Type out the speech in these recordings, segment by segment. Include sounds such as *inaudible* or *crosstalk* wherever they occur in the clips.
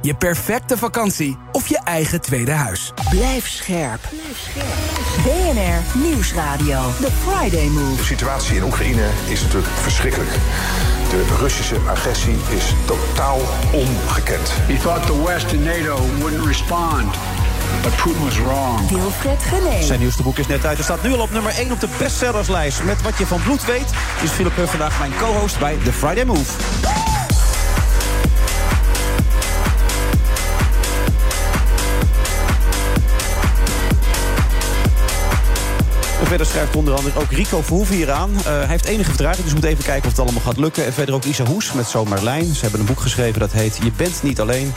je perfecte vakantie of je eigen tweede huis. Blijf scherp. BNR Nieuwsradio. The Friday Move. De situatie in Oekraïne is natuurlijk verschrikkelijk. De Russische agressie is totaal ongekend. He thought the West and NATO wouldn't respond. But Putin was wrong. Wilfred Genee. Zijn nieuwste boek is net uit. Er staat nu al op nummer 1 op de bestsellerslijst. Met wat je van bloed weet, is Philip Huff vandaag mijn co-host bij The Friday Move. Verder schrijft onder andere ook Rico Verhoeven hier aan. Eh, hij heeft enige vertraging, dus we moeten even kijken of het allemaal gaat lukken. En verder ook Isa Hoes met Zo Marlijn. Ze hebben een boek geschreven dat heet Je bent niet alleen.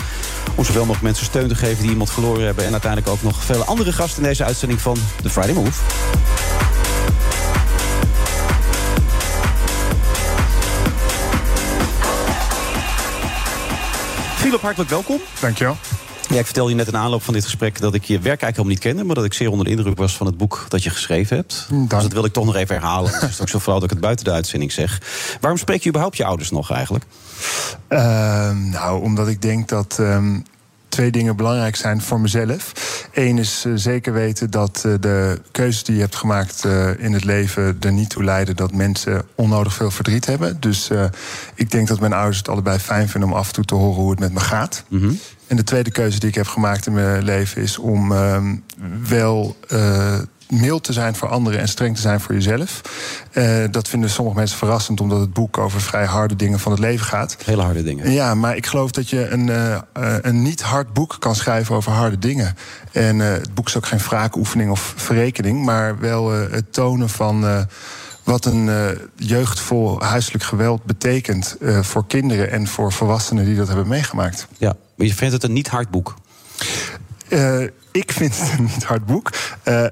Om zoveel mogelijk mensen steun te geven die iemand verloren hebben. En uiteindelijk ook nog vele andere gasten in deze uitzending van The Friday Move. Philip, hartelijk welkom. Dankjewel. Ja, ik vertelde je net in aanloop van dit gesprek dat ik je werk eigenlijk helemaal niet kende, maar dat ik zeer onder de indruk was van het boek dat je geschreven hebt. Dank. Dus dat wil ik toch nog even herhalen. Het is ook zo flauw dat ik het buiten de uitzending zeg. Waarom spreek je überhaupt je ouders nog eigenlijk? Ehm, nou, omdat ik denk dat ehm, twee dingen belangrijk zijn voor mezelf. Eén is eh, zeker weten dat eh, de keuzes die je hebt gemaakt eh, in het leven er niet toe leiden dat mensen onnodig veel verdriet hebben. Dus ik denk dat mijn ouders het allebei fijn vinden om af en toe te horen hoe het met me gaat. En de tweede keuze die ik heb gemaakt in mijn leven is om ehm, wel eh, mild te zijn voor anderen en streng te zijn voor jezelf. Eh, dat vinden sommige mensen verrassend, omdat het boek over vrij harde dingen van het leven gaat. Hele harde dingen. Ja, maar ik geloof dat je een, eh, een niet hard boek kan schrijven over harde dingen. En het boek is ook geen wraakoefening of verrekening, maar wel het tonen van. Wat een eh, jeugd vol huiselijk geweld betekent eh, voor kinderen en voor volwassenen die dat hebben meegemaakt. Ja, maar je vindt het een niet hard boek. Eh, ik vind het een niet hard boek.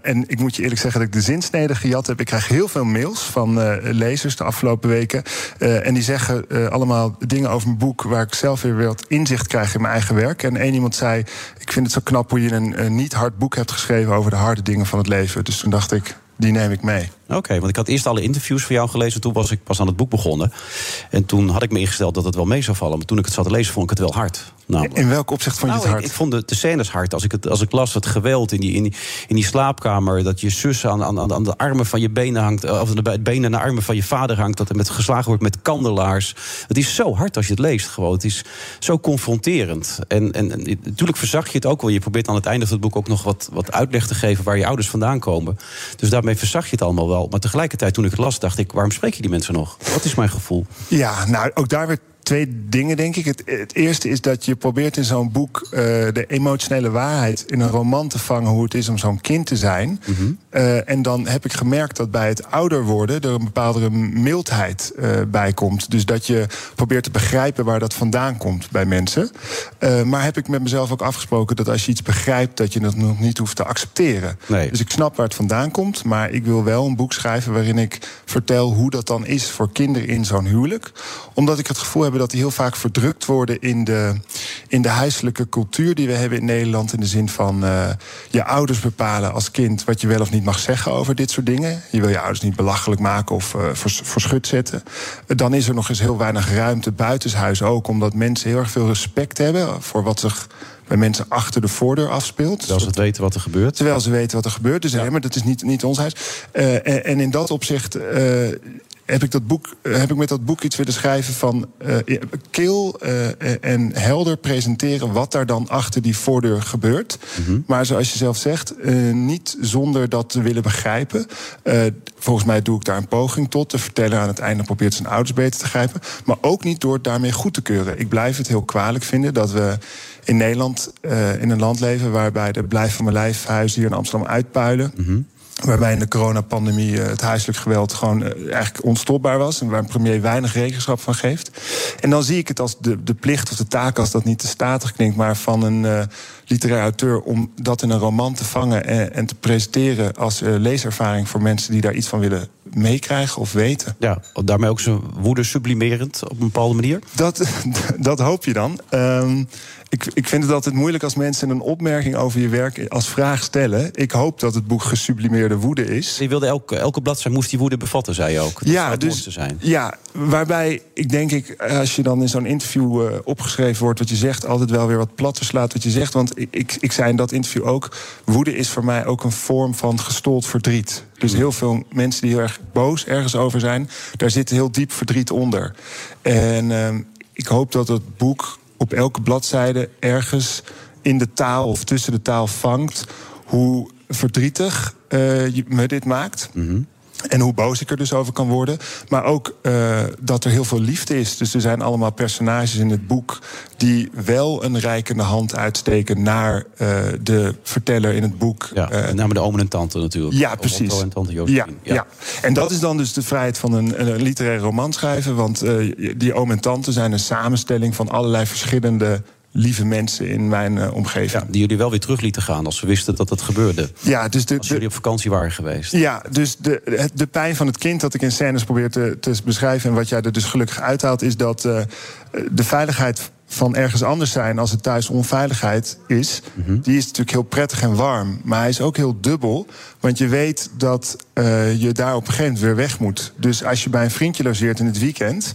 En ik moet je eerlijk zeggen dat ik de zinsnede gejat heb. Ik krijg heel veel mails van lezers de afgelopen weken. En die zeggen allemaal dingen over mijn boek... waar ik zelf weer wat inzicht krijg in mijn eigen werk. En één iemand zei, ik vind het zo knap hoe je een, een niet hard boek hebt geschreven... over de harde dingen van het leven. Dus toen dacht ik, die neem ik mee. Oké, want ik had eerst alle interviews van jou gelezen. Toen was ik pas aan het boek begonnen. En toen had ik me ingesteld dat het wel mee zou vallen. Maar toen ik het zat te lezen, vond ik het wel hard. Namelijk. In welk opzicht vond je Nou, het hard? Ik, ik vond de, de scènes hard. Als ik, het, als ik las het geweld in die, in die, in die slaapkamer... dat je zus aan, aan, aan de armen van je benen hangt... eh, of de benen en de armen van je vader hangt... dat er met geslagen wordt met kandelaars. Het is zo hard als je het leest gewoon. Het is zo confronterend. En, en, en natuurlijk verzag je het ook wel. Je probeert aan het einde van het boek ook nog wat, wat uitleg te geven... waar je ouders vandaan komen. Dus daarmee verzag je het allemaal wel. Maar tegelijkertijd, toen ik het las, dacht ik... waarom spreek je die mensen nog? Wat is mijn gevoel? Ja, nou, ook daar weer twee dingen, denk ik. Het, het eerste is dat je probeert in zo'n boek eh, de emotionele waarheid in een roman te vangen hoe het is om zo'n kind te zijn. Eh, en dan heb ik gemerkt dat bij het ouder worden er een bepaalde mildheid eh, bij komt. Dus dat je probeert te begrijpen waar dat vandaan komt bij mensen. Maar heb ik met mezelf ook afgesproken dat als je iets begrijpt, dat je dat nog niet hoeft te accepteren. Nee. Dus ik snap waar het vandaan komt, maar ik wil wel een boek schrijven waarin ik vertel hoe dat dan is voor kinderen in zo'n huwelijk. Omdat ik het gevoel heb dat die heel vaak verdrukt worden in de, in de huiselijke cultuur die we hebben in Nederland. In de zin van eh, je ouders bepalen als kind wat je wel of niet mag zeggen over dit soort dingen. Je wil je ouders niet belachelijk maken of voor, voor schut zetten. Eh, dan is er nog eens heel weinig ruimte buitenshuis ook, omdat mensen heel erg veel respect hebben voor wat zich bij mensen achter de voordeur afspeelt. Terwijl ze het weten wat er gebeurt. Terwijl ze weten wat er gebeurt. Dus hè, maar dat is niet, niet ons huis. Eh, en, en in dat opzicht heb, ik dat boek, eh, heb ik met dat boek iets willen schrijven van eh, kil eh, en helder presenteren wat daar dan achter die voordeur gebeurt. Maar zoals je zelf zegt, niet zonder dat te willen begrijpen. Volgens mij doe ik daar een poging tot. De verteller aan het einde probeert zijn ouders beter te grijpen. Maar ook niet door het daarmee goed te keuren. Ik blijf het heel kwalijk vinden dat we in Nederland in een land leven waarbij de blijf van mijn lijfhuizen hier in Amsterdam uitpuilen. Waarbij in de coronapandemie het huiselijk geweld gewoon eigenlijk onstopbaar was. En waar een premier weinig rekenschap van geeft. En dan zie ik het als de, de plicht of de taak, als dat niet te statig klinkt, maar van een uh, literair auteur om dat in een roman te vangen en, en te presenteren als uh, leeservaring voor mensen die daar iets van willen meekrijgen of weten. Ja, daarmee ook zijn woede sublimerend op een bepaalde manier? Dat, *laughs* dat hoop je dan. Um, ik, ik vind het altijd moeilijk als mensen een opmerking over je werk als vraag stellen. Ik hoop dat het boek gesublimeerde woede is. Je wilde elke, elke bladzijde moest die woede bevatten, zei je ook. Dat ja, dus, zijn. ja, waarbij ik denk ik, als je dan in zo'n interview uh, opgeschreven wordt wat je zegt, altijd wel weer wat platter slaat wat je zegt. Want ik, ik, ik zei in dat interview ook: woede is voor mij ook een vorm van gestold verdriet. Dus heel veel mensen die heel erg boos ergens over zijn, daar zit heel diep verdriet onder. En uh, ik hoop dat het boek op elke bladzijde ergens in de taal of tussen de taal vangt hoe verdrietig uh, je me dit maakt. Mm en hoe boos ik er dus over kan worden. Maar ook uh, dat er heel veel liefde is. Dus er zijn allemaal personages in het boek die wel een rijkende hand uitsteken naar uh, de verteller in het boek. Ja, uh, met name de oom en tante natuurlijk. Ja, precies. En tante ja, ja, ja. En dat is dan dus de vrijheid van een, een literaire roman schrijven. Want die oom en tante zijn een samenstelling van allerlei verschillende lieve mensen in mijn uh, omgeving. Ja, die jullie wel weer terug lieten gaan als ze wisten dat het gebeurde. Ja, dus de, als jullie op vakantie waren geweest. Ja, dus de, de pijn van het kind dat ik in scènes probeer te, te beschrijven... en wat jij er dus gelukkig uithaalt... is dat uh, de veiligheid van ergens anders zijn als het thuis onveiligheid is, mm-hmm. die is natuurlijk heel prettig en warm. Maar hij is ook heel dubbel, want je weet dat uh, je daar op een gegeven moment weer weg moet. Dus als je bij een vriendje logeert in het weekend,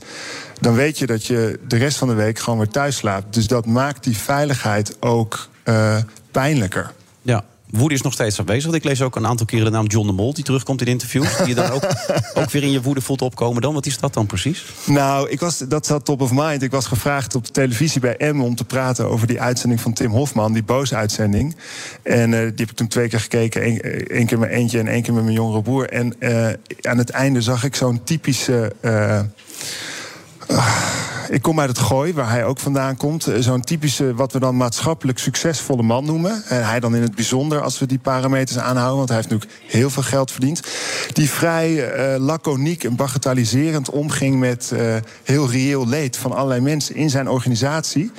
dan weet je dat je de rest van de week gewoon weer thuis slaapt. Dus dat maakt die veiligheid ook uh, pijnlijker. Ja, woede is nog steeds aanwezig. Ik lees ook een aantal keren de naam John de Mol, die terugkomt in interviews. Die je dan ook, *laughs* ook weer in je woede voelt opkomen dan. Wat is dat dan precies? Nou, ik was, dat zat top of mind. Ik was gevraagd op de televisie bij M om te praten over die uitzending van Tim Hofman, die boze uitzending. En uh, die heb ik toen twee keer gekeken. Eén keer met eentje en één keer met mijn jongere broer. En uh, aan het einde zag ik zo'n typische. Uh, ik kom uit het Gooi, waar hij ook vandaan komt. Eh, zo'n typische, wat we dan maatschappelijk succesvolle man noemen. En hij dan in het bijzonder, als we die parameters aanhouden. Want hij heeft natuurlijk heel veel geld verdiend. Die vrij uh, laconiek en bagatelliserend omging met uh, heel reëel leed van allerlei mensen in zijn organisatie.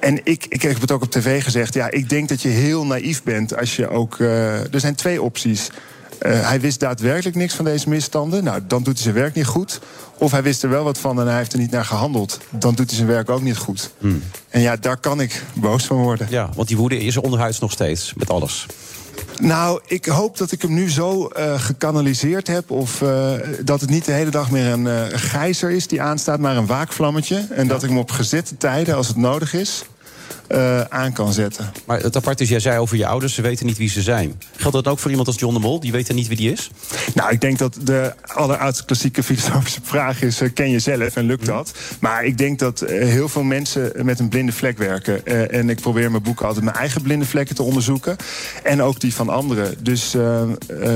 En ik, ik heb het ook op tv gezegd. Ja, ik denk dat je heel naïef bent als je ook. Er zijn twee opties. Uh, hij wist daadwerkelijk niks van deze misstanden. Nou, dan doet hij zijn werk niet goed. Of hij wist er wel wat van en hij heeft er niet naar gehandeld. Dan doet hij zijn werk ook niet goed. Hmm. En ja, daar kan ik boos van worden. Ja, want die woede is onderhuids nog steeds, met alles. Nou, ik hoop dat ik hem nu zo uh, gekanaliseerd heb. Of uh, dat het niet de hele dag meer een uh, gijzer is die aanstaat, maar een waakvlammetje. En ja. dat ik hem op gezette tijden, als het nodig is, uh, aan kan zetten. Maar het apart is, jij zei over je ouders, ze weten niet wie ze zijn. Geldt dat ook voor iemand als John de Mol? Die weet niet wie die is? Nou, ik denk dat de alleroudste klassieke filosofische vraag is... Uh, ken je zelf en lukt dat? Maar ik denk dat uh, heel veel mensen met een blinde vlek werken. en ik probeer mijn boeken altijd mijn eigen blinde vlekken te onderzoeken. En ook die van anderen. Dus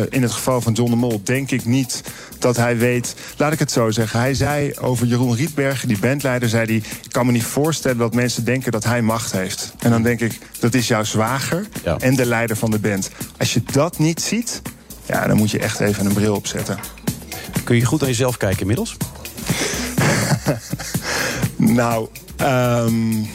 in het geval van John de Mol denk ik niet dat hij weet... Laat ik het zo zeggen. Hij zei over Jeroen Rietbergen, die bandleider... zei hij, ik kan me niet voorstellen dat mensen denken dat hij macht heeft heeft. En dan denk ik, dat is jouw zwager ja. en de leider van de band. Als je dat niet ziet, ja, dan moet je echt even een bril opzetten. Kun je goed aan jezelf kijken inmiddels? *laughs* nou, um,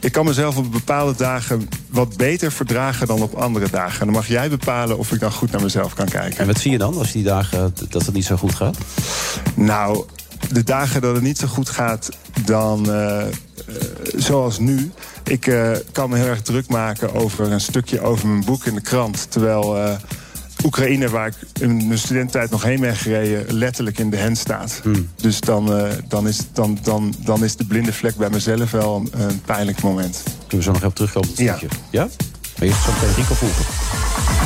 ik kan mezelf op bepaalde dagen wat beter verdragen dan op andere dagen. En dan mag jij bepalen of ik dan goed naar mezelf kan kijken. En wat zie je dan als die dagen dat het niet zo goed gaat? Nou, de dagen dat het niet zo goed gaat, dan uh, zoals nu. Ik uh, kan me heel erg druk maken over een stukje over mijn boek in de krant. Terwijl uh, Oekraïne, waar ik in mijn studententijd nog heen ben gereden, letterlijk in de hand staat. Hmm. Dus dan, dan, is, dan, dan, dan is de blinde vlek bij mezelf wel een, een pijnlijk moment. Kunnen we zo nog even terugkomen op het stukje? Ja? ja? Maar eerst zo meteen Rico Voelker.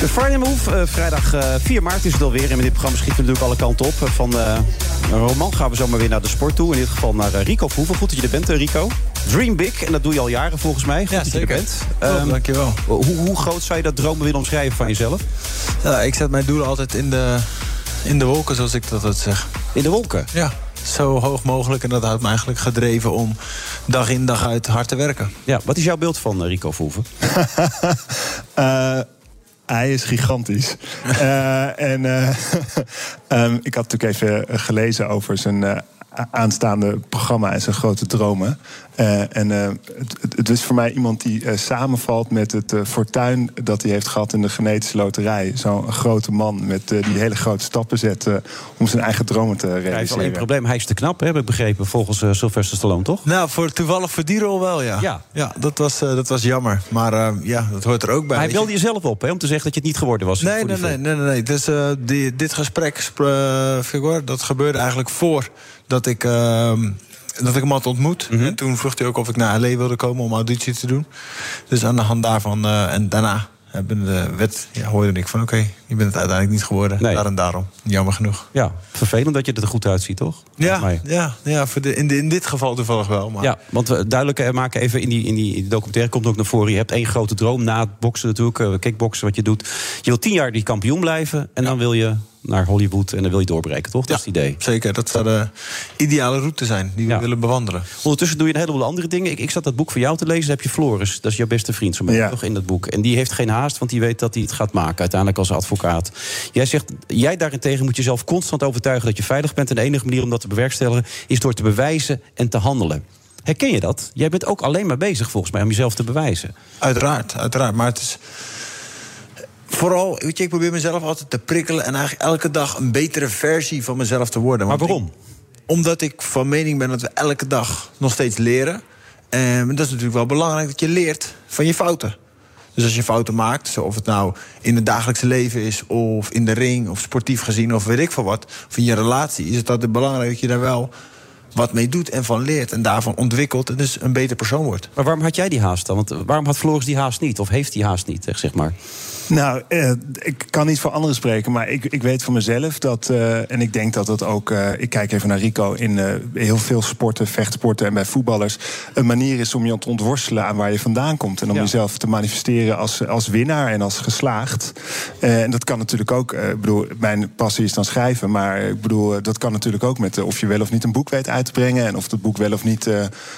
De Friday Move, uh, vrijdag uh, 4 maart is het alweer. En met dit programma schieten we natuurlijk alle kanten op. Van uh, een roman gaan we zomaar weer naar de sport toe. In dit geval naar Rico Verhoeven. Goed dat je er bent, Rico. Dream big, en dat doe je al jaren volgens mij. Goed ja, dat zeker. je er bent. Oh, um, dankjewel. Hoe, hoe groot zou je dat dromen willen omschrijven van jezelf? Ja, ik zet mijn doelen altijd in de, in de wolken, zoals ik dat altijd zeg. In de wolken? Ja zo hoog mogelijk. En dat houdt me eigenlijk gedreven om dag in dag uit hard te werken. Ja, wat is jouw beeld van Rico Verhoeven? uh, *laughs* *laughs* hij is gigantisch. uh, *laughs* en uh, um, *laughs* ik had natuurlijk even gelezen over zijn aanstaande programma en zijn grote dromen. Uh, en uh, het, het, is voor mij iemand die uh, samenvalt met het fortuin dat hij heeft gehad in de genetische loterij. Zo'n grote man met die hele grote stappen zet om zijn eigen dromen te realiseren. Hij heeft alleen een probleem, hij is te knap, hè, heb ik begrepen, volgens Sylvester Stallone, toch? Nou, voor, toevallig voor die rol wel, ja. Ja, ja dat, was, dat was jammer. Maar ja, dat hoort er ook bij. Maar hij wilde jezelf op, hè, om te zeggen dat je het niet geworden was. Nee, nee, nee, nee, nee, nee. Dus die, dit gesprek, dat gebeurde eigenlijk voor dat ik, uh, dat ik hem had ontmoet. Mm -hmm. En toen vroeg hij ook of ik naar L.A. wilde komen om auditie te doen. Dus aan de hand daarvan uh, en daarna hebben de wet, ja, hoorde ik van... oké, okay, je bent het uiteindelijk niet geworden, nee. daar en daarom. Jammer genoeg. Ja, vervelend dat je er goed uitziet, toch? Ja, ja, ja voor de, in, de, in dit geval toevallig wel. Maar... Ja, want we duidelijk maken even in die, in, die, documentaire... komt ook naar voren, je hebt één grote droom na het boksen natuurlijk... Uh, kickboksen, wat je doet. Je wil tien jaar die kampioen blijven en ja. dan wil je naar Hollywood en dan wil je doorbreken, toch? Dat ja, is het idee. Zeker, dat zou de ideale route zijn die we ja. willen bewandelen. Ondertussen doe je een heleboel andere dingen. Ik, ik zat dat boek voor jou te lezen, dan heb je Floris. Dat is jouw beste vriend, zo ja. toch, in dat boek. En die heeft geen haast, want die weet dat hij het gaat maken... uiteindelijk als advocaat. Jij zegt, jij daarentegen moet jezelf constant overtuigen... dat je veilig bent en de enige manier om dat te bewerkstelligen... is door te bewijzen en te handelen. Herken je dat? Jij bent ook alleen maar bezig, volgens mij, om jezelf te bewijzen. Uiteraard, uiteraard. Maar het is vooral, weet je, ik probeer mezelf altijd te prikkelen... en eigenlijk elke dag een betere versie van mezelf te worden. Maar waarom? Ik, omdat ik van mening ben dat we elke dag nog steeds leren. En dat is natuurlijk wel belangrijk dat je leert van je fouten. Dus als je fouten maakt, of het nou in het dagelijkse leven is... of in de ring, of sportief gezien, of weet ik veel wat... of in je relatie, is het altijd belangrijk dat je daar wel wat mee doet en van leert en daarvan ontwikkelt... en dus een beter persoon wordt. Maar waarom had jij die haast dan? Want waarom had Floris die haast niet? Of heeft die haast niet, zeg maar? Nou, eh, ik kan niet voor anderen spreken, maar ik, ik weet van mezelf dat... Uh, en ik denk dat dat ook... Uh, ik kijk even naar Rico in uh, heel veel sporten, vechtsporten en bij voetballers... een manier is om je te ontworstelen aan waar je vandaan komt... en om ja. jezelf te manifesteren als, als winnaar en als geslaagd. en dat kan natuurlijk ook... ik bedoel, mijn passie is dan schrijven, maar ik bedoel, dat kan natuurlijk ook met... of je wel of niet een boek weet uit te brengen... en of dat boek wel of niet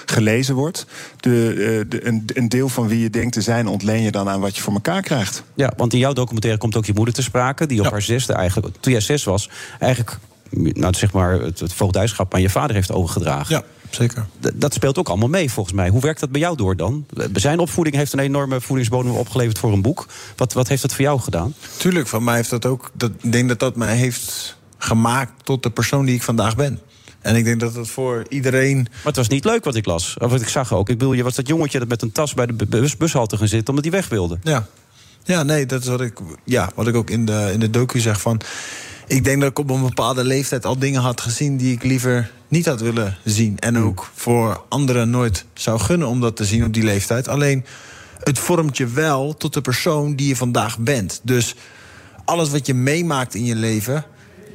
gelezen wordt. De, de, een, een deel van wie je denkt te zijn ontleen je dan aan wat je voor elkaar krijgt. Ja, want in jouw documentaire komt ook je moeder te sprake... die op ja. haar zesde eigenlijk, toen jij zes was... eigenlijk nou, zeg maar het, het voogdijschap aan je vader heeft overgedragen. Ja, zeker. D dat speelt ook allemaal mee, volgens mij. Hoe werkt dat bij jou door dan? Zijn opvoeding heeft een enorme voedingsbodem opgeleverd voor een boek. Wat, wat heeft dat voor jou gedaan? Tuurlijk, van mij heeft dat ook... Dat, ik denk dat dat mij heeft gemaakt tot de persoon die ik vandaag ben. En ik denk dat het voor iedereen. Maar het was niet leuk wat ik las. Of wat ik zag ook. Ik bedoel, je was dat jongetje dat met een tas bij de bus, bushalte gaan zitten omdat hij weg wilde. Ja. Ja, nee, dat is wat ik, ja, wat ik ook in de, in de docu zeg van. Ik denk dat ik op een bepaalde leeftijd al dingen had gezien die ik liever niet had willen zien. En ook voor anderen nooit zou gunnen om dat te zien op die leeftijd. Alleen het vormt je wel tot de persoon die je vandaag bent. Dus alles wat je meemaakt in je leven,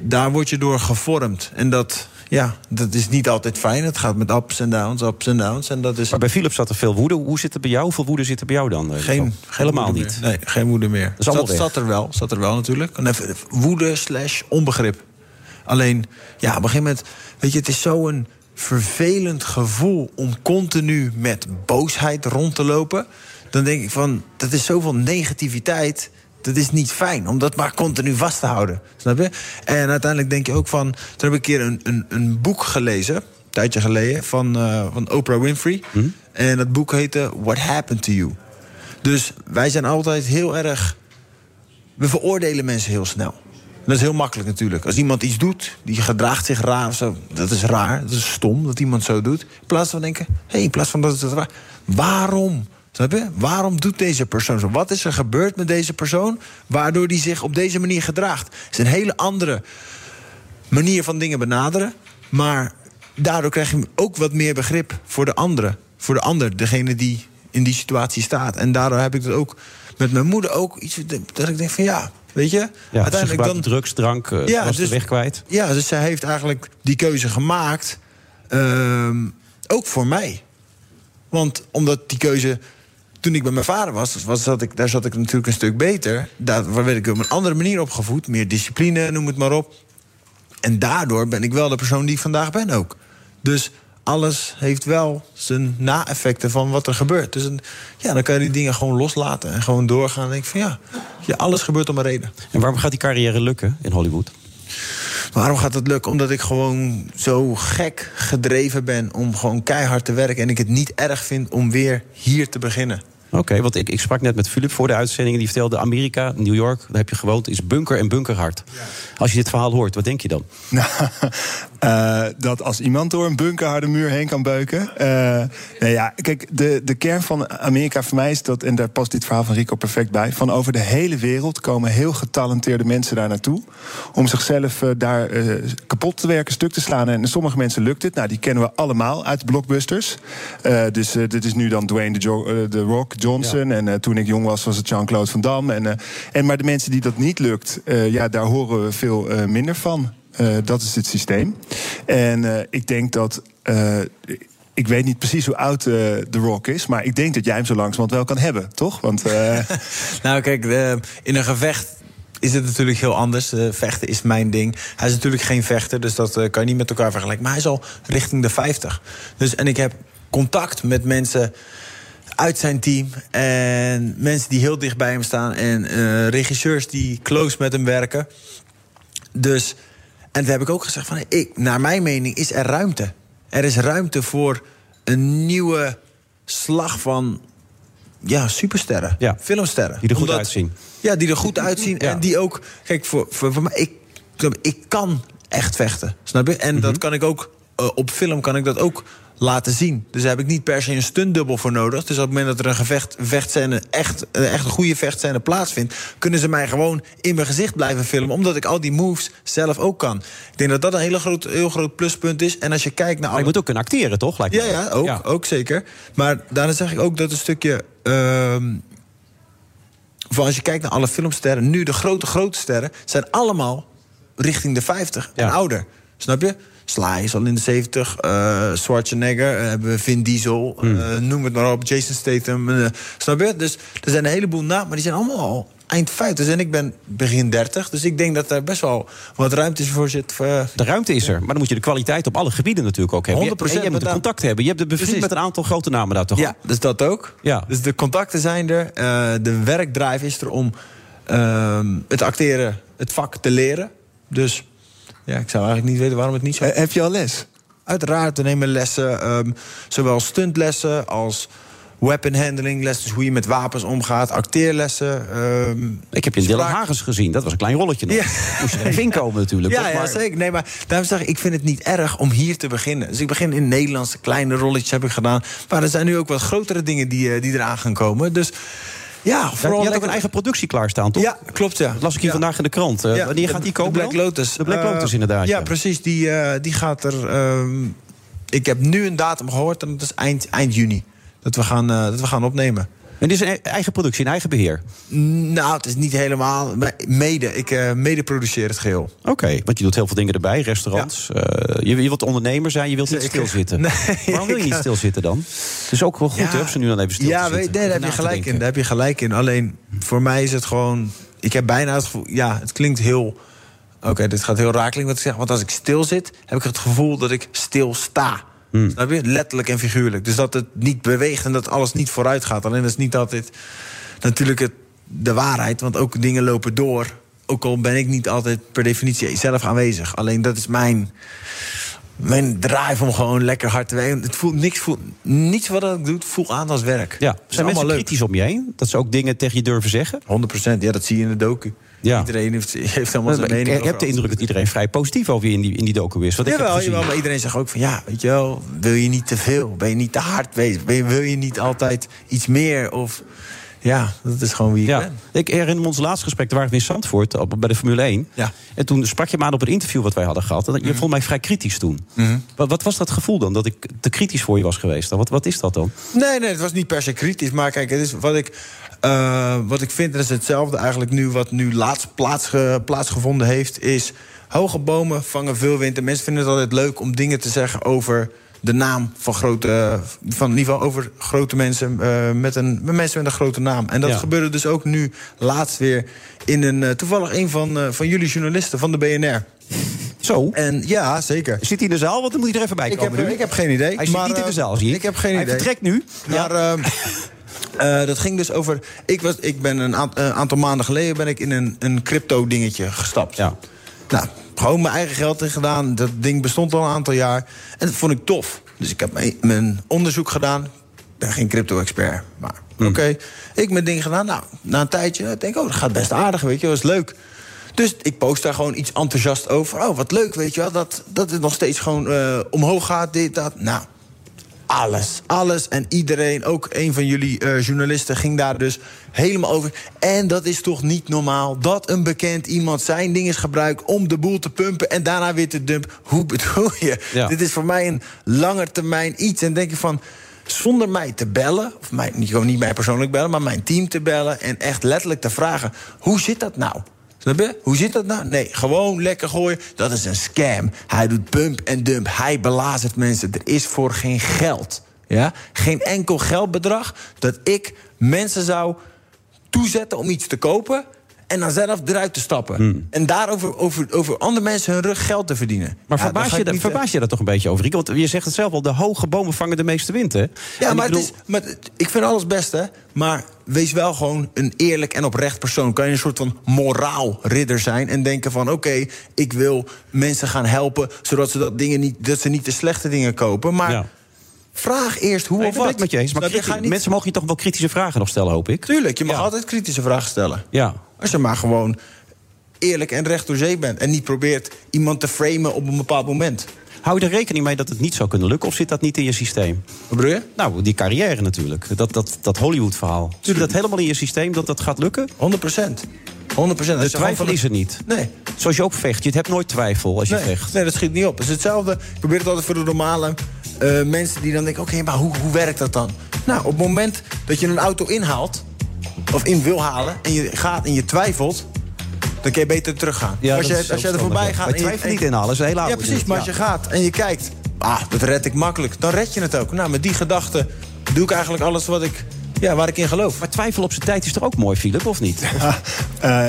daar word je door gevormd. En dat, ja, dat is niet altijd fijn. Het gaat met ups en downs, ups en downs. En dat is... Maar bij Philips zat er veel woede. Hoe zit het bij jou? Hoeveel woede zit er bij jou dan? Geen, Helemaal niet. Nee, geen woede meer. Dat, zat er wel, zat er wel natuurlijk. Woede slash onbegrip. Alleen, ja, op een gegeven moment... Weet je, het is zo'n vervelend gevoel om continu met boosheid rond te lopen. Dan denk ik van, dat is zoveel negativiteit dat is niet fijn om dat maar continu vast te houden. Snap je? En uiteindelijk denk je ook van. Toen heb ik een keer een, een, een boek gelezen, een tijdje geleden, van, uh, van Oprah Winfrey. Hm? En dat boek heette What Happened to You. Dus wij zijn altijd heel erg. We veroordelen mensen heel snel. Dat is heel makkelijk natuurlijk. Als iemand iets doet, die gedraagt zich raar of zo, dat is raar, dat is stom dat iemand zo doet. In plaats van denken, hé, hey, in plaats van dat is het raar. Waarom? Snap je? Waarom doet deze persoon zo? Wat is er gebeurd met deze persoon waardoor die zich op deze manier gedraagt? Het is een hele andere manier van dingen benaderen, maar daardoor krijg je ook wat meer begrip voor de andere, voor de ander, degene die in die situatie staat. En daardoor heb ik het ook met mijn moeder ook iets dat ik denk van ja, weet je, Ja, uiteindelijk dan drugs, drank, eh, Ja, was dus- de weg kwijt. Ja, dus zij heeft eigenlijk die keuze gemaakt. ehm, ook voor mij. Want omdat die keuze. Toen ik bij mijn vader was, was zat ik, daar zat ik natuurlijk een stuk beter. Daar werd ik op een andere manier opgevoed. Meer discipline, noem het maar op. En daardoor ben ik wel de persoon die ik vandaag ben ook. Dus alles heeft wel zijn na-effecten van wat er gebeurt. Dus ja, dan kan je die dingen gewoon loslaten en gewoon doorgaan. En denk van ja, ja, alles gebeurt om een reden. En waarom gaat die carrière lukken in Hollywood? Waarom gaat het lukken? Omdat ik gewoon zo gek gedreven ben om gewoon keihard te werken. En ik het niet erg vind om weer hier te beginnen. Oké, want ik, ik sprak net met Philip voor de uitzending. Die vertelde Amerika, New York, daar heb je gewoond, is bunker en bunkerhard. Als je dit verhaal hoort, wat denk je dan? Nou, *laughs* *laughs* eh, dat als iemand door een bunkerharde muur heen kan beuken. eh, nou ja, kijk, de, de kern van Amerika voor mij is dat, en daar past dit verhaal van Rico perfect bij. Van over de hele wereld komen heel getalenteerde mensen daar naartoe. Om zichzelf eh, daar kapot te werken, stuk te slaan. En sommige mensen lukt het. Nou, die kennen we allemaal uit de blockbusters. Dus dit is nu dan Dwayne Jo- The Rock Johnson. En toen ik jong was, was het Jean-Claude Van Damme. En, en, maar de mensen die dat niet lukt, ja, daar horen we veel minder van. Eh, dat is het systeem. En eh, ik denk dat. eh, ik weet niet precies hoe oud eh The Rock is, maar ik denk dat jij hem zo langzamerhand wel kan hebben, toch? Want *laughs* Nou, kijk, in een gevecht is het natuurlijk heel anders. Vechten is mijn ding. Hij is natuurlijk geen vechter, dus dat kan je niet met elkaar vergelijken. Maar hij is al richting de 50. Dus, en ik heb contact met mensen uit zijn team. En mensen die heel dicht bij hem staan. En regisseurs die close met hem werken. Dus, en toen heb ik ook gezegd van... Ik, naar mijn mening is er ruimte. Er is ruimte voor een nieuwe slag van ja, supersterren. Ja. Filmsterren. Die er goed Omdat- uitzien. Ja, die er goed uitzien. Ja. En die ook... Kijk, voor, voor, voor mij... Ik, ik kan echt vechten. Snap je? En Mhm. dat kan ik ook... eh, op film kan ik dat ook laten zien. Dus daar heb ik niet per se een stuntdubbel voor nodig. Dus op het moment dat er een gevecht, vechtscène, echt, eh, echt een goede vechtscène plaatsvindt... kunnen ze mij gewoon in mijn gezicht blijven filmen... omdat ik al die moves zelf ook kan. Ik denk dat dat een hele groot, heel groot pluspunt is. En als je kijkt naar... Maar alle- je moet ook kunnen acteren, toch? Lijkt ja, ja, ook, ook zeker. Maar daarna zeg ik ook dat een stukje... ehm, van als je kijkt naar alle filmsterren... nu de grote, grote sterren... zijn allemaal richting de 50 en Ja. ouder. Snap je? Sly is al in de 70. eh Schwarzenegger, eh, hebben we Vin Diesel. eh, noem het maar op. Jason Statham. snap je? Dus er zijn een heleboel na, maar die zijn allemaal al eind 50. En ik ben begin 30. Dus ik denk dat er best wel wat ruimte is voor zit. De ruimte is er, maar dan moet je de kwaliteit op alle gebieden natuurlijk ook hebben. 100% en je moet de contact hebben. Je hebt de bevriend met een aantal grote namen daar toch? Ja, dus dat ook. Ja. Dus de contacten zijn er. de werkdrive is er om ehm, het acteren, het vak te leren. Dus ja, ik zou eigenlijk niet weten waarom het niet zo... eh, heb je al les? Uiteraard, we nemen lessen. ehm, zowel stuntlessen als weapon handling lessen. Dus hoe je met wapens omgaat. Acteerlessen. ehm, Ik heb je in Dylan Hagens gezien. Dat was een klein rolletje nog. Ja. Moest je inkomen natuurlijk. Ja, toch? ja, Maar- zeker. Nee, maar daarom zeg ik, ik vind het niet erg om hier te beginnen. Dus ik begin in Nederlandse kleine rolletjes heb ik gedaan. Maar er zijn nu ook wat grotere dingen die, eh, die eraan gaan komen. Dus ja, vooral je had ook een eigen productie klaarstaan, toch? Ja, klopt, ja. Dat las ik hier Ja. vandaag in de krant. Eh, Ja, wanneer de- gaat die komen De Black? Lotus. De Black Eh, Lotus, inderdaad. Ja, ja. precies. Die, eh, die gaat er... ehm, ik heb nu een datum gehoord en dat is eind, eind juni. Dat we, gaan, eh, dat we gaan opnemen. En dit is een e- eigen productie, een eigen beheer. Nou, het is niet helemaal... maar Mede. Ik eh mede produceer het geheel. Oké, want je doet heel veel dingen erbij, restaurants. Eh, je, je wilt ondernemer zijn, je wilt niet stilzitten. *laughs* Nee, Waarom wil je niet stilzitten dan? Het is ook wel goed, hè, om ze nu dan even stil ja, weet, nee, daar heb je gelijk in. Daar heb je gelijk in. Alleen voor mij is het gewoon. Ik heb bijna het gevoel. Ja, het klinkt heel. Oké, dit gaat heel klinken wat ik zeg. Want als ik stil zit, heb ik het gevoel dat ik stil sta. Hmm. Snap je? Letterlijk en figuurlijk. Dus dat het niet beweegt en dat alles niet vooruit gaat. Alleen dat is niet altijd natuurlijk het, de waarheid. Want ook dingen lopen door. Ook al ben ik niet altijd per definitie zelf aanwezig. Alleen dat is mijn mijn drive om gewoon lekker hard te werken. Het voelt niks, voelt, niets wat ik doe, voelt aan als werk. Ja, zijn mensen allemaal leuk. kritisch om je heen? Dat ze ook dingen tegen je durven zeggen? 100%, ja, dat zie je in de docu. Ja. Iedereen heeft, heeft allemaal zijn ik, mening. ik heb over de indruk dat iedereen vrij positief over in die, in die docu is. Wat ik heb Jawel, gezien. jawel, maar iedereen zegt ook van ja, weet je wel, wil je niet te veel? Ben je niet te hard bezig? Ben je, wil je niet altijd iets meer? Of Ja, dat is gewoon wie ik Ja. ben. Ik herinner me ons laatste gesprek, daar waren we in Zandvoort op- bij de Formule 1. Ja. En toen sprak je me aan op een interview wat wij hadden gehad. En je vond mij vrij kritisch toen. Wat, wat was dat gevoel dan, dat ik te kritisch voor je was geweest? Wat, wat is dat dan? Nee, nee, het was niet per se kritisch. Maar kijk, het is wat ik, eh, wat ik vind, dat is hetzelfde eigenlijk nu... wat nu laatst plaatsge- plaatsgevonden heeft, is... hoge bomen vangen veel wind. En mensen vinden het altijd leuk om dingen te zeggen over de naam van grote... van in ieder geval over grote mensen eh, met, een, met mensen met een grote naam. En dat Ja. gebeurde dus ook nu laatst weer... in een, eh, toevallig een van, eh, van jullie journalisten van de BNR. Zo. En ja, zeker. Zit hij in de zaal? Want dan moet hij er even bij Ik komen. heb, nu. ik heb geen idee. Hij zit maar, niet in de eh, zaal, zie ik. Ik heb geen Hij idee. vertrekt nu. Maar eh, dat ging dus over. Ik, was, ik ben een aant- een aantal maanden geleden ben ik in een, een crypto dingetje gestapt. Ja. Nou, gewoon mijn eigen geld in gedaan. Dat ding bestond al een aantal jaar. En dat vond ik tof. Dus ik heb mijn, onderzoek gedaan. Ik ben geen crypto-expert. Maar Hm. oké. Ik mijn ding gedaan. Nou, na een tijdje denk ik, oh, dat gaat best aardig, weet je, dat is leuk. Dus ik post daar gewoon iets enthousiast over. Oh, wat leuk, weet je wel. Dat, dat het nog steeds gewoon eh, omhoog gaat, dit, dat. Nou, alles, alles en iedereen, ook een van jullie eh, journalisten, ging daar dus helemaal over. En dat is toch niet normaal dat een bekend iemand zijn ding is gebruikt om de boel te pumpen en daarna weer te dumpen. Hoe bedoel je? Ja. Dit is voor mij een langetermijn iets. En denk je van. Zonder mij te bellen, of mij, niet, gewoon niet mij persoonlijk bellen, maar mijn team te bellen en echt letterlijk te vragen: hoe zit dat nou? Hoe zit dat nou? Nee, gewoon lekker gooien. Dat is een scam. Hij doet pump en dump. Hij belazert mensen. Er is voor geen geld. Ja? Geen enkel geldbedrag dat ik mensen zou toezetten om iets te kopen. En dan zelf eruit te stappen. En daarover over, over andere mensen hun rug geld te verdienen. Hmm. Maar Ja, verbaas, je, ik da- niet, verbaas je daar toch een beetje over, Rieke? Want je zegt het zelf al, de hoge bomen vangen de meeste wind, hè? Ja, En ik maar, bedoel- het is, maar ik vind alles best, hè. Maar wees wel gewoon een eerlijk en oprecht persoon. Kan je een soort van moraalridder zijn en denken van... oké, ik wil mensen gaan helpen... zodat ze, dat dingen niet, dat ze niet de slechte dingen kopen. Maar Ja. Vraag eerst hoe Nee, of wat. ik met je eens. Maar je? niet- mensen mogen je toch wel kritische vragen nog stellen, hoop ik? Tuurlijk, je mag Ja. altijd kritische vragen stellen. Ja. Als je maar gewoon eerlijk en recht door zee bent... en niet probeert iemand te framen op een bepaald moment. Hou je er rekening mee dat het niet zou kunnen lukken? Of zit dat niet in je systeem? Wat bedoel je? Nou, die carrière natuurlijk. Dat, dat, dat Hollywood-verhaal. Zit dat helemaal in je systeem dat dat gaat lukken? 100 procent. 100 procent. De twijfel is er niet. Nee. Zoals je ook vecht. Je hebt nooit twijfel als je Nee, vecht. nee, dat schiet niet op. Het is hetzelfde. Ik probeer het altijd voor de normale eh, mensen die dan denken... oké, maar hoe, hoe werkt dat dan? Nou, op het moment dat je een auto inhaalt... of in wil halen en je gaat en je twijfelt... dan kun je beter teruggaan. Ja, als, je, als je er voorbij gaat... Wij en je- twijfelen en- niet inhalen, is een hele Ja, precies. Maar als je gaat en je kijkt... ah, dat red ik makkelijk. Dan red je het ook. Nou, met die gedachte doe ik eigenlijk alles wat ik, ja, waar ik in geloof. Maar twijfel op zijn tijd is toch ook mooi, Philip, of niet? *laughs* Eh,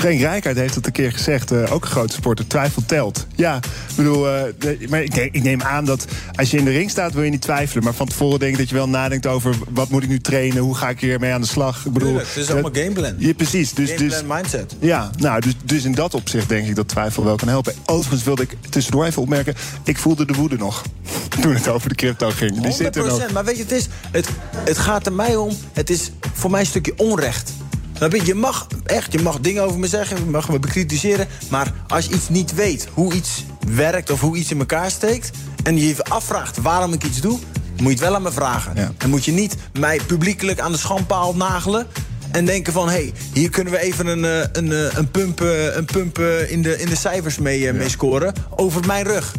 Frank Rijkaard heeft het een keer gezegd, eh, ook een grote sporter, twijfel telt. Ja, ik bedoel, eh, de- maar ik, ik neem aan dat als je in de ring staat wil je niet twijfelen. Maar van tevoren denk ik dat je wel nadenkt over wat moet ik nu trainen, hoe ga ik hier mee aan de slag. Ik bedoel, Tuurlijk, het is allemaal gameplan. Ja, precies. Dus, dus, Gameplan mindset. ja, nou, dus, dus in dat opzicht denk ik dat twijfel wel kan helpen. Overigens wilde ik tussendoor even opmerken, ik voelde de woede nog *laughs* toen het over de crypto ging. Die zit er nog. 100%. Maar weet je, het, is, het, het gaat er mij om. Het is voor mij een stukje onrecht. Snap je? Je mag echt, je mag dingen over me zeggen, je mag me bekritiseren. Maar als je iets niet weet, hoe iets werkt of hoe iets in elkaar steekt. en je je afvraagt waarom ik iets doe, moet je het wel aan me vragen. Ja. En moet je niet mij publiekelijk aan de schandpaal nagelen. En denken van, hé, hey, hier kunnen we even een, eh, een, eh, een pump, eh, een pump in, de, in de cijfers mee, mee scoren. Over mijn rug.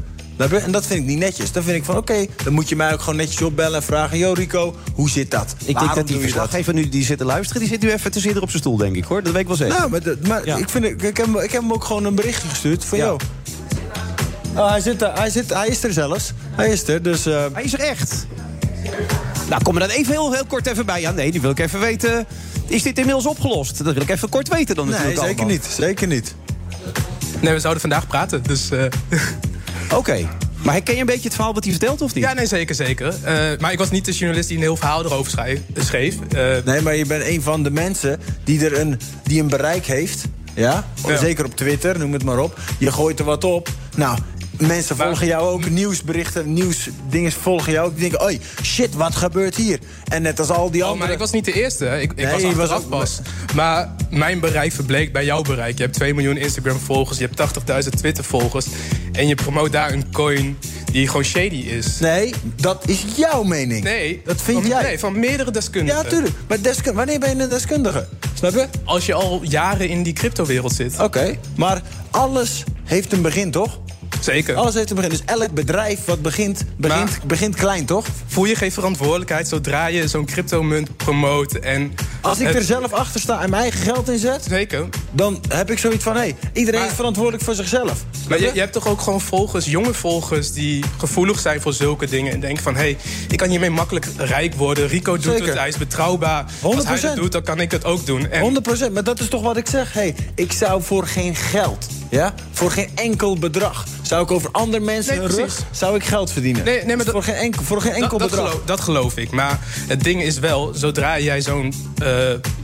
En dat vind ik niet netjes. Dan vind ik van, oké, dan moet je mij ook gewoon netjes opbellen en vragen... Yo Rico, hoe zit dat? Ik denk dat die verslaggever nu die zit te luisteren... die zit nu even te zitten op zijn stoel, denk ik, hoor. Dat weet ik wel zeker. Nou, maar, maar Ja. ik, vind, het- ik, heb, hem- ik heb hem ook gewoon een berichtje gestuurd van, Ja. yo... Oh, hij, zit er, hij, zit, hij is er zelfs. Hij is er, dus... eh, Hij is er echt. Nou, kom er dan even heel, heel kort even bij. Ja, nee, die wil ik even weten. Is dit inmiddels opgelost? Dat wil ik even kort weten dan nee, natuurlijk zeker allemaal. niet. Zeker niet. Nee, we zouden vandaag praten, dus... eh, *laughs* Oké. Maar herken je een beetje het verhaal wat hij vertelt, of niet? ja, nee, zeker, zeker. Eh, maar ik was niet de journalist die een heel verhaal erover schrijf- schreef. Eh, Nee, maar je bent een van de mensen die, er een, die een bereik heeft. Ja? Ja. Zeker op Twitter, noem het maar op. Je gooit er wat op. Nou, mensen Maar- volgen jou ook. Nieuwsberichten, nieuwsdingen volgen jou ook. Die denken, oei, shit, wat gebeurt hier? En net als al die Oh, andere... maar ik was niet de eerste. hè. Ik, ik Nee, was achteraf ook- pas. Maar mijn bereik verbleek bij jouw bereik. Je hebt 2 miljoen Instagram-volgers. Je hebt 80.000 Twitter-volgers. En je promoot daar een coin die gewoon shady is. Nee, dat is jouw mening. Nee, dat vind van, jij. Nee, van meerdere deskundigen. Ja, tuurlijk. Maar wanneer ben je een deskundige? Snap je? Als je al jaren in die cryptowereld zit. Oké, maar alles heeft een begin, toch? Zeker. Alles heeft een begin. Dus elk bedrijf wat begint, begint, begint klein, toch? Voel je geen verantwoordelijkheid zodra je zo'n cryptomunt promoot en... Als ik het- er zelf achter sta en mijn eigen geld in zet... Zeker. dan heb ik zoiets van... hé, hey, iedereen is verantwoordelijk voor zichzelf. Maar je, je hebt toch ook gewoon volgers, jonge volgers... die gevoelig zijn voor zulke dingen en denken van... hé, hey, ik kan hiermee makkelijk rijk worden. Rico doet Zeker. het, hij is betrouwbaar. Als hij 100%. het doet, dan kan ik het ook doen. En 100%, maar dat is toch wat ik zeg. Hey, ik zou voor geen geld, ja, voor geen enkel bedrag... zou ik over andere mensen Nee, hun rug zou ik geld verdienen. Nee, nee, maar Dus voor, geen enkel, voor geen enkel dat, dat, bedrag. geloof, dat geloof ik. Maar het ding is wel, zodra jij zo'n eh,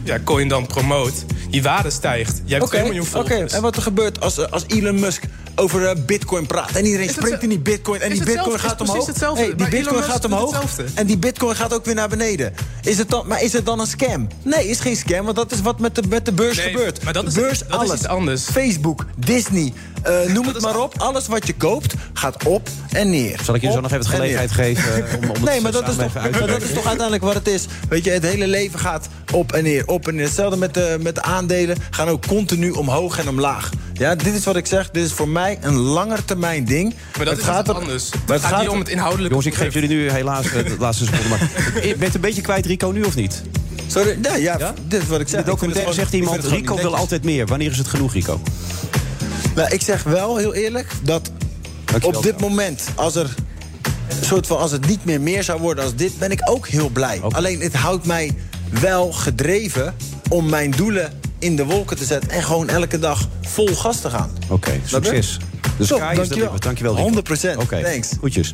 ja, coin dan promoot... die waarde stijgt. Je hebt Oké, 2 miljoen oké. volgers. en wat er gebeurt als, eh, als Elon Musk over eh, bitcoin praat... en iedereen Is springt in die bitcoin en is die bitcoin gaat is omhoog. hetzelfde. Hey, die bitcoin gaat omhoog hetzelfde. en die bitcoin gaat ook weer naar beneden. Is het dan, maar is het dan een scam? Nee, is geen scam, want dat is wat met de, met de beurs Nee, gebeurt. maar dat de is- beurs, dat is alles. iets anders. Facebook, Disney, eh, noem het maar op. Alles wat je koopt gaat op en neer. Zal ik je zo nog even de en gelegenheid geven om, om het *laughs* nee, maar dat, is toch, maar dat is toch uiteindelijk wat het is. Weet je, het hele leven gaat op en neer, op en neer. Hetzelfde met de, met de aandelen gaan ook continu omhoog en omlaag. Ja, dit is wat ik zeg. Dit is voor mij een langetermijn ding. Maar dat Het is gaat er- anders. Maar Het gaat hier om het inhoudelijke Jongens, ik geef jullie nu helaas eh, de laatste seconde. Maar *laughs* je bent het een beetje kwijt, Rico, nu of niet? Sorry, nee, ja, dit is wat ik zeg. In de het documentaire zegt iemand, het Rico niet wil altijd meer. Wanneer is het genoeg, Rico? Nou, ik zeg wel heel eerlijk dat Dankjewel, op dit moment, als er een soort van als het niet meer meer zou worden als dit, ben ik ook heel blij. Alleen het houdt mij wel gedreven om mijn doelen in de wolken te zetten en gewoon elke dag vol gas te gaan. Oké, succes. De Top, is dankjewel. Dankjewel, Rico. 100%. Oké, Thanks. goedjes.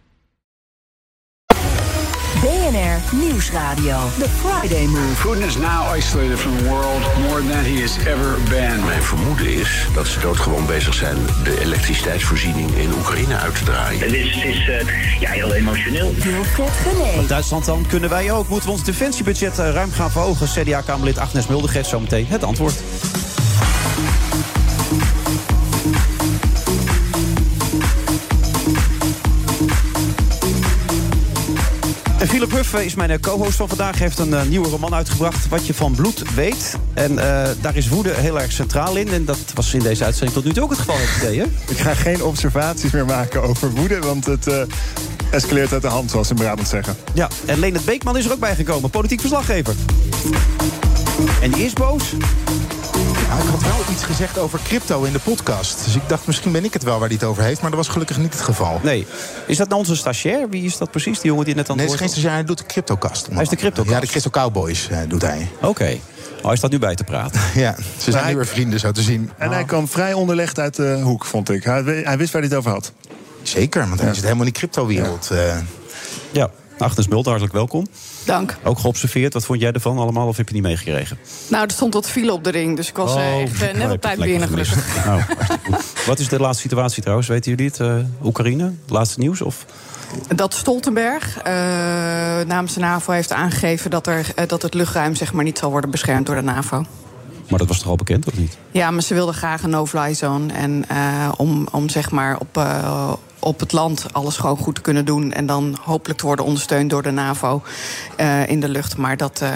BNR Nieuwsradio. The Friday Move. Putin is now isolated from the world more than he has ever been. Mijn vermoeden is dat ze doodgewoon bezig zijn de elektriciteitsvoorziening in Oekraïne uit te draaien. Het is, het is eh, ja, heel emotioneel. Wilfred Duitsland dan kunnen wij ook. Moeten we ons defensiebudget eh, ruim gaan verhogen? CDA-Kamerlid Agnes Mulder geeft zo meteen het antwoord. Philip Huff eh, is mijn eh, co-host van vandaag. Hij heeft een eh, nieuwe roman uitgebracht, Wat je van bloed weet. En daar is woede heel erg centraal in. En dat was in deze uitzending tot nu toe ook het geval, het idee, hè? Ik ga geen observaties meer maken over woede, want het eh, escaleert uit de hand, zoals ze in Brabant zeggen. Ja, en Leonard Beekman is er ook bijgekomen, politiek verslaggever. En die is boos. Ik had wel iets gezegd over crypto in de podcast. Dus ik dacht, misschien ben ik het wel waar hij het over heeft. Maar dat was gelukkig niet het geval. Nee. Is dat nou onze stagiair? Wie is dat precies? Die jongen die net aan Nee, het het is geen stagiair, hij doet de cryptocast. Hij is de cryptocast? Ja, de Crypto Cowboys eh, doet hij. Oké. Oh, hij staat nu bij te praten. *laughs* Ja, ze zijn hij- nu weer vrienden, zo te zien. En hij kwam vrij onderlegd uit de hoek, vond ik. Hij, we- hij wist waar hij het over had. Zeker, want hij zit helemaal in die cryptowereld. eh. Ja, Agnes Mulder, hartelijk welkom. Dank. Ook geobserveerd. Wat vond jij ervan allemaal of heb je niet meegekregen? Nou, er stond wat file op de ring, dus ik was echt eh, net op tijd binnen gelukkig. *laughs* Nou, hartstikke goed. Wat is de laatste situatie trouwens? Weten jullie het? Eh, Oekraïne? Laatste nieuws? Of? Dat Stoltenberg eh, namens de NAVO heeft aangegeven dat, er, dat het luchtruim zeg maar, niet zal worden beschermd door de NAVO. Maar dat was toch al bekend, of niet? Ja, maar ze wilden graag een no-fly zone. En om, om zeg maar op, op het land alles gewoon goed te kunnen doen. En dan hopelijk te worden ondersteund door de NAVO eh, in de lucht. Maar dat, eh,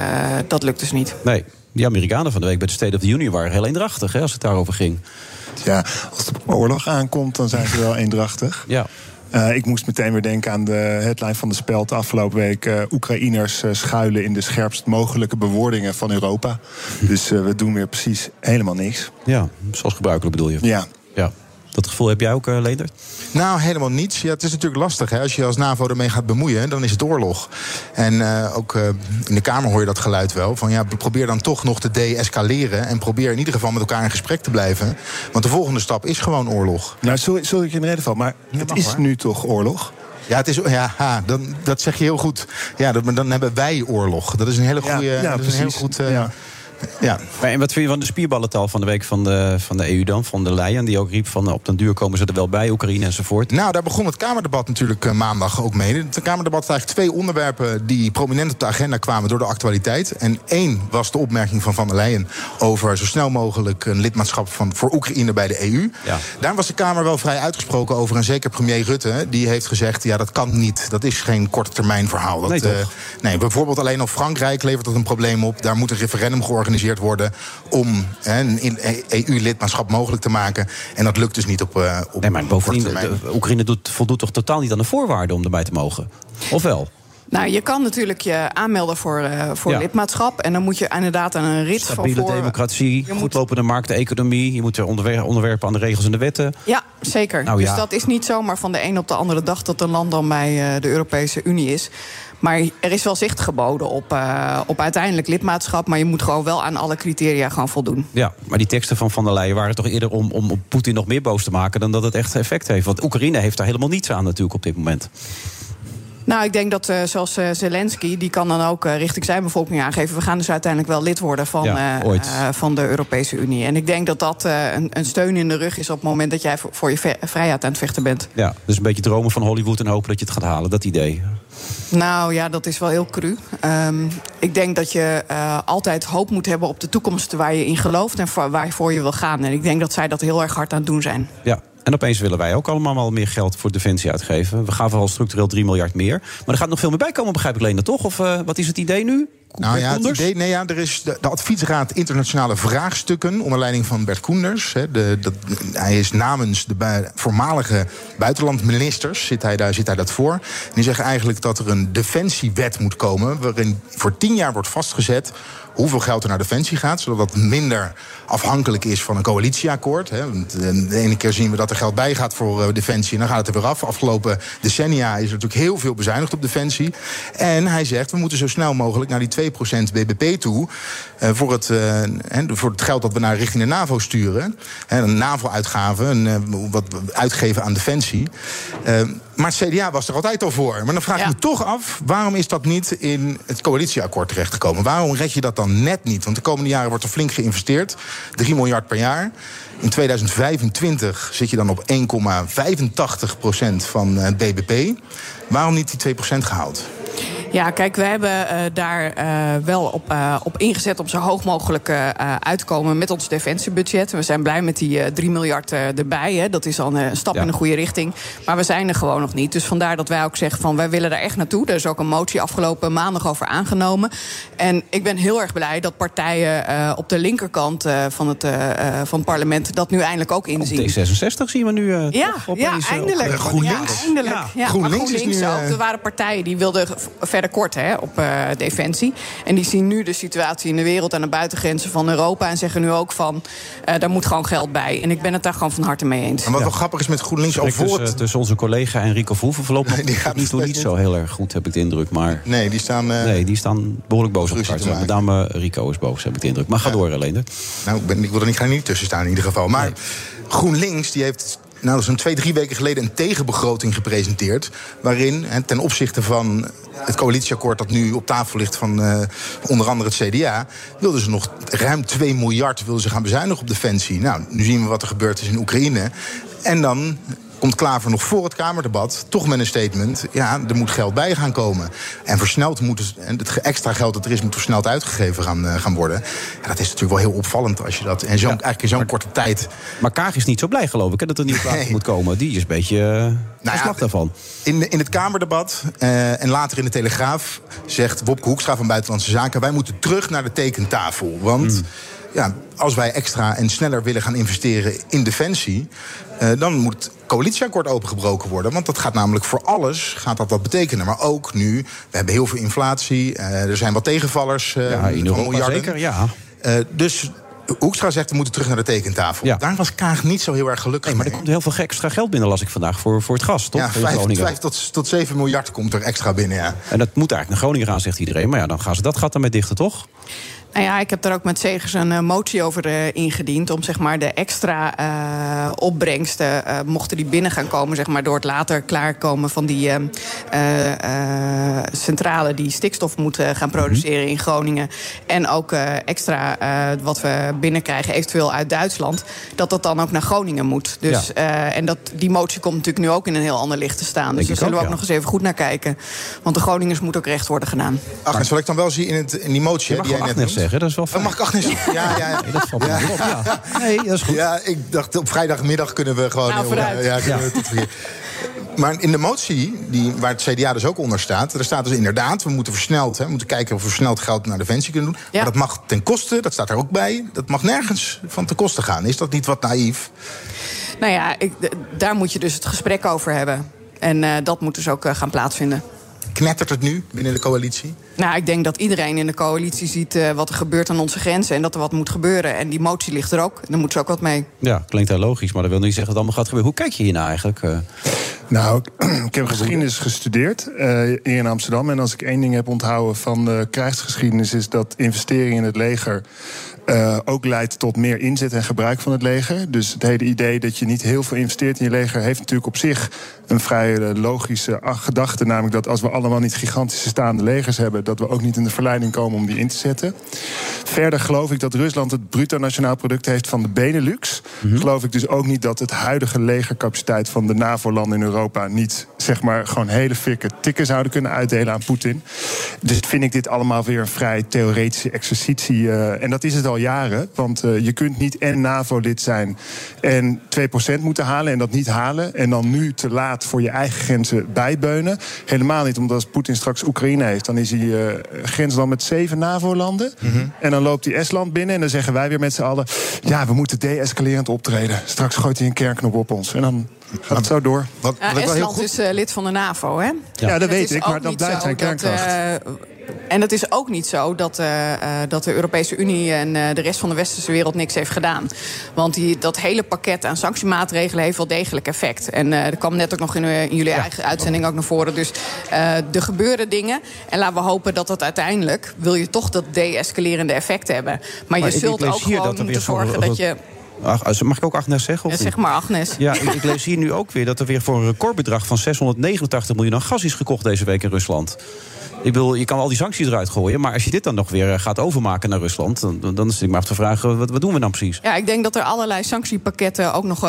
dat lukt dus niet. Nee. Die Amerikanen van de week bij de State of the Union waren heel eendrachtig hè, als het daarover ging. Ja, als de oorlog aankomt, dan zijn ze wel *laughs* eendrachtig. Ja. Eh, ik moest meteen weer denken aan de headline van de Speld de afgelopen week. eh, Oekraïners schuilen in de scherpst mogelijke bewoordingen van Europa. Dus eh, we doen weer precies helemaal niks. Ja, zoals gebruikelijk bedoel je? Ja. Dat gevoel heb jij ook, uh, Leender? Nou, helemaal niets. Ja, het is natuurlijk lastig. Hè? Als je als NAVO ermee gaat bemoeien, dan is het oorlog. En uh, ook uh, in de Kamer hoor je dat geluid wel. Van ja, probeer dan toch nog te de-escaleren. En probeer in ieder geval met elkaar in gesprek te blijven. Want de volgende stap is gewoon oorlog. Nou, sorry, sorry ik je in de reden val, maar het is hoor. nu toch oorlog? Ja, het is, ja ha, dan, dat zeg je heel goed. Ja, dat, maar dan hebben wij oorlog. Dat is een hele goede. Ja, ja, dat is een heel precies. goed. Uh, Ja. Ja. Maar en wat vind je van de spierballental van de week van de, van de EU dan? Van de Leyen, die ook riep van op den duur komen ze er wel bij, Oekraïne enzovoort. Nou, daar begon het Kamerdebat natuurlijk eh, maandag ook mee. Het Kamerdebat had eigenlijk twee onderwerpen die prominent op de agenda kwamen door de actualiteit. En één was de opmerking van Van der Leyen over zo snel mogelijk een lidmaatschap van, voor Oekraïne bij de EU. Ja. Daar was de Kamer wel vrij uitgesproken over. En zeker premier Rutte, die heeft gezegd: ja, dat kan niet. Dat is geen korte termijn verhaal. Dat, Nee, eh, nee, bijvoorbeeld alleen al Frankrijk levert dat een probleem op. Daar moet een referendum georganiseerd worden om hè, een EU-lidmaatschap mogelijk te maken. En dat lukt dus niet op, eh op Nee, maar bovendien, de- Oekraïne doet, voldoet toch totaal niet aan de voorwaarden om erbij te mogen? Of wel? Nou, je kan natuurlijk je aanmelden voor, eh, voor Ja. lidmaatschap. En dan moet je inderdaad aan een rit Stabiele van voor. democratie, goedlopende markteconomie. Je moet er onderwer- onderwerpen aan de regels en de wetten. Ja, zeker. Nou dus ja. dat is niet zomaar van de een op de andere dag dat een land dan bij eh, de Europese Unie is. Maar er is wel zicht geboden op, eh, op uiteindelijk lidmaatschap. Maar je moet gewoon wel aan alle criteria gaan voldoen. Ja, maar die teksten van Van der Leyen waren toch eerder om, om Poetin nog meer boos te maken... dan dat het echt effect heeft. Want Oekraïne heeft daar helemaal niets aan natuurlijk op dit moment. Nou, ik denk dat eh, zoals eh, Zelensky, die kan dan ook richting zijn bevolking aangeven... we gaan dus uiteindelijk wel lid worden van, Ja, van de Europese Unie. En ik denk dat dat een, een steun in de rug is op het moment dat jij voor, voor je vrijheid aan het vechten bent. Ja, dus een beetje dromen van Hollywood en hopen dat je het gaat halen. Dat idee. Nou ja, dat is wel heel cru. Ehm, ik denk dat je eh, altijd hoop moet hebben op de toekomst waar je in gelooft en voor- waarvoor je wil gaan. En ik denk dat zij dat heel erg hard aan het doen zijn. Ja. En opeens willen wij ook allemaal wel meer geld voor defensie uitgeven. We gaven al structureel 3 miljard meer. Maar er gaat nog veel meer bij komen, begrijp ik, Lena, toch? Of eh, wat is het idee nu? Nou ja, het idee, nee, ja, er is de, de adviesraad internationale vraagstukken onder leiding van Bert Koenders. Hè, de, hij is namens de bui- voormalige buitenlandministers zit hij, daar, zit hij dat voor. En die zeggen eigenlijk dat er een defensiewet moet komen waarin voor tien jaar wordt vastgezet hoeveel geld er naar defensie gaat, zodat dat minder afhankelijk is van een coalitieakkoord. Eh, De ene keer zien we dat er geld bij gaat voor eh, defensie en dan gaat het er weer af. Afgelopen decennia is er natuurlijk heel veel bezuinigd op defensie. En hij zegt, we moeten zo snel mogelijk naar die 2% BBP toe. eh, voor, het, eh, voor het geld dat we naar richting de NAVO sturen. Hè, een NAVO-uitgave, een, eh, wat we uitgeven aan defensie. Maar het CDA was er altijd al voor. Maar dan vraag ik me toch af, waarom is dat niet in het coalitieakkoord terechtgekomen? Waarom red je dat dan net niet? Want de komende jaren wordt er flink geïnvesteerd. 3 miljard per jaar. In 2025 zit je dan op 1,85% van het BBP. Waarom niet die 2% gehaald? Ja, kijk, we hebben eh, daar eh, wel op, eh, op ingezet om zo hoog mogelijk uit te komen met ons defensiebudget. We zijn blij met die eh 3 miljard erbij. Hè. Dat is al een, stap Ja. in de goede richting. Maar we zijn er gewoon nog niet. Dus vandaar dat wij ook zeggen van wij willen daar echt naartoe. Er is ook een motie afgelopen maandag over aangenomen. En ik ben heel erg blij dat partijen eh, op de linkerkant eh, van, het, van het parlement dat nu eindelijk ook inzien. D66 zien we nu eh, Ja, toch ja, eindelijk. op- GroenLinks. Ja, eindelijk. Ja. Ja, GroenLinks maar is GroenLinks nu, ook. Er waren partijen die wilden verder korten hè, op eh, defensie. En die zien nu de situatie in de wereld aan de buitengrenzen van Europa. En zeggen nu ook van, eh daar moet gewoon geld bij. En ik ben het daar gewoon van harte mee eens. En wat wel grappig is met GroenLinks al voor tussen, het... tussen onze collega en Rico Verhoeven verloopt nog *laughs* Die gaat nu toe niet niet. zo heel erg goed, heb ik de indruk. Maar Nee, die staan... eh, nee, die staan behoorlijk boos op elkaar. Met name Rico is boos, heb ik de indruk. Maar ga door, alleen. Nou, ik, ben, ik wil er niet, ga er niet tussen staan in ieder geval. Maar GroenLinks die heeft nou, zo'n twee, drie weken geleden een tegenbegroting gepresenteerd. Waarin, ten opzichte van het coalitieakkoord dat nu op tafel ligt van eh, onder andere het CDA, wilden ze nog ruim 2 miljard wilden ze gaan bezuinigen op defensie. Nou, nu zien we wat er gebeurd is in Oekraïne. En dan komt Klaver nog voor het Kamerdebat toch met een statement... ja, er moet geld bij gaan komen. En versneld moet het, en het extra geld dat er is... moet versneld uitgegeven gaan, eh, gaan worden. Ja, dat is natuurlijk wel heel opvallend als je dat... en zo, eigenlijk in zo'n korte tijd... Maar Kaag is niet zo blij, geloof ik, hè, dat er niet plaats moet komen. Die is een beetje uh, Nou ja, daarvan. In, in het Kamerdebat eh, en later in de Telegraaf zegt Wopke Hoekstra van Buitenlandse Zaken... wij moeten terug naar de tekentafel. Want Hmm. ja, als wij extra en sneller willen gaan investeren in defensie... eh, dan moet het coalitieakkoord opengebroken worden. Want dat gaat namelijk voor alles gaat dat wat betekenen. Maar ook nu, we hebben heel veel inflatie. eh, er zijn wat tegenvallers eh, Ja, in Europa miljarden. zeker, ja. Dus Hoekstra zegt, we moeten terug naar de tekentafel. Daar was Kaag niet zo heel erg gelukkig Nee, maar er mee. komt heel veel extra geld binnen, las ik vandaag, voor, voor het gas, toch? Ja, In 5, Groningen. tot, tot 7 miljard komt er extra binnen, ja. En dat moet eigenlijk naar Groningen gaan, zegt iedereen. Maar ja, dan gaan ze dat gat ermee dichten, toch? Nou ja, ik heb daar ook met Zegers een uh, motie over uh, ingediend. Om zeg maar de extra uh, opbrengsten, mochten die binnen gaan komen, zeg maar, door het later klaarkomen van die centrale die stikstof moet gaan produceren -hmm. in Groningen. En ook extra wat we binnenkrijgen, eventueel uit Duitsland. Dat dat dan ook naar Groningen moet. Dus, ja. en dat, die motie komt natuurlijk nu ook in een heel ander licht te staan. Dus daar zullen we ook ja. nog eens even goed naar kijken. Want de Groningers moet ook recht worden gedaan. Agnes, wat ik dan wel zie in, het, in die motie die jij net noemt. Zeggen, dat is wel fijn. Oh, mag ik Agnes? Ja, ja. Nee, dat valt ja. me op, ja. *laughs* Nee, dat is goed. Ja, ik dacht op vrijdagmiddag kunnen we gewoon... Nou, heel, ja, kunnen we tot maar in de motie, die, waar het CDA dus ook onder staat... er staat dus inderdaad, we moeten versneld... Hè, we moeten kijken of we versneld geld naar Defensie kunnen doen. Ja. Maar dat mag ten koste, dat staat er ook bij... dat mag nergens van ten koste gaan. Is dat niet wat naïef? Nou ja, ik, daar moet je dus het gesprek over hebben. En uh, dat moet dus ook uh, gaan plaatsvinden. Knettert het nu binnen de coalitie? Nou, ik denk dat iedereen in de coalitie ziet uh, wat er gebeurt aan onze grenzen... en dat er wat moet gebeuren. En die motie ligt er ook. Daar moet ze ook wat mee. Ja, klinkt heel logisch, maar dat wil niet zeggen dat het allemaal gaat gebeuren. Hoe kijk je hiernaar eigenlijk? Uh... Nou, *clears throat* ik heb geschiedenis gestudeerd uh, hier in Amsterdam. En als ik één ding heb onthouden van de krijgsgeschiedenis... is dat investeringen in het leger uh, ook leidt tot meer inzet en gebruik van het leger. Dus het hele idee dat je niet heel veel investeert in je leger... heeft natuurlijk op zich een vrij logische gedachte. Namelijk dat als we allemaal niet gigantische staande legers hebben... dat we ook niet in de verleiding komen om die in te zetten. Verder geloof ik dat Rusland het bruto nationaal product heeft van de Benelux. Mm -hmm. Geloof ik dus ook niet dat het huidige legercapaciteit... van de NAVO-landen in Europa niet zeg maar gewoon hele fikke tikken zouden kunnen uitdelen aan Poetin. Dus vind ik dit allemaal weer een vrij theoretische exercitie. Uh, en dat is het al jaren. Want uh, je kunt niet en NAVO-lid zijn en 2% moeten halen en dat niet halen. En dan nu te laat voor je eigen grenzen bijbeunen. Helemaal niet, omdat als Poetin straks Oekraïne heeft, dan is hij uh, grensland met zeven NAVO-landen. Mm -hmm. En dan loopt hij Estland binnen en dan zeggen wij weer met z'n allen: ja, we moeten de-escalerend optreden. Straks gooit hij een kernknop op ons. En dan gaat het zo door. Wat, wat uh, Estland goed... is uh, lid van de NAVO, hè? Ja, ja dat weet ik, maar dat blijft zijn kernkracht. Dat, en het is ook niet zo dat, uh, dat de Europese Unie en uh, de rest van de westerse wereld niks heeft gedaan. Want die, dat hele pakket aan sanctiemaatregelen heeft wel degelijk effect. En uh, er kwam net ook nog in, in jullie ja. eigen uitzending ook naar voren. Dus er gebeuren dingen. En laten we hopen dat dat uiteindelijk, wil je toch dat de-escalerende effect hebben. Maar, maar je zult ook gewoon moeten zorgen dat je... Ach, mag ik ook Agnes zeggen? Of ja, zeg maar Agnes. Ja, ik, ik, lees hier nu ook weer dat er weer voor een recordbedrag van 689 miljoen aan gas is gekocht deze week in Rusland. Ik bedoel, je kan al die sancties eruit gooien. Maar als je dit dan nog weer gaat overmaken naar Rusland. dan, dan is ik maar af te vragen: wat, wat doen we dan precies? Ja, ik denk dat er allerlei sanctiepakketten ook nog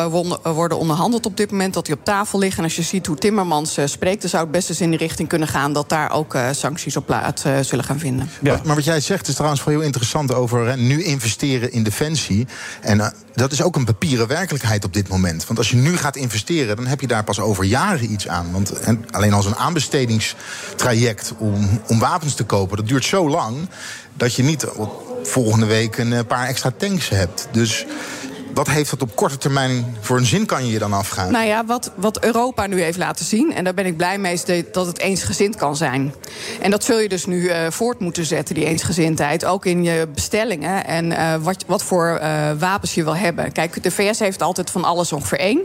worden onderhandeld op dit moment. Dat die op tafel liggen. En als je ziet hoe Timmermans spreekt. dan zou het best eens in die richting kunnen gaan. dat daar ook sancties op plaats zullen gaan vinden. Ja. Maar wat jij zegt is trouwens wel heel interessant over hè, nu investeren in defensie. En dat is ook een papieren werkelijkheid op dit moment. Want als je nu gaat investeren, dan heb je daar pas over jaren iets aan. Want en alleen als een aanbestedingstraject om, om wapens te kopen, dat duurt zo lang dat je niet volgende week een paar extra tanks hebt. Dus wat heeft dat op korte termijn voor een zin kan je je dan afgaan? Nou ja, wat, wat Europa nu heeft laten zien... en daar ben ik blij mee, is dat het eensgezind kan zijn. En dat zul je dus nu uh, voort moeten zetten, die eensgezindheid. Ook in je bestellingen en uh, wat, wat voor uh, wapens je wil hebben. Kijk, de VS heeft altijd van alles ongeveer één.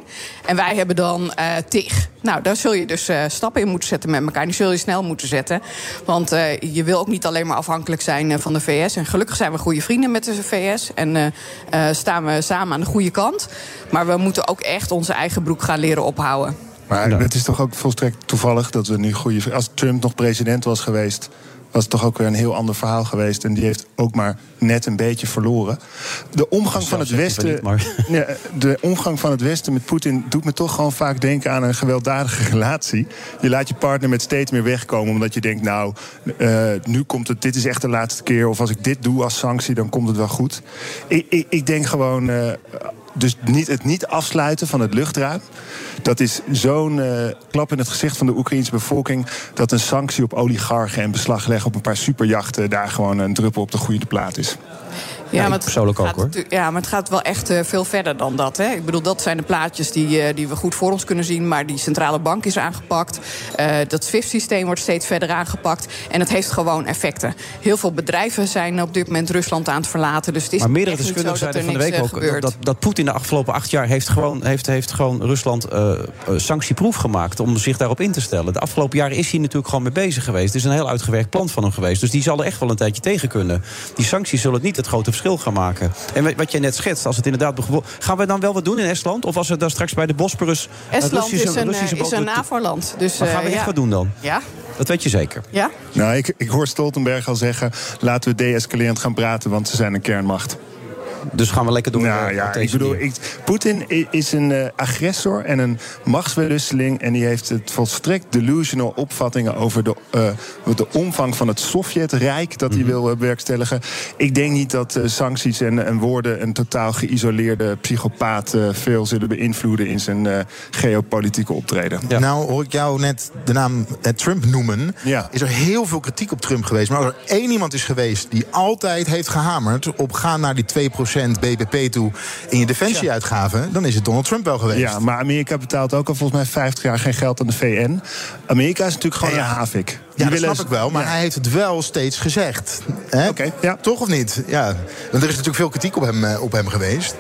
En wij hebben dan tig. Nou, daar zul je dus stappen in moeten zetten met elkaar. Die zul je snel moeten zetten. Want je wil ook niet alleen maar afhankelijk zijn van de VS. En gelukkig zijn we goede vrienden met de VS. En staan we samen aan de goede kant. Maar we moeten ook echt onze eigen broek gaan leren ophouden. Maar het is toch ook volstrekt toevallig dat we nu goede. Als Trump nog president was geweest, was het toch ook weer een heel ander verhaal geweest. En die heeft ook maar net een beetje verloren. De omgang van het Westen. *laughs* Ja, de omgang van het Westen met Poetin doet me toch gewoon vaak denken aan een gewelddadige *laughs* relatie. Je laat je partner met steeds meer wegkomen. Omdat je denkt, nou, uh, nu komt het, dit is echt de laatste keer. Of als ik dit doe als sanctie, dan komt het wel goed. Ik, ik, ik denk gewoon. Uh, dus niet, het niet afsluiten van het luchtruim. Dat is zo'n uh, klap in het gezicht van de Oekraïnse bevolking. dat een sanctie op oligarchen en beslag leggen op een paar superjachten. daar gewoon een druppel op de goede plaat is. Ja, maar ik persoonlijk ook gaat hoor. natu- Ja, maar het gaat wel echt eh, veel verder dan dat. Hè? Ik bedoel, dat zijn de plaatjes die, eh, die we goed voor ons kunnen zien. Maar die centrale bank is aangepakt. Eh, dat SWIFT-systeem wordt steeds verder aangepakt. En het heeft gewoon effecten. Heel veel bedrijven zijn op dit moment Rusland aan het verlaten. Dus het is Maar meerdere deskundigen zeiden van de week ook dat, dat Poetin de afgelopen acht jaar heeft gewoon, heeft, heeft gewoon Rusland sanctieproef gemaakt om zich daarop in te stellen. De afgelopen jaren is hij natuurlijk gewoon mee bezig geweest. Het is een heel uitgewerkt plan van hem geweest. Dus die zal er echt wel een tijdje tegen kunnen. Die sancties zullen niet het grote verschil gaan maken. En wat- wat jij net schetst, als het inderdaad begon- gaan we dan wel wat doen in Estland? Of als we dan straks bij de Bosporus het Estland Russische- is een, eh, Russische is een NAVO-land. Dus, Maar gaan we eh, echt ja. wat doen dan? Ja? Dat weet je zeker. Ja? Nou, ik, ik hoor Stoltenberg al zeggen... laten we deescalerend gaan praten, want ze zijn een kernmacht. Dus gaan we lekker door. Nou eh, ja, ik bedoel, Poetin is een eh, agressor en een machtswellusseling. En die heeft het volstrekt delusional opvattingen over de, eh, de omvang van het Sovjetrijk dat Mhm. hij wil eh, bewerkstelligen. Ik denk niet dat eh, sancties en, en woorden een totaal geïsoleerde psychopaat eh, veel zullen beïnvloeden in zijn eh, geopolitieke optreden. Nou hoor ik jou net de naam Trump noemen. Ja. Is er heel veel kritiek op Trump geweest. Maar als er één iemand is geweest die altijd heeft gehamerd... op gaan naar die 2% BBP toe in je defensieuitgaven... dan is het Donald Trump wel geweest. Ja, maar Amerika betaalt ook al volgens mij 50 jaar geen geld aan de VN. Amerika is natuurlijk gewoon Ja, een havik. Die Ja, dat willen- snap ik wel, maar Ja. hij heeft het wel steeds gezegd. Oké, ja. Toch of niet? Ja. Want er is natuurlijk veel kritiek op hem, eh, op hem geweest.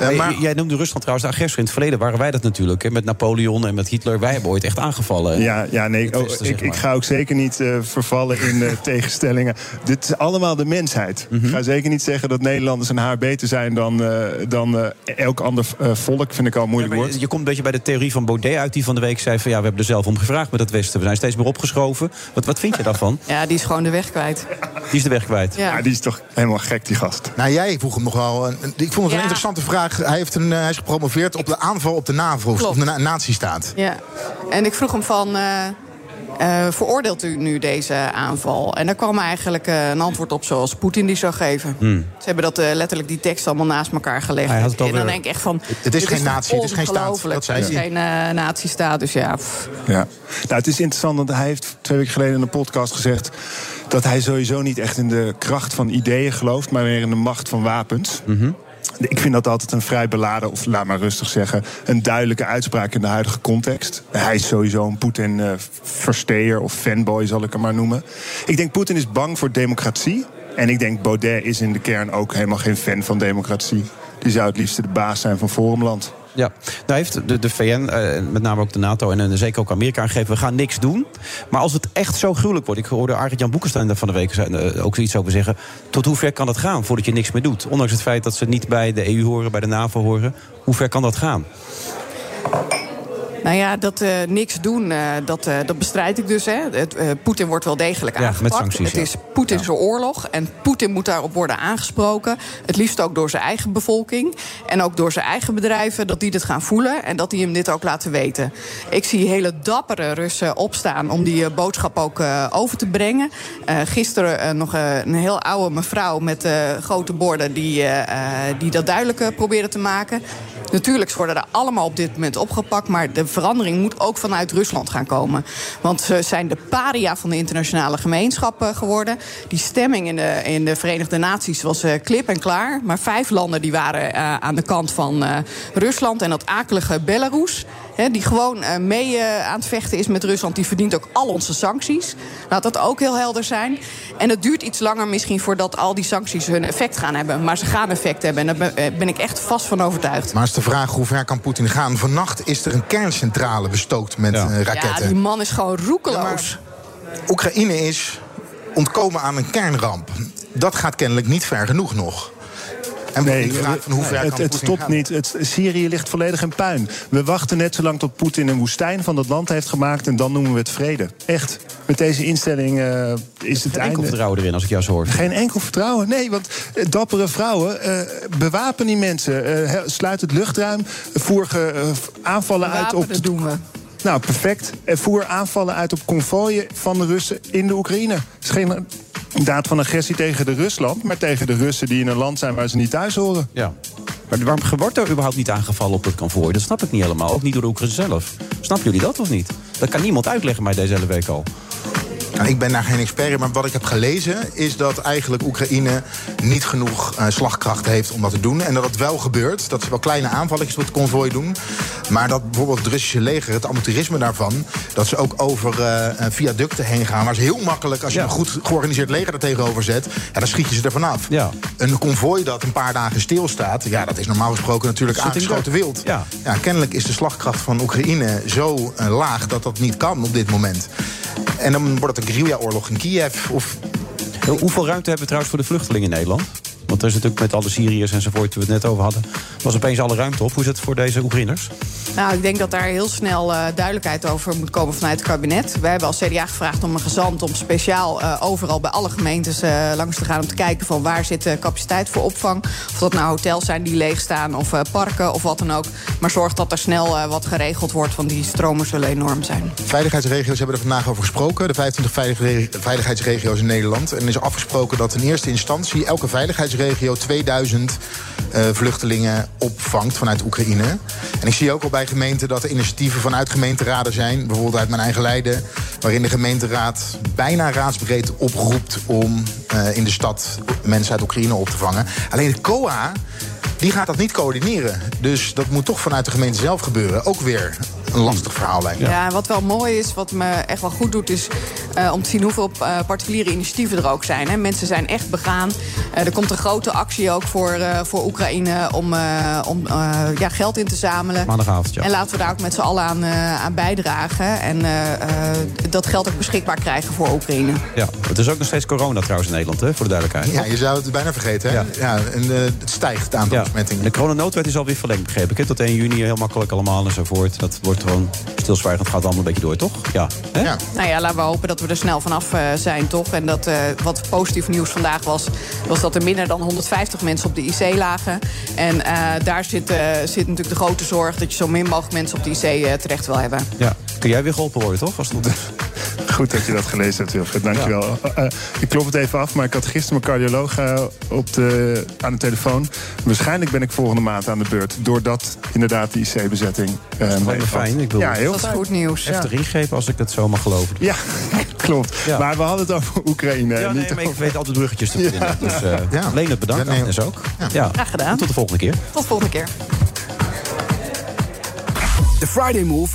Eh, Maar Jij noemde Rusland trouwens de agressor. In het verleden waren wij dat natuurlijk. Hè, met Napoleon en met Hitler. Wij hebben ooit echt aangevallen. Ja, ja nee, oh, Westen, ik, zeg maar. ik ga ook zeker niet eh, vervallen in eh, *laughs* tegenstellingen. Dit is allemaal de mensheid. Mhm. Ik ga zeker niet zeggen dat Nederlanders een haar beter zijn dan, eh, dan eh, elk ander eh, volk. Vind ik al moeilijk woord. Je komt een beetje bij de theorie van Baudet uit, die van de week zei van ja, we hebben er zelf om gevraagd met het Westen. We zijn steeds meer opgeschoven. Wat, wat vind je daarvan? Ja, die is gewoon de weg kwijt. Die is de weg kwijt. Ja. die is toch helemaal gek, die gast. Nou, jij vroeg hem nog wel. een- ik vond het Ja. een interessante vraag. Hij, heeft een, eh, hij is gepromoveerd op de aanval op de NAVO, of de na nazistaat. Ja, en ik vroeg hem van... eh, eh, veroordeelt u nu deze aanval? En daar kwam eigenlijk eh, een antwoord op zoals Poetin die zou geven. Hmm. Ze hebben dat eh, letterlijk die tekst allemaal naast elkaar gelegd. Hij had het en dan denk ik echt van... Het is geen toch natie, het is geen staat. Dat zei Het is hij. geen uh, nazistaat, dus ja... pff. Ja. Nou, het is interessant, want hij heeft twee weken geleden in een podcast gezegd... dat hij sowieso niet echt in de kracht van ideeën gelooft... maar meer in de macht van wapens. Ik vind dat altijd een vrij beladen, of laat maar rustig zeggen... een duidelijke uitspraak in de huidige context. Hij is sowieso een Poetin-versteer of fanboy, zal ik hem maar noemen. Ik denk Poetin is bang voor democratie... En ik denk Baudet is in de kern ook helemaal geen fan van democratie. Die zou het liefst de baas zijn van Forumland. Ja, nou heeft de, de VN, eh, met name ook de NATO en, zeker ook Amerika aangegeven... we gaan niks doen. Maar als het echt zo gruwelijk wordt... ik hoorde Arend-Jan Boekenstein daar van de week eh, ook iets over zeggen... tot hoe ver kan dat gaan voordat je niks meer doet? Ondanks het feit dat ze niet bij de EU horen, bij de NAVO horen. Hoe ver kan dat gaan? Nou ja, dat eh, niks doen, eh, dat, eh, dat bestrijd ik dus. Hè. Het, Poetin wordt wel degelijk Ja, met aangepakt. sancties, het ja. is Poetins oorlog en Poetin moet daarop worden aangesproken. Het liefst ook door zijn eigen bevolking en ook door zijn eigen bedrijven... dat die dit gaan voelen en dat die hem dit ook laten weten. Ik zie hele dappere Russen opstaan om die boodschap ook over te brengen. Gisteren nog een heel oude mevrouw met grote borden... die, die dat duidelijker probeerde te maken... Natuurlijk worden er allemaal op dit moment opgepakt. Maar de verandering moet ook vanuit Rusland gaan komen. Want ze zijn de paria van de internationale gemeenschap geworden. Die stemming in de, in de Verenigde Naties was eh, klip en klaar. Maar vijf landen die waren eh, aan de kant van eh, Rusland. En dat akelige Belarus. Die gewoon eh, mee eh, aan het vechten is met Rusland. Die verdient ook al onze sancties. Laat dat ook heel helder zijn. En het duurt iets langer misschien voordat al die sancties hun effect gaan hebben. Maar ze gaan effect hebben. En daar ben, eh, ik echt vast van overtuigd. Maar is de vraag hoe ver kan Poetin gaan? Vannacht is er een kerncentrale bestookt met raketten. Ja, die man is gewoon roekeloos. Oekraïne is ontkomen aan een kernramp. Dat gaat kennelijk niet ver genoeg nog. En Nee, de vraag van hoe ver het, stopt gaan? niet. Het, Syrië ligt volledig in puin. We wachten net zo lang tot Poetin een woestijn van dat land heeft gemaakt... en dan noemen we het vrede. Echt. Met deze instelling eh, is het Geen einde. enkel vertrouwen erin, als ik jou zo hoor. Geen enkel vertrouwen. Nee, want eh, dappere vrouwen, eh, bewapen die mensen. eh, sluit het luchtruim. Voer ge- aanvallen uit op... Wapenen doen we. Nou, perfect. En voer aanvallen uit op konvooien van de Russen in de Oekraïne. Is geen daad van agressie tegen de Rusland... maar tegen de Russen die in een land zijn waar ze niet thuis horen. Ja. Maar waarom wordt er überhaupt niet aangevallen op het konvooi? Dat snap ik niet helemaal. Ook niet door de Oekraïne zelf. Snappen jullie dat of niet? Dat kan niemand uitleggen mij deze hele week al. Nou, ik ben daar geen expert in, maar wat ik heb gelezen is dat eigenlijk Oekraïne niet genoeg uh, slagkracht heeft om dat te doen. En dat het wel gebeurt. Dat ze wel kleine aanvalletjes op het konvooi doen. Maar dat bijvoorbeeld het Russische leger, het amateurisme daarvan, dat ze ook over uh, viaducten heen gaan. Waar ze heel makkelijk, als je een goed georganiseerd leger er tegenover zet, ja, dan schiet je ze er vanaf. Ja. Een konvooi dat een paar dagen stilstaat, ja, dat is normaal gesproken natuurlijk aangeschoten wild. Ja. Ja, kennelijk is de slagkracht van Oekraïne zo uh, laag dat dat niet kan op dit moment. En dan wordt het een guerrilla-oorlog in Kiev. Of... Hoeveel ruimte hebben we trouwens voor de vluchtelingen in Nederland? Want er is natuurlijk met alle Syriërs enzovoort, we het net over hadden... was opeens alle ruimte op. Hoe is het voor deze Oekraïners? Nou, ik denk dat daar heel snel uh, duidelijkheid over moet komen vanuit het kabinet. Wij hebben als CDA gevraagd om een gezant om speciaal uh, overal bij alle gemeentes uh, langs te gaan... om te kijken van waar zit de capaciteit voor opvang. Of dat nou hotels zijn die leegstaan of parken of wat dan ook. Maar zorg dat er snel wat geregeld wordt, want die stromen zullen enorm zijn. Veiligheidsregio's hebben er vandaag over gesproken. De 25 veiligheidsregio's in Nederland. En er is afgesproken dat in eerste instantie elke veiligheidsregio 2000 vluchtelingen opvangt vanuit Oekraïne. En ik zie ook al bij gemeenten dat er initiatieven vanuit gemeenteraden zijn. Bijvoorbeeld uit mijn eigen Leiden. Waarin de gemeenteraad bijna raadsbreed oproept om uh, in de stad mensen uit Oekraïne op te vangen. Alleen het COA. Die gaat dat niet coördineren. Dus dat moet toch vanuit de gemeente zelf gebeuren. Ook weer een lastig verhaal lijkt me. Ja, wat wel mooi is, wat me echt wel goed doet... is uh, om te zien hoeveel uh, particuliere initiatieven er ook zijn. Hè. Mensen zijn echt begaan. Uh, er komt een grote actie ook voor, voor Oekraïne... om, om ja, geld in te zamelen. Maandagavond, ja. En laten we daar ook met z'n allen aan, aan bijdragen. En dat geld ook beschikbaar krijgen voor Oekraïne. Ja, het is ook nog steeds corona trouwens in Nederland, hè, voor de duidelijkheid. Ja, je zou het bijna vergeten. Hè? Ja. ja en het stijgt, het aantal ja. besmettingen. De coronanoodwet is alweer verlengd, begreep ik. Hè? Tot 1 juni heel makkelijk allemaal enzovoort. Dat wordt gewoon stilzwijgend gaat allemaal een beetje door, toch? Ja. Hè? ja. Nou ja, laten we hopen dat we er snel vanaf uh, zijn, toch? En dat uh, wat positief nieuws vandaag was... was dat er minder dan 150 mensen op de IC lagen. En uh, daar zit, zit natuurlijk de grote zorg... dat je zo min mogelijk mensen op de IC terecht wil hebben. Ja. Kun jij weer geholpen worden, toch? Als het... Goed dat je dat gelezen hebt, Wilfred. Dankjewel. Ja. ik klop het even af, maar ik had gisteren mijn cardioloog op de, aan de telefoon. Waarschijnlijk ben ik volgende maand aan de beurt. Doordat inderdaad die IC-bezetting... dat is wel fijn. Ik wil ja, heel dat is goed nieuws. Heftig ja. ingrepen, als ik het zo mag geloven. Ja, *laughs* klopt. Ja. Maar we hadden het over Oekraïne. Ja, nee, niet maar ik weet altijd bruggetjes te vinden. Ja. Dus uh, het bedankt, ja, nee. ook. Ja. Graag gedaan. Tot de volgende keer. Tot de volgende keer. De Friday Move.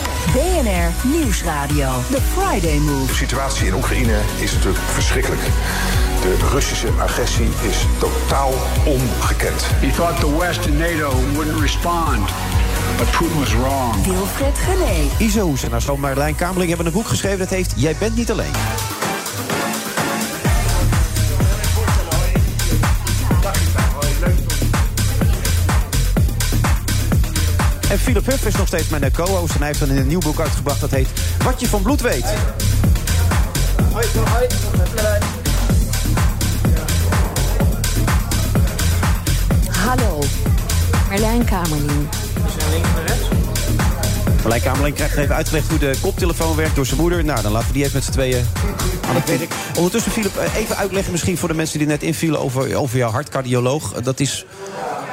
BNR Nieuwsradio. The Friday Move. De situatie in Oekraïne is natuurlijk verschrikkelijk. De Russische agressie is totaal ongekend. He thought the West and NATO wouldn't respond. But Putin was wrong. Wilfred Gené. Iso Hoes en haar Marlijn Kameling hebben een boek geschreven dat heeft Jij bent niet alleen. En Philip Huff is nog steeds mijn co-host. En hij heeft dan een nieuw boek uitgebracht dat heet Wat je van bloed weet. Hallo, Marlijn Kamerling. Marlijn Kamerling krijgt even uitgelegd hoe de koptelefoon werkt door zijn moeder. Nou, dan laten we die even met z'n tweeën aan het werk. Ondertussen, Philip, even uitleggen misschien voor de mensen die net invielen over, over jouw hartcardioloog. Dat is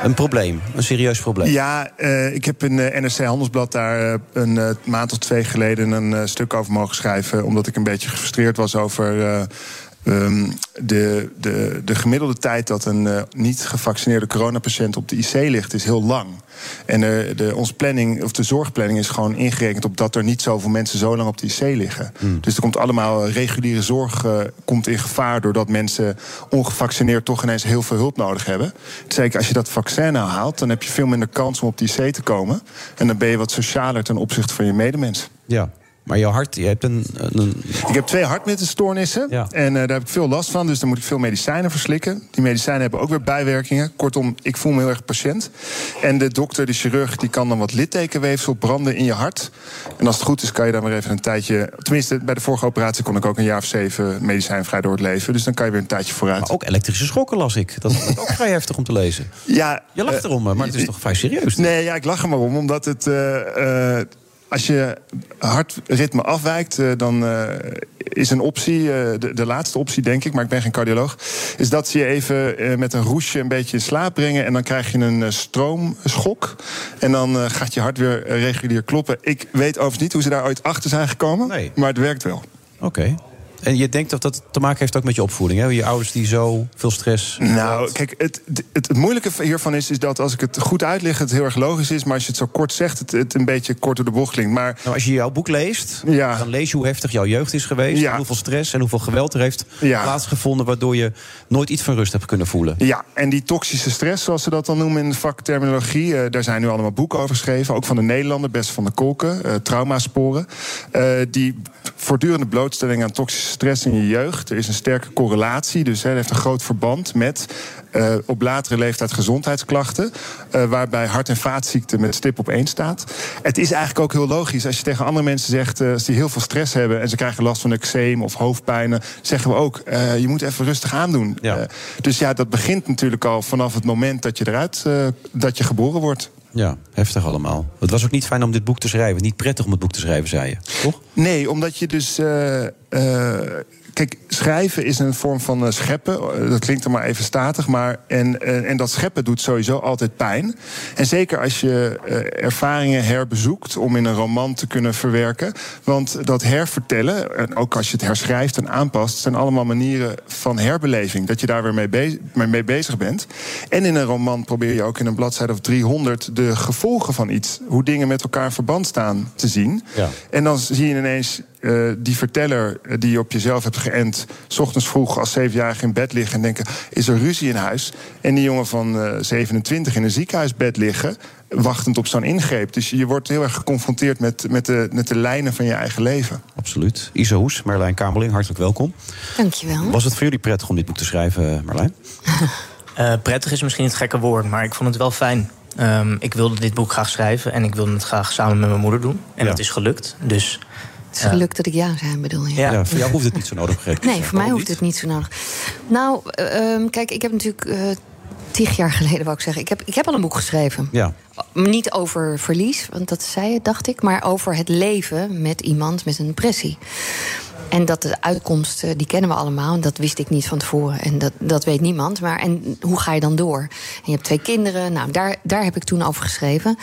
een probleem, een serieus probleem. Ja, uh, ik heb in uh, NRC Handelsblad daar uh, een maand of twee geleden een stuk over mogen schrijven. Omdat ik een beetje gefrustreerd was over. Um, de, de, de gemiddelde tijd dat een uh, niet gevaccineerde coronapatiënt op de IC ligt, is heel lang. En uh, de, onze planning, of de zorgplanning is gewoon ingerekend op dat er niet zoveel mensen zo lang op de IC liggen. Hmm. Dus er komt allemaal reguliere zorg komt in gevaar doordat mensen ongevaccineerd toch ineens heel veel hulp nodig hebben. Zeker als je dat vaccin nou haalt, dan heb je veel minder kans om op de IC te komen. En dan ben je wat socialer ten opzichte van je medemens. Ja. Maar jouw hart, je hebt een... een... Ik heb twee hartritmestoornissen. En eh, daar heb ik veel last van. Dus dan moet ik veel medicijnen verslikken. Die medicijnen hebben ook weer bijwerkingen. Kortom, ik voel me heel erg patiënt. En de dokter, de chirurg, die kan dan wat littekenweefsel branden in je hart. En als het goed is, kan je dan weer even een tijdje. Tenminste, bij de vorige operatie kon ik ook een jaar of zeven medicijnvrij door het leven. Dus dan kan je weer een tijdje vooruit. Maar ook elektrische schokken las ik. Dat is ook vrij heftig om te lezen. Ja, Je lacht eh, erom, maar het is toch vrij serieus? Nee, ja, ik lach er maar om, omdat het. eh, eh, als je hartritme afwijkt, eh, dan eh, is een optie, eh, de, de laatste optie denk ik, maar ik ben geen cardioloog, is dat ze je even met een roesje een beetje in slaap brengen en dan krijg je een stroomschok en dan gaat je hart weer regulier kloppen. Ik weet overigens niet hoe ze daar ooit achter zijn gekomen, maar het werkt wel. Oké. En je denkt dat dat te maken heeft ook met je opvoeding, hè? Je ouders die zo veel stress... Nou, kijk, het, het, het moeilijke hiervan is, is dat als ik het goed uitleg, het heel erg logisch is. Maar als je het zo kort zegt, het, het een beetje kort door de bocht klinkt. Maar Nou, als je jouw boek leest, Ja. dan lees je hoe heftig jouw jeugd is geweest. Ja. Hoeveel stress en hoeveel geweld er heeft Ja. plaatsgevonden... waardoor je nooit iets van rust hebt kunnen voelen. Ja, en die toxische stress, zoals ze dat dan noemen in de vakterminologie... eh, daar zijn nu allemaal boeken over geschreven. Ook van de Nederlander, Best van de Kolken, eh, Traumasporen. Eh, die voortdurende blootstelling aan toxische stress in je jeugd... er is een sterke correlatie, dus hè, het heeft een groot verband... met eh, op latere leeftijd gezondheidsklachten... eh, waarbij hart- en vaatziekten met stip op één staat. Het is eigenlijk ook heel logisch als je tegen andere mensen zegt... eh, als die heel veel stress hebben en ze krijgen last van eczeem of hoofdpijnen... zeggen we ook, je moet even rustig aandoen. Eh, dus ja, dat begint natuurlijk al vanaf het moment dat je eruit... dat je geboren wordt. Ja, heftig allemaal. Het was ook niet fijn om dit boek te schrijven. Niet prettig om het boek te schrijven, zei je. Toch? Nee, omdat je dus. eh, eh, kijk, schrijven is een vorm van eh, scheppen. Eh, Dat klinkt er maar even statig. Maar, en, eh, en dat scheppen doet sowieso altijd pijn. En zeker als je ervaringen herbezoekt om in een roman te kunnen verwerken. Want dat hervertellen, en ook als je het herschrijft en aanpast, zijn allemaal manieren van herbeleving. Dat je daar weer mee, be- mee mee bezig bent. En in een roman probeer je ook in een bladzijde of 300 de gevolgen van iets, hoe dingen met elkaar in verband staan, te zien. Ja. En dan zie je ineens eh, die verteller eh, die je op jezelf hebt geënt... s ochtends vroeg als zevenjarige in bed liggen en denken... is er ruzie in huis? En die jongen van eh, 27 in een ziekenhuisbed liggen... wachtend op zo'n ingreep. Dus je wordt heel erg geconfronteerd met, met, de, met de lijnen van je eigen leven. Absoluut. Isa Hoes, Marlijn Kamerling, hartelijk welkom. Dankjewel. Was het voor jullie prettig om dit boek te schrijven, Marlijn? *laughs* Eh, prettig is misschien het gekke woord, maar ik vond het wel fijn. Ehm, ik wilde dit boek graag schrijven en ik wilde het graag samen met mijn moeder doen. En Ja. dat is gelukt. Dus, Het is gelukt dat ik ja zei, bedoel je? Ja. Ja, voor jou hoeft het niet zo nodig. Nee, voor mij hoeft het niet zo nodig. Nou, eh, ehm, kijk, ik heb natuurlijk eh tig jaar geleden, wou ik zeggen... Ik heb, ik heb al een boek geschreven. Ja. Niet over verlies, want dat zei je, dacht ik... maar over het leven met iemand met een depressie. En dat de uitkomst, eh, die kennen we allemaal. En dat wist ik niet van tevoren. En dat, dat weet niemand. Maar en hoe ga je dan door? En je hebt twee kinderen. Nou, daar, daar heb ik toen over geschreven.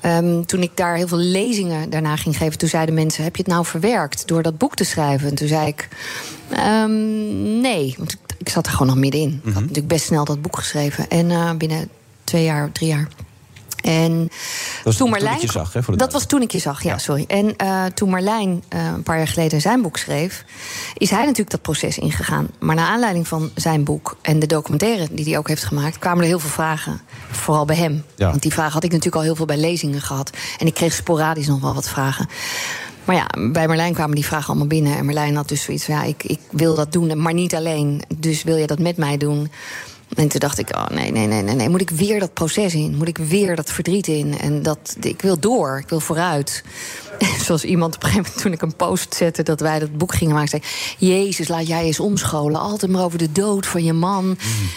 Ehm, toen ik daar heel veel lezingen daarna ging geven... toen zeiden mensen, heb je het nou verwerkt door dat boek te schrijven? En toen zei ik, ehm, nee. Want ik, ik zat er gewoon nog middenin. Ik had natuurlijk best snel dat boek geschreven. En eh, binnen twee jaar, drie jaar... En was toen Marlijn. ik je zag, hè, voor de dat was toen ik je zag, ja, sorry. En eh, toen Marlijn eh, een paar jaar geleden zijn boek schreef, is hij natuurlijk dat proces ingegaan. Maar naar aanleiding van zijn boek en de documentaire die hij ook heeft gemaakt, kwamen er heel veel vragen. Vooral bij hem. Ja. Want die vragen had ik natuurlijk al heel veel bij lezingen gehad. En ik kreeg sporadisch nog wel wat vragen. Maar ja, bij Marlijn kwamen die vragen allemaal binnen. En Marlijn had dus zoiets van, ja, ik, ik wil dat doen, maar niet alleen. Dus wil je dat met mij doen? En toen dacht ik, oh nee, nee, nee, nee, nee. Moet ik weer dat proces in? Moet ik weer dat verdriet in? En dat, ik wil door, ik wil vooruit. *laughs* Zoals iemand op een gegeven moment toen ik een post zette... dat wij dat boek gingen maken, zei... Jezus, laat jij eens omscholen. Altijd maar over de dood van je man.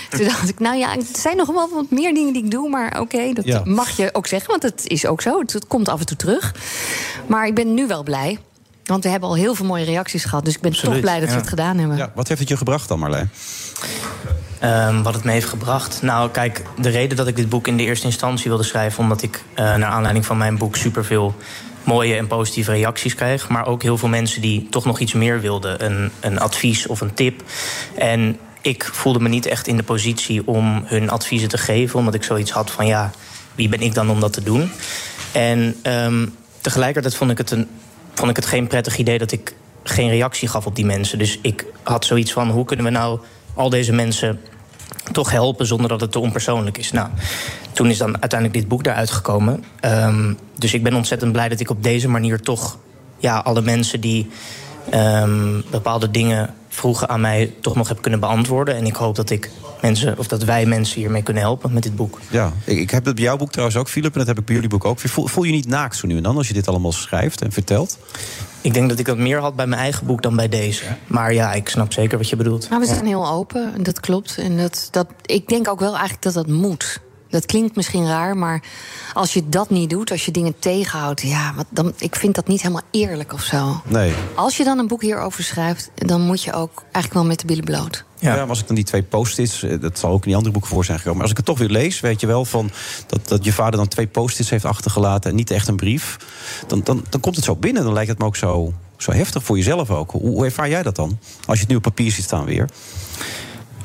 Toen dacht ik, nou ja, er zijn nog wel wat meer dingen die ik doe... maar oké, dat Ja. mag je ook zeggen, want het is ook zo. Het, het komt af en toe terug. Maar ik ben nu wel blij... Want we hebben al heel veel mooie reacties gehad. Dus ik ben toch blij dat we het gedaan hebben. Ja, wat heeft het je gebracht dan, Marlijn? Ehm, wat het me heeft gebracht. Nou, kijk, de reden dat ik dit boek in de eerste instantie wilde schrijven, omdat ik eh, naar aanleiding van mijn boek superveel mooie en positieve reacties kreeg. Maar ook heel veel mensen die toch nog iets meer wilden. Een, een advies of een tip. En ik voelde me niet echt in de positie om hun adviezen te geven, omdat ik zoiets had van ja, wie ben ik dan om dat te doen? En ehm, tegelijkertijd vond ik, het een, vond ik het geen prettig idee dat ik geen reactie gaf op die mensen. Dus ik had zoiets van: hoe kunnen we nou al deze mensen toch helpen zonder dat het te onpersoonlijk is? Nou, toen is dan uiteindelijk dit boek daaruit gekomen. Ehm, dus ik ben ontzettend blij dat ik op deze manier toch ja, alle mensen die ehm, bepaalde dingen vroegen aan mij toch nog heb kunnen beantwoorden. En ik hoop dat ik mensen, of dat wij mensen hiermee kunnen helpen met dit boek. Ja, ik, ik heb het bij jouw boek trouwens ook, Philip, en dat heb ik bij jullie boek ook. Voel, voel je niet naakt zo nu en dan als je dit allemaal schrijft en vertelt? Ik denk dat ik dat meer had bij mijn eigen boek dan bij deze. Maar ja, ik snap zeker wat je bedoelt. Nou, we zijn heel open, en dat klopt. En dat, dat, ik denk ook wel eigenlijk dat dat moet. Dat klinkt misschien raar, maar als je dat niet doet, als je dingen tegenhoudt, ja, wat, dan, ik vind dat niet helemaal eerlijk of zo. Nee. Als je dan een boek hierover schrijft, dan moet je ook eigenlijk wel met de billen bloot. Ja. maar als ik dan die twee post-its, eh, dat zal ook in die andere boeken voor zijn gekomen. Maar als ik het toch weer lees, weet je wel, van dat, dat je vader dan twee post-its heeft achtergelaten en niet echt een brief. Dan, dan, dan komt het zo binnen. Dan lijkt het me ook zo, zo heftig voor jezelf ook. Hoe, hoe ervaar jij dat dan? Als je het nu op papier ziet staan weer.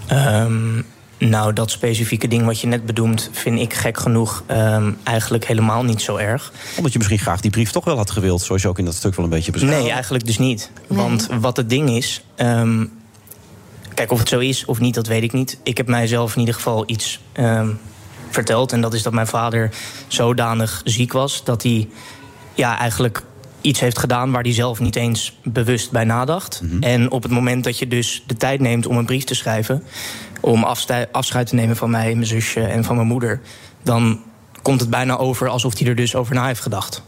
Ehm, nou, dat specifieke ding wat je net bedoelt, vind ik gek genoeg ehm, eigenlijk helemaal niet zo erg. Omdat je misschien graag die brief toch wel had gewild, zoals je ook in dat stuk wel een beetje beschrijft. Nee, eigenlijk dus niet. Want wat het ding is. ehm, kijk, of het zo is of niet, dat weet ik niet. Ik heb mijzelf in ieder geval iets ehm, verteld. En dat is dat mijn vader zodanig ziek was dat hij ja, eigenlijk iets heeft gedaan waar hij zelf niet eens bewust bij nadacht. En op het moment dat je dus de tijd neemt om een brief te schrijven, om afscheid te nemen van mij, mijn zusje en van mijn moeder, dan komt het bijna over alsof hij er dus over na heeft gedacht.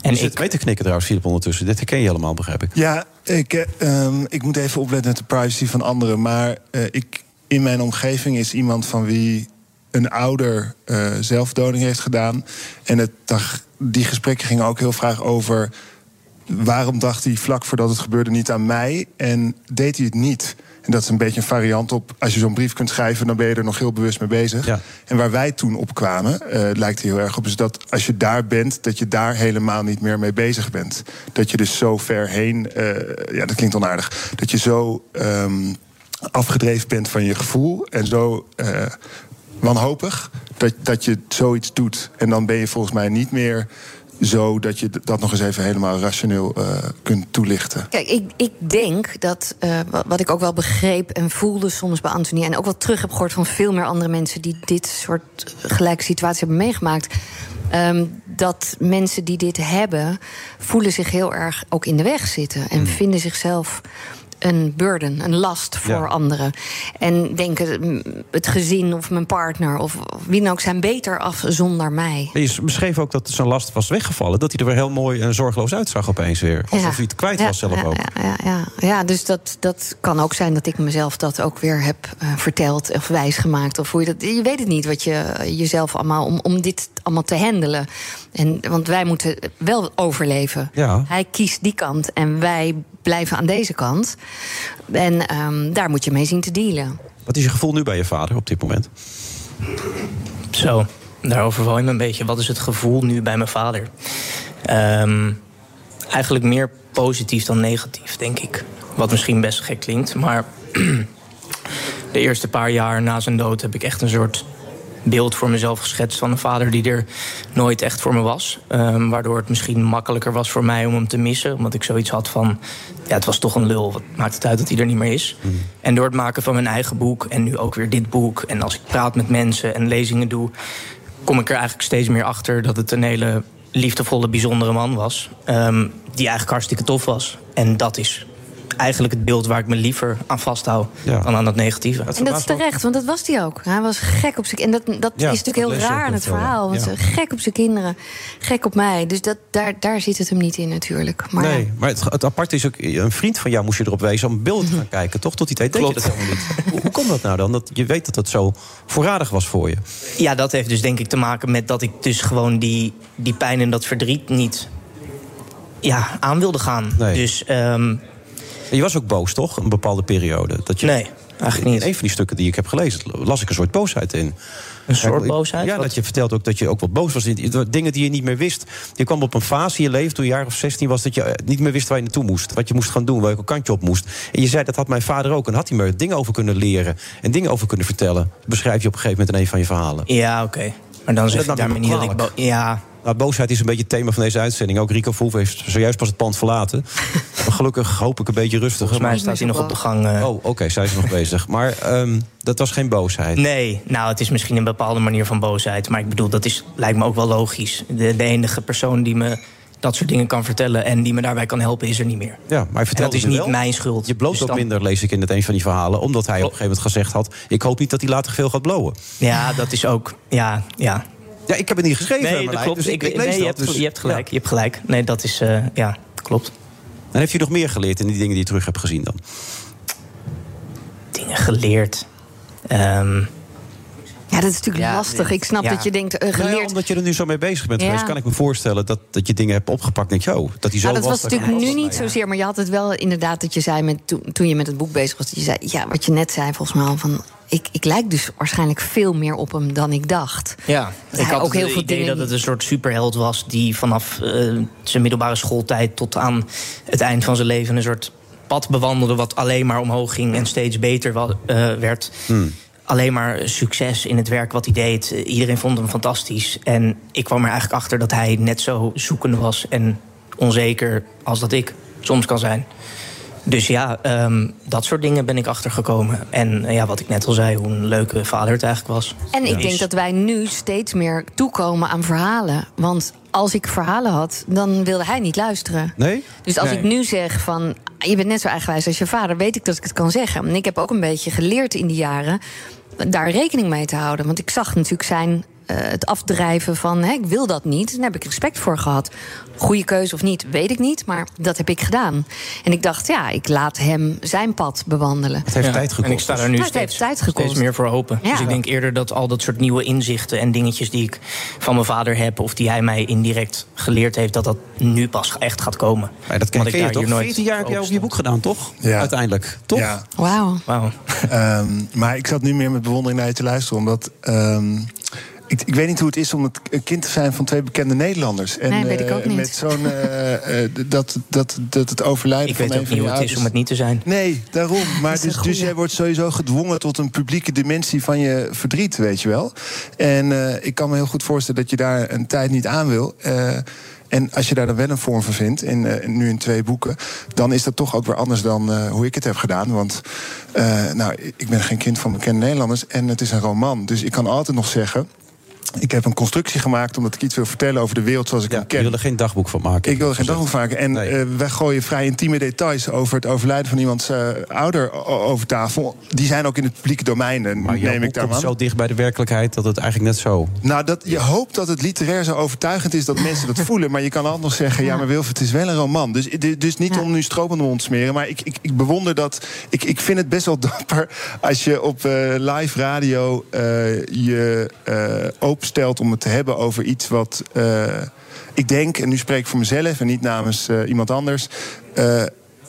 En je zit mee te knikken trouwens, Philip, ondertussen. Dit herken je helemaal, begrijp ik. Ja, ik, eh, ehm, ik moet even opletten met de privacy van anderen. Maar eh, ik, in mijn omgeving is iemand van wie een ouder eh, zelfdoding heeft gedaan. En het, dag- die gesprekken gingen ook heel vaak over... waarom dacht hij vlak voordat het gebeurde niet aan mij... en deed hij het niet? En dat is een beetje een variant op... als je zo'n brief kunt schrijven, dan ben je er nog heel bewust mee bezig. En waar wij toen op kwamen, eh, lijkt er heel erg op... is dat als je daar bent, dat je daar helemaal niet meer mee bezig bent. Dat je dus zo ver heen... eh, ja, dat klinkt onaardig. Dat je zo ehm, afgedreven bent van je gevoel... en zo eh, wanhopig dat, dat je zoiets doet. En dan ben je volgens mij niet meer zo dat je dat nog eens even helemaal rationeel eh, kunt toelichten. Kijk, ik, ik denk dat, eh, wa- wat ik ook wel begreep en voelde soms bij Anthony... en ook wel terug heb gehoord van veel meer andere mensen... die dit soort gelijke situaties hebben meegemaakt... ehm, dat mensen die dit hebben, voelen zich heel erg ook in de weg zitten... en vinden zichzelf een burden, een last voor Ja. anderen. En denken, het gezin of mijn partner of wie dan ook... zijn beter af zonder mij. Je beschreef ook dat zijn last was weggevallen. Dat hij er weer heel mooi en zorgeloos uitzag opeens weer. Alsof hij het kwijt Ja, was zelf ja, ook. Ja, ja, ja. ja dus dat, dat kan ook zijn dat ik mezelf dat ook weer heb eh, verteld of wijsgemaakt. Of hoe je dat. Je weet het niet wat je jezelf allemaal. om, om dit allemaal te handelen. En, want wij moeten wel overleven. Ja. Hij kiest die kant en wij blijven aan deze kant. En ehm, daar moet je mee zien te dealen. Wat is je gevoel nu bij je vader op dit moment? Zo, daar overval je me een beetje. Wat is het gevoel nu bij mijn vader? Ehm, eigenlijk meer positief dan negatief, denk ik. Wat misschien best gek klinkt, maar *clears throat* de eerste paar jaar na zijn dood heb ik echt een soort beeld voor mezelf geschetst van een vader die er nooit echt voor me was. Ehm, waardoor het misschien makkelijker was voor mij om hem te missen. Omdat ik zoiets had van, ja, het was toch een lul. Wat maakt het uit dat hij er niet meer is? En door het maken van mijn eigen boek en nu ook weer dit boek... en als ik praat met mensen en lezingen doe... kom ik er eigenlijk steeds meer achter dat het een hele liefdevolle, bijzondere man was. ehm, die eigenlijk hartstikke tof was. En dat is eigenlijk het beeld waar ik me liever aan vasthoud... dan aan het negatieve. En dat is terecht, want dat was hij ook. Hij was gek op zijn En dat, dat Ja, is dat natuurlijk heel raar aan wel het verhaal. Want Ja. gek op zijn kinderen, gek op mij. Dus dat, daar, daar zit het hem niet in natuurlijk. Maar nee, maar het, het aparte is ook, een vriend van jou moest je erop wezen om beelden te gaan kijken, toch? Tot die tijd deed je dat helemaal niet. Hoe, hoe komt dat nou dan? Dat je weet dat het zo voorradig was voor je. Ja, dat heeft dus denk ik te maken met dat ik dus gewoon die, die pijn en dat verdriet niet ja, aan wilde gaan. Dus ehm, En je was ook boos, toch? Een bepaalde periode. Dat je, Nee, eigenlijk niet. In een van die stukken die ik heb gelezen, las ik een soort boosheid in. Een soort boosheid? Ja, Wat? dat je vertelt ook dat je ook wat boos was. in- Dingen die je niet meer wist. Je kwam op een fase in je leven toen je jaar of 16 was... dat je eh, niet meer wist waar je naartoe moest. Wat je moest gaan doen, welke kant je op moest. En je zei, dat had mijn vader ook. En had hij me dingen over kunnen leren. En dingen over kunnen vertellen. Beschrijf je op een gegeven moment in een van je verhalen. Ja, oké. Maar dan zeg Dat ik daarmee niet dat ik... Ja, Nou, boosheid is een beetje het thema van deze uitzending. Ook Rico Verhoeven heeft zojuist pas het pand verlaten. *laughs* maar gelukkig hoop ik een beetje rustig. Volgens mij staat hij nog op de gang. eh. Oh, oké, zij is nog bezig. Maar ehm, dat was geen boosheid. Nee, nou, het is misschien een bepaalde manier van boosheid. Maar ik bedoel, dat is, lijkt me ook wel logisch. De, de enige persoon die me dat soort dingen kan vertellen en die me daarbij kan helpen, is er niet meer. Ja, maar vertelt dat is niet wel. mijn schuld. Je bloot Dus ook minder, lees ik in het een van die verhalen. Omdat hij op een gegeven moment gezegd had... ik hoop niet dat hij later veel gaat blowen. Ja, dat is ook. Ja, ja. Ja, ik heb het niet geschreven, Nee, dat klopt. dus ik- lees nee, je, dat, hebt, dus- je hebt gelijk. Je hebt gelijk. Nee, dat is. eh, ja, klopt. En heeft u nog meer geleerd in die dingen die je terug hebt gezien dan? Dingen geleerd. Ehm, Ja, dat is natuurlijk Ja, lastig. Ik snap ja. dat je denkt, eh, Nou ja, geleerd... omdat je er nu zo mee bezig bent Ja. geweest... kan ik me voorstellen dat, dat je dingen hebt opgepakt. Denk je, oh, dat hij zo Nou, dat was natuurlijk nu passen. niet zozeer, maar je had het wel inderdaad dat je zei met, toen, toen je met het boek bezig was. Dat je zei, ja, wat je net zei volgens mij al van. Ik, ik lijk dus waarschijnlijk veel meer op hem dan ik dacht. Ja, Dat ik had ook heel het veel idee dingen dat het een soort superheld was... die vanaf eh, zijn middelbare schooltijd tot aan het eind van zijn leven... een soort pad bewandelde wat alleen maar omhoog ging... en steeds beter wa- eh, werd. Alleen maar succes in het werk wat hij deed. Eh, Iedereen vond hem fantastisch. En ik kwam er eigenlijk achter dat hij net zo zoekende was... en onzeker als dat ik soms kan zijn. Dus ja, ehm, dat soort dingen ben ik achtergekomen. En eh, ja, wat ik net al zei, hoe een leuke vader het eigenlijk was. En ik denk dat wij nu steeds meer toekomen aan verhalen. Want als ik verhalen had, dan wilde hij niet luisteren. Nee? Dus als Nee. ik nu zeg van, je bent net zo eigenwijs als je vader... weet ik dat ik het kan zeggen. En ik heb ook een beetje geleerd in die jaren... daar rekening mee te houden. Want ik zag natuurlijk zijn... eh, het afdrijven van, hè, ik wil dat niet. Daar heb ik respect voor gehad. Goede keuze of niet, weet ik niet. Maar dat heb ik gedaan. En ik dacht, ja, ik laat hem zijn pad bewandelen. Het heeft Ja, tijd gekost. En ik sta er nu Ja, steeds, heeft tijd gekost. steeds meer voor open. Ja. Dus ik denk eerder dat al dat soort nieuwe inzichten en dingetjes die ik van mijn vader heb, of die hij mij indirect geleerd heeft, dat dat nu pas echt gaat komen. Maar dat ken, Want ken je daar toch? hier nooit 14 jaar heb jij over je boek gedaan, toch? Ja. Uiteindelijk, toch? Ja. Wauw. Wauw. Ehm, maar ik zat nu meer met bewondering naar je te luisteren, omdat. ehm, ik, ik weet niet hoe het is om het een kind te zijn van twee bekende Nederlanders. En, Nee, weet ik eh, ook niet. Met zo'n. eh, eh, dat, dat, dat het overlijden Ik van weet een ook van niet hoe het is om het niet te zijn. Nee, daarom. *laughs* Maar dus, dus jij wordt sowieso gedwongen tot een publieke dimensie van je verdriet, weet je wel. En eh, ik kan me heel goed voorstellen dat je daar een tijd niet aan wil. Eh, en als je daar dan wel een vorm van vindt, in, nu in twee boeken, dan is dat toch ook weer anders dan eh, hoe ik het heb gedaan. Want eh, nou, ik ben geen kind van bekende Nederlanders en het is een roman. Dus ik kan altijd nog zeggen. Ik heb een constructie gemaakt omdat ik iets wil vertellen over de wereld zoals ik hem ken. wil er geen dagboek van maken. Ik wil er geen dagboek van maken. En eh, wij gooien vrij intieme details over het overlijden van iemands eh, ouder over tafel. Die zijn ook in het publieke domein, eh, Maar jouw neem ik boek daar komt zo dicht bij de werkelijkheid dat het eigenlijk net zo... Nou, dat, je hoopt dat het literair zo overtuigend is dat mensen dat voelen. Maar je kan altijd nog zeggen, ja, maar Wilfred, het is wel een roman. Dus, dus niet om nu stroop aan de mond te smeren. Maar ik, ik, ik bewonder dat... Ik, ik vind het best wel *laughs* dapper als je op eh, live radio eh, je eh, openstelt om het te hebben over iets wat... eh, ik denk, en nu spreek ik voor mezelf en niet namens eh, iemand anders... eh,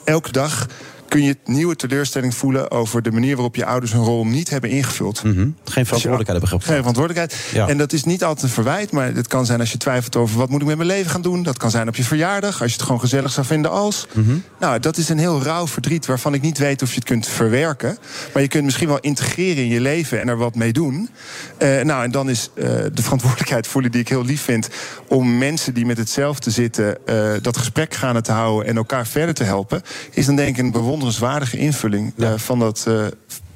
elke dag kun je nieuwe teleurstelling voelen over de manier waarop je ouders hun rol niet hebben ingevuld. Mhm. Geen verantwoordelijkheid hebben gehad. Geen verantwoordelijkheid. Ja. En dat is niet altijd een verwijt, maar het kan zijn als je twijfelt over wat moet ik met mijn leven gaan doen. Dat kan zijn op je verjaardag, als je het gewoon gezellig zou vinden als. Mhm. Nou, dat is een heel rauw verdriet waarvan ik niet weet of je het kunt verwerken. Maar je kunt misschien wel integreren in je leven en er wat mee doen. Eh, nou, en dan is eh, de verantwoordelijkheid voelen die ik heel lief vind om mensen die met hetzelfde zitten eh, dat gesprek gaande te houden en elkaar verder te helpen. Is dan denk ik een bewonderenswaardige invulling eh, van dat. eh,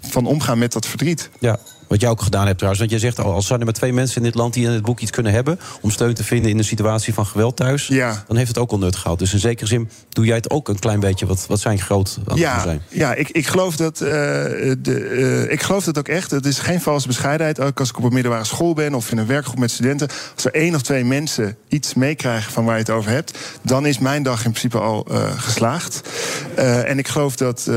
van omgaan met dat verdriet. Ja, wat jij ook gedaan hebt trouwens. Want je zegt al, als zijn er maar twee mensen in dit land die in het boek iets kunnen hebben... om steun te vinden in een situatie van geweld thuis... dan heeft het ook al nut gehad. Dus in zekere zin doe jij het ook een klein beetje wat, wat zijn groot aan Ja, zijn. ja ik, ik, geloof dat, eh, de, eh, ik geloof dat ook echt. Het is geen valse bescheidenheid. Ook als ik op een middelbare school ben of in een werkgroep met studenten. Als er één of twee mensen iets meekrijgen van waar je het over hebt. dan is mijn dag in principe al eh, geslaagd. En ik geloof dat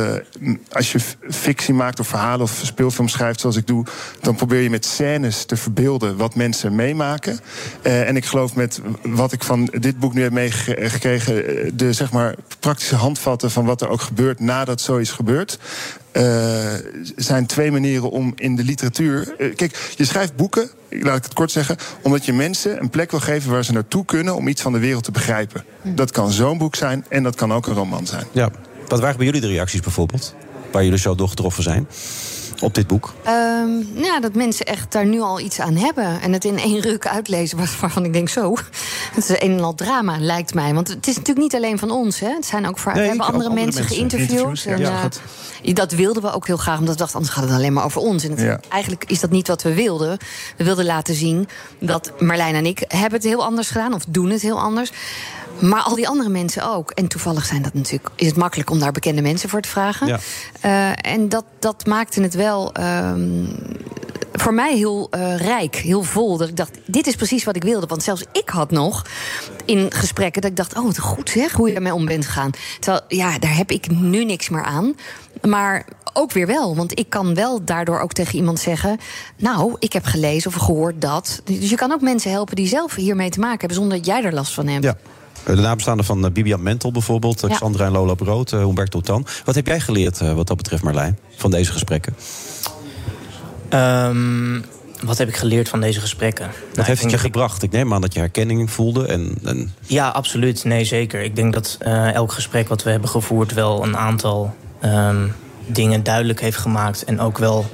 als je fictie maakt of verhalen of speelfilm schrijft zoals ik doe. Dan probeer je met scènes te verbeelden wat mensen meemaken. Eh, en ik geloof met wat ik van dit boek nu heb meegekregen. eh, de zeg maar, praktische handvatten van wat er ook gebeurt nadat zoiets gebeurt. eh, zijn twee manieren om in de literatuur. kijk, je schrijft boeken, laat ik het kort zeggen, omdat je mensen een plek wil geven waar ze naartoe kunnen om iets van de wereld te begrijpen. Dat kan zo'n boek zijn en dat kan ook een roman zijn. Ja. Wat waren bij jullie de reacties bijvoorbeeld? Waar jullie zo door getroffen zijn? Op dit boek? Ehm, ja, dat mensen echt daar nu al iets aan hebben. En het in één ruk uitlezen, waar- waarvan ik denk zo. Het is een en al drama, lijkt mij. Want het is natuurlijk niet alleen van ons. Hè. Het zijn ook voor, Nee, we hebben andere, andere mensen, geïnterviewd. En, Ja, eh, dat wilden we ook heel graag, omdat we dachten, anders gaat het alleen maar over ons. En het- Ja. eigenlijk is dat niet wat we wilden. We wilden laten zien dat Marlijn en ik hebben het heel anders gedaan, of doen het heel anders. Maar al die andere mensen ook. En toevallig zijn dat natuurlijk, is het makkelijk om daar bekende mensen voor te vragen. Ja. Eh, en dat, dat maakte het wel ehm, voor mij heel eh, rijk, heel vol. Dat ik dacht, dit is precies wat ik wilde. Want zelfs ik had nog in gesprekken dat ik dacht... oh, wat goed zeg, hoe je daarmee om bent gegaan. Terwijl, ja, daar heb ik nu niks meer aan. Maar ook weer wel, want ik kan wel daardoor ook tegen iemand zeggen... nou, ik heb gelezen of gehoord dat. Dus je kan ook mensen helpen die zelf hiermee te maken hebben... zonder dat jij er last van hebt. Ja. De nabestaanden van eh, Bibian Mentel bijvoorbeeld, Ja. Xandra en Lola Brood, eh, Humberto Tan. Wat heb jij geleerd eh, wat dat betreft, Marlijn, van deze gesprekken? Ehm, wat heb ik geleerd van deze gesprekken? Wat Nou, heeft het je dat ik- gebracht? Ik neem aan dat je herkenning voelde. En, en Ja, absoluut. Nee, zeker. Ik denk dat eh, elk gesprek wat we hebben gevoerd wel een aantal ehm, dingen duidelijk heeft gemaakt. En ook wel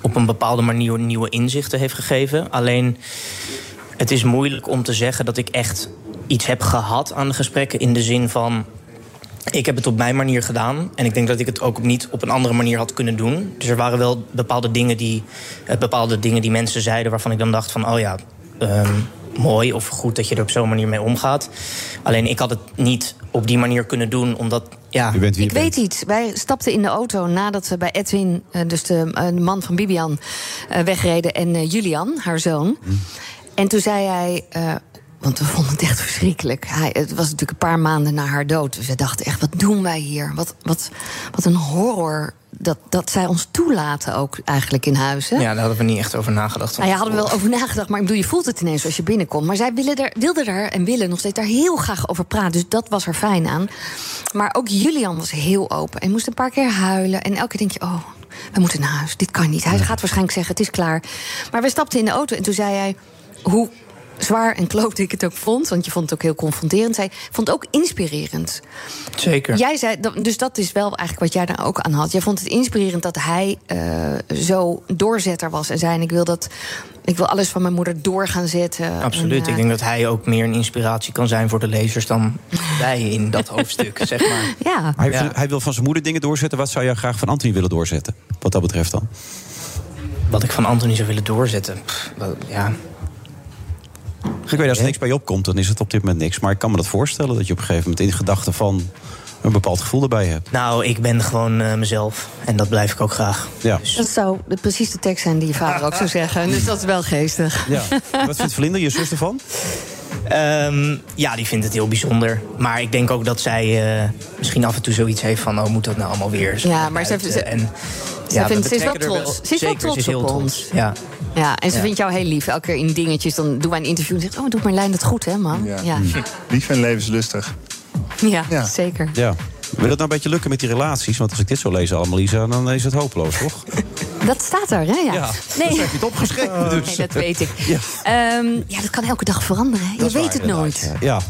op een bepaalde manier nieuwe inzichten heeft gegeven. Alleen, het is moeilijk om te zeggen dat ik echt iets heb gehad aan de gesprekken. In de zin van. Ik heb het op mijn manier gedaan. En ik denk dat ik het ook niet op een andere manier had kunnen doen. Dus er waren wel bepaalde dingen die, eh, bepaalde dingen die mensen zeiden... waarvan ik dan dacht van, oh ja, ehm, mooi of goed dat je er op zo'n manier mee omgaat. Alleen ik had het niet op die manier kunnen doen, omdat... Ja, Ik weet iets. Wij stapten in de auto nadat we bij Edwin, eh, dus de, eh, de man van Bibian, eh, wegreden. En Julian, haar zoon. En toen zei hij. eh, want we vonden het echt verschrikkelijk. Hij, het was natuurlijk een paar maanden na haar dood. Dus we dachten echt, wat doen wij hier? Wat, wat, wat een horror dat, dat zij ons toelaten ook eigenlijk in huis. Hè? ja, daar hadden we niet echt over nagedacht. Nou ja, hadden we wel over nagedacht, maar ik bedoel, je voelt het ineens als je binnenkomt. Maar zij willen er, wilde er en willen nog steeds daar heel graag over praten. Dus dat was er fijn aan. Maar ook Julian was heel open en moest een paar keer huilen. En elke keer denk je, oh, we moeten naar huis. Dit kan niet. Hij gaat waarschijnlijk zeggen, het is klaar. Maar we stapten in de auto en toen zei hij, hoe zwaar en kloot ik het ook vond... want je vond het ook heel confronterend, zei, vond het ook inspirerend. Zeker. Jij zei, dat- dus dat is wel eigenlijk wat jij daar ook aan had. Jij vond het inspirerend dat hij eh, zo doorzetter was en zei: en ik wil dat, ik wil alles van mijn moeder door gaan zetten. Absoluut. En, eh, Ik denk dat hij ook meer een inspiratie kan zijn voor de lezers dan *laughs* wij in dat hoofdstuk, zeg maar. *laughs* Ja. hij, Ja. hij wil van zijn moeder dingen doorzetten. Wat zou jij graag van Anthony willen doorzetten? Wat dat betreft dan? Wat ik van Anthony zou willen doorzetten. Pff, wel, ja. Ik weet, als er niks bij je opkomt, dan is het op dit moment niks. Maar ik kan me dat voorstellen dat je op een gegeven moment in gedachten van een bepaald gevoel erbij hebt. Nou, ik ben gewoon eh, mezelf. En dat blijf ik ook graag. Ja. Dat zou de- precies de tekst zijn die je vader ook zou *laughs* zeggen. Dus dat is wel geestig. ja. Wat vindt Vlinder, je zus ervan? Ehm, ja, die vindt het heel bijzonder. Maar ik denk ook dat zij eh, misschien af en toe zoiets heeft van... oh, moet dat nou allemaal weer? zo Ja, maar ze, buiten? ze, en, ze, we vindt, ze is wel trots. Ze is wel zeker, trots ze is heel op trots. ons. Ja. Ja, en ze Ja. vindt jou heel lief. Elke keer in dingetjes, dan doen wij een interview en zegt... oh, doet Marlijn het goed, hè, man? Ja, ja. Lief en levenslustig. zeker. Ja. Wil het nou een beetje lukken met die relaties? Want als ik dit zo lees allemaal, Lisa, dan is het hopeloos, toch? *laughs* Dat staat er, hè? Ja. Ja, nee. dat heb je het opgeschreven, *laughs* dus. Nee, dat weet ik. Ja. Ehm, ja, dat kan elke dag veranderen. hè. Je Dat weet waar, het nooit. Ja.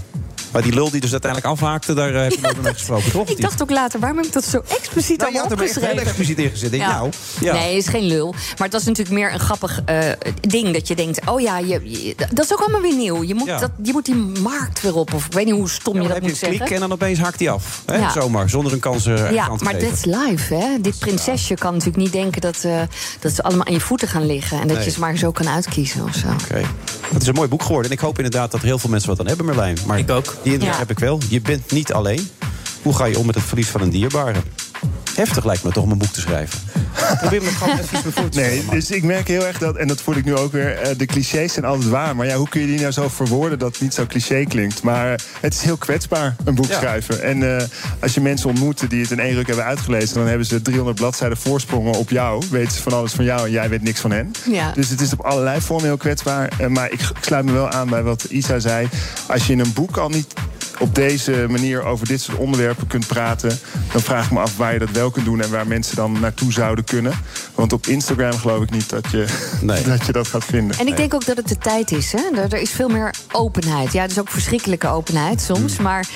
Maar die lul die dus uiteindelijk afhaakte, daar eh, heb je nooit mee gesproken, toch? *laughs* Ik dacht ook later, waarom heb ik dat zo expliciet Nou, je allemaal had er echt heel opgeschreven? expliciet in gezet. Ja. nou, ja. Nee, is geen lul. Maar het was natuurlijk meer een grappig eh, ding. Dat je denkt, oh ja, je, je- dat is ook allemaal weer nieuw. Je moet, Ja. dat, je moet die markt weer op. Of ik weet niet hoe stom Ja, je dan dat heb je moet een zeggen. en dan opeens haakt hij af. Hè? Ja. Zomaar, zonder een kans echt Ja, maar is live, hè? Dit prinsesje kan natuurlijk niet denken dat, eh, dat ze allemaal aan je voeten gaan liggen. En dat Nee. je ze maar zo kan uitkiezen of zo. Oké. Het is een mooi boek geworden. En ik hoop inderdaad dat er heel veel mensen wat aan hebben, Merlijn. Maar ik ook. Die indruk Ja. heb ik wel. Je bent niet alleen. Hoe ga je om met het verlies van een dierbare? Heftig lijkt me toch om een boek te schrijven. *laughs* Probeer me gewoon even iets voor te Nee, dus ik merk heel erg dat, en dat voel ik nu ook weer, eh, de clichés zijn altijd waar. Maar ja, hoe kun je die nou zo verwoorden dat het niet zo cliché klinkt? Maar het is heel kwetsbaar, een boek Ja. schrijven. En eh, als je mensen ontmoet die het in één ruk hebben uitgelezen, dan hebben ze 300 bladzijden voorsprongen op jou. Weten ze van alles van jou en jij weet niks van hen. Ja. Dus het is op allerlei vormen heel kwetsbaar. Eh, maar ik, ik sluit me wel aan bij wat Isa zei. Als je in een boek al niet op deze manier over dit soort onderwerpen kunt praten, dan vraag ik me af waar je dat wel kunt doen en waar mensen dan naartoe zouden kunnen. Want op Instagram geloof ik niet dat je, *laughs* dat, je dat gaat vinden. En ik denk ook dat het de tijd is. Hè? Er, er is veel meer openheid. Ja, het is ook verschrikkelijke openheid soms. Hmm. Maar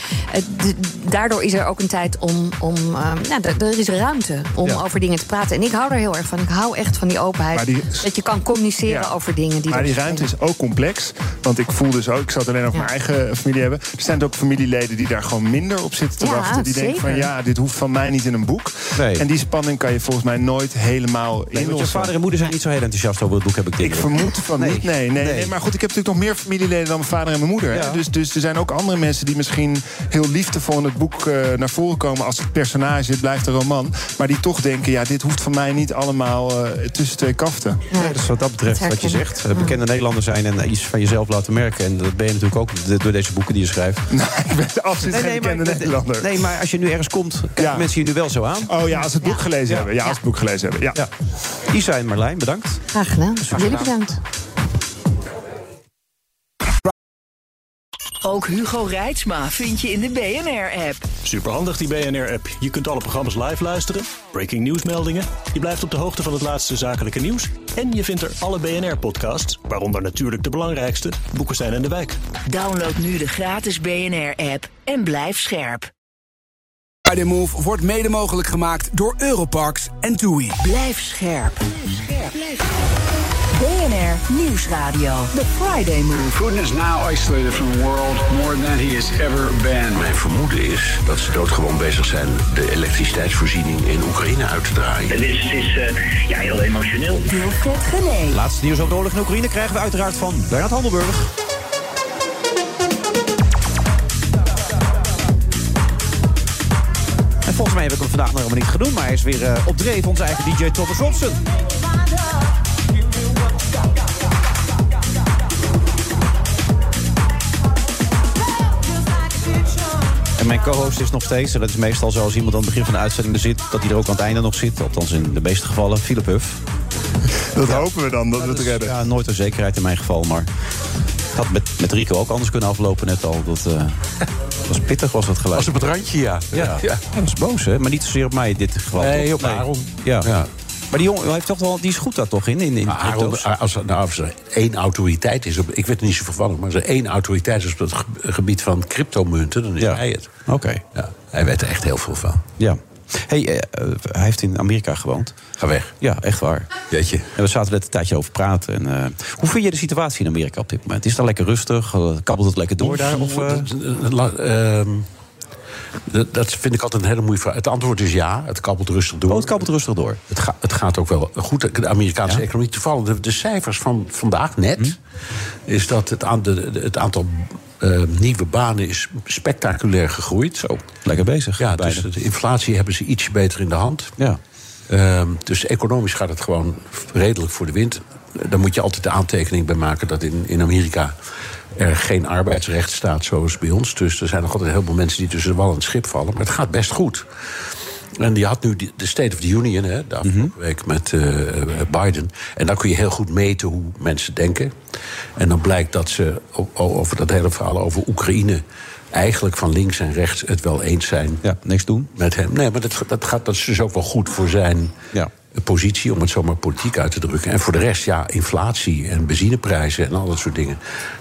daardoor is er ook een tijd om. om ehm, nou, er is ruimte om Ja. over dingen te praten. En ik hou er heel erg van. Ik hou echt van die openheid. Die- dat je kan communiceren Ja. over dingen die. Maar die ruimte is ook complex. Want ik voel dus ook, ik zou het alleen over mijn eigen familie hebben. Er zijn ook familieleden die daar gewoon minder op zitten te Ja, wachten. Die denken van ja, dit hoeft van mij niet in een boek. Nee. En die spanning kan je volgens mij nooit helemaal Nee, want je inlossen. vader en moeder zijn niet zo heel enthousiast over het boek, heb ik de Ik vermoed van niet. Nee, nee, nee. Maar goed, ik heb natuurlijk nog meer familieleden dan mijn vader en mijn moeder. Ja. Dus, dus er zijn ook andere mensen die misschien heel liefdevol in het boek eh, naar voren komen als het personage. Het blijft een roman. Maar die toch denken, ja, dit hoeft van mij niet allemaal eh, tussen twee kaften. Nee, dus wat dat betreft, Dat wat je zegt, eh, bekende Nederlander zijn en iets van jezelf laten merken. En dat ben je natuurlijk ook door deze boeken die je schrijft. Ik ben absoluut geen bekende maar, Nederlander. Nee, maar als je nu ergens komt, kijken mensen je nu wel zo aan. Oh ja, als ze het boek gelezen hebben. Ja, als het boek gelezen hebben. Ja. Isa en Marlijn, bedankt. Graag gedaan. Jullie bedankt. Ook Hugo Reitsma vind je in de BNR-app. Superhandig die BNR-app. Je kunt alle programma's live luisteren, breaking nieuwsmeldingen. Je blijft op de hoogte van het laatste zakelijke nieuws. En je vindt er alle BNR-podcasts, waaronder natuurlijk de belangrijkste, Boeken zijn in de wijk. Download nu de gratis BNR-app en blijf scherp. Friday Move wordt mede mogelijk gemaakt door Europarks en TUI. Blijf scherp. BNR Nieuwsradio. The Friday Move. Putin is now isolated from the world more than he has ever been. Mijn vermoeden is dat ze doodgewoon bezig zijn de elektriciteitsvoorziening in Oekraïne uit te draaien. Het is, het is eh, ja, heel emotioneel. Wilfred Gené. Laatste nieuws over de oorlog in Oekraïne krijgen we uiteraard van Bernard Handelburg. En volgens mij heb ik hem vandaag nog helemaal niet genoemd, maar hij is weer eh, op dreef, onze eigen DJ Thomas Robson. En mijn co-host is nog steeds, en dat is meestal zo als iemand aan het begin van de uitzending er zit, dat hij er ook aan het einde nog zit. Althans in de meeste gevallen, Philip Huff. Dat hopen we dan, dat we het redden. Ja, nooit een zekerheid in mijn geval, maar het had met, met Rico ook anders kunnen aflopen net al. Dat eh, was pittig, was dat geluid. Was op het randje, ja. Ja, ja. hij was boos, hè? Maar niet zozeer op mij in dit geval. Nee, op Aaron. Ja. Maar die jongen hij heeft toch wel, die is goed daar toch in? in, in Aaron, crypto's? als, er- nou, als er één autoriteit is, op, ik weet niet zoveel van, maar als er één autoriteit is op het ge- gebied van cryptomunten, dan is hij het. Oké. Ja, hij weet er echt heel veel van. Ja. Hey, eh, eh, hij heeft in Amerika gewoond. Ga weg. Ja, echt waar. Weet je. En we zaten er net een tijdje over praten. En, eh, hoe vind je de situatie in Amerika op dit moment? Is het daar lekker rustig? Kabbelt het lekker door daar? Of? Dat- vind ik altijd een hele moeilijke vraag. Het antwoord is ja, het kabbelt rustig door. Oh, het kabbelt rustig door. Het, ga- het gaat ook wel goed. De Amerikaanse economie. Toevallig, de, de cijfers van vandaag net... Hm? is dat het, aan de, de- het aantal eh, nieuwe banen is spectaculair gegroeid. Zo, lekker bezig. Ja, beide. dus de inflatie hebben ze ietsje beter in de hand. Ja. Ehm, dus economisch gaat het gewoon redelijk voor de wind. Daar moet je altijd de aantekening bij maken dat in, in Amerika er geen arbeidsrecht staat zoals bij ons. Dus er zijn nog altijd heel veel mensen die tussen de wal en het schip vallen. Maar het gaat best goed. En die had nu de State of the Union, hè, de afgelopen week met eh, Biden. En daar kun je heel goed meten hoe mensen denken. En dan blijkt dat ze over dat hele verhaal over Oekraïne eigenlijk van links en rechts het wel eens zijn. Ja, niks doen. Met hem. Nee, maar dat, dat, gaat, dat is dus ook wel goed voor zijn Ja. Positie, om het zomaar politiek uit te drukken. En voor de rest, ja, inflatie en benzineprijzen en al dat soort dingen.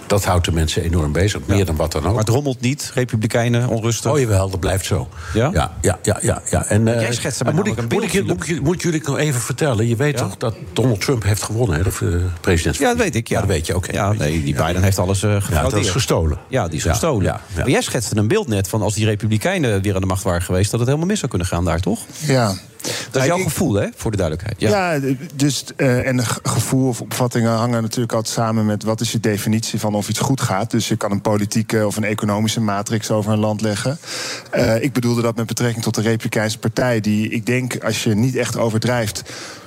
Dat houdt de mensen enorm bezig. Meer dan wat dan ook. Maar het rommelt niet, republikeinen, onrustig. Oh jawel, dat blijft zo. Ja? Ja, ja, ja, ja. ja. En, eh, Jij schetste mij moet, ik, een moet, ik, beeld, moet, ik, moet jullie nog even vertellen. Je weet toch dat Donald Trump heeft gewonnen, hè, de eh, president. Ja, dat weet ik. Ja, dat weet je, oké. Ja, nee, die Biden heeft alles eh Ja, gefraudeerd. dat is gestolen. Ja, die is Ja, gestolen. ja, ja. Maar jij schetste een beeld net van als die republikeinen weer aan de macht waren geweest... dat het helemaal mis zou kunnen gaan daar, toch? Ja. Dat is jouw gevoel, hè, voor de duidelijkheid. Ja. Ja, dus, eh, en ge- gevoel of opvattingen hangen natuurlijk altijd samen met wat is je definitie van of iets goed gaat. Dus je kan een politieke of een economische matrix over een land leggen. Eh, ik bedoelde dat met betrekking tot de Republikeinse Partij, die ik denk, als je niet echt overdrijft,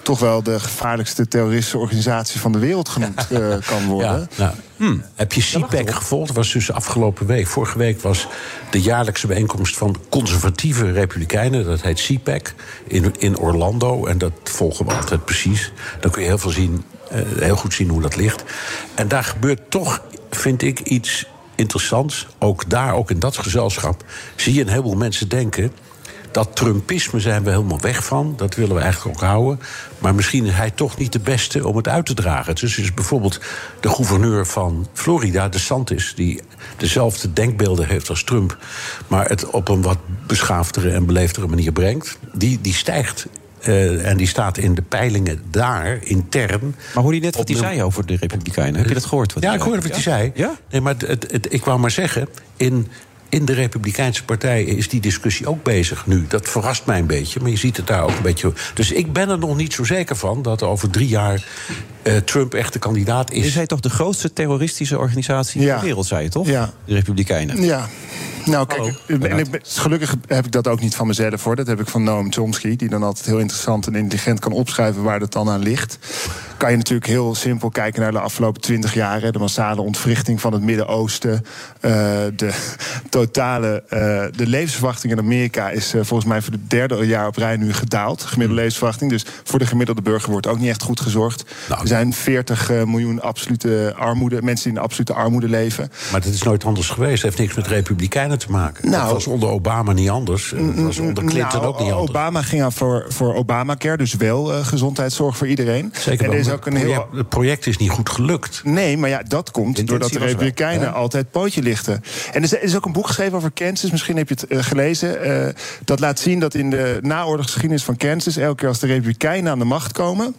toch wel de gevaarlijkste terroristische organisatie van de wereld genoemd eh, kan worden. Ja, nou, Heb je CPAC gevolgd? Dat was dus afgelopen week. Vorige week was de jaarlijkse bijeenkomst van conservatieve republikeinen. Dat heet CPAC in, in Orlando. En dat volgen we altijd precies. Dan kun je heel, veel zien, eh, heel goed zien hoe dat ligt. En daar gebeurt toch, vind ik, iets interessants. Ook daar, ook in dat gezelschap, zie je een heleboel mensen denken. Dat Trumpisme zijn we helemaal weg van. Dat willen we eigenlijk ook houden. Maar misschien is hij toch niet de beste om het uit te dragen. Dus is bijvoorbeeld de gouverneur van Florida, DeSantis... die dezelfde denkbeelden heeft als Trump... maar het op een wat beschaafdere en beleefdere manier brengt... die, die stijgt eh, en die staat in de peilingen daar, intern. Maar hoor je net wat hij zei over de republikeinen? Heb je dat gehoord? Wat Ja, ik hoorde wat hij zei. Ja? Nee, maar het, het, ik wou maar zeggen, in in de Republikeinse Partij is die discussie ook bezig nu. Dat verrast mij een beetje, maar je ziet het daar ook een beetje. Dus ik ben er nog niet zo zeker van dat over drie jaar eh, Trump echt de kandidaat is. Is hij toch de grootste terroristische organisatie Ja. ter wereld, zei je toch? Ja. De Republikeinen. Ja. Nou, kijk, ik ben- en ik ben- gelukkig heb ik dat ook niet van mezelf hoor. Dat heb ik van Noam Chomsky, die dan altijd heel interessant en intelligent kan opschrijven waar dat dan aan ligt. Kan je natuurlijk heel simpel kijken naar de afgelopen twintig jaar. hè, De massale ontwrichting van het Midden-Oosten. eh, de *laughs* totale. eh, de levensverwachting in Amerika is eh, volgens mij voor de derde jaar op rij nu gedaald. Gemiddelde levensverwachting. Dus voor de gemiddelde burger wordt ook niet echt goed gezorgd. er zijn 40 eh, miljoen absolute armoede, mensen die in absolute armoede leven. Maar dat is nooit anders geweest. Het heeft niks met Republikeinen te maken. Nou, dat was onder Obama niet anders. Dat was onder Clinton Nou, ook niet anders. Obama ging aan voor, voor Obamacare, dus wel gezondheidszorg voor iedereen. Zeker en wel, is ook een het heel. project- Het project is niet goed gelukt. Nee, maar ja, dat komt doordat de Republikeinen altijd pootje lichten. En er is, er is ook een boek geschreven over Kansas, misschien heb je het eh, gelezen. eh, dat laat zien dat in de naoorlogsgeschiedenis van Kansas, elke keer als de Republikeinen aan de macht komen.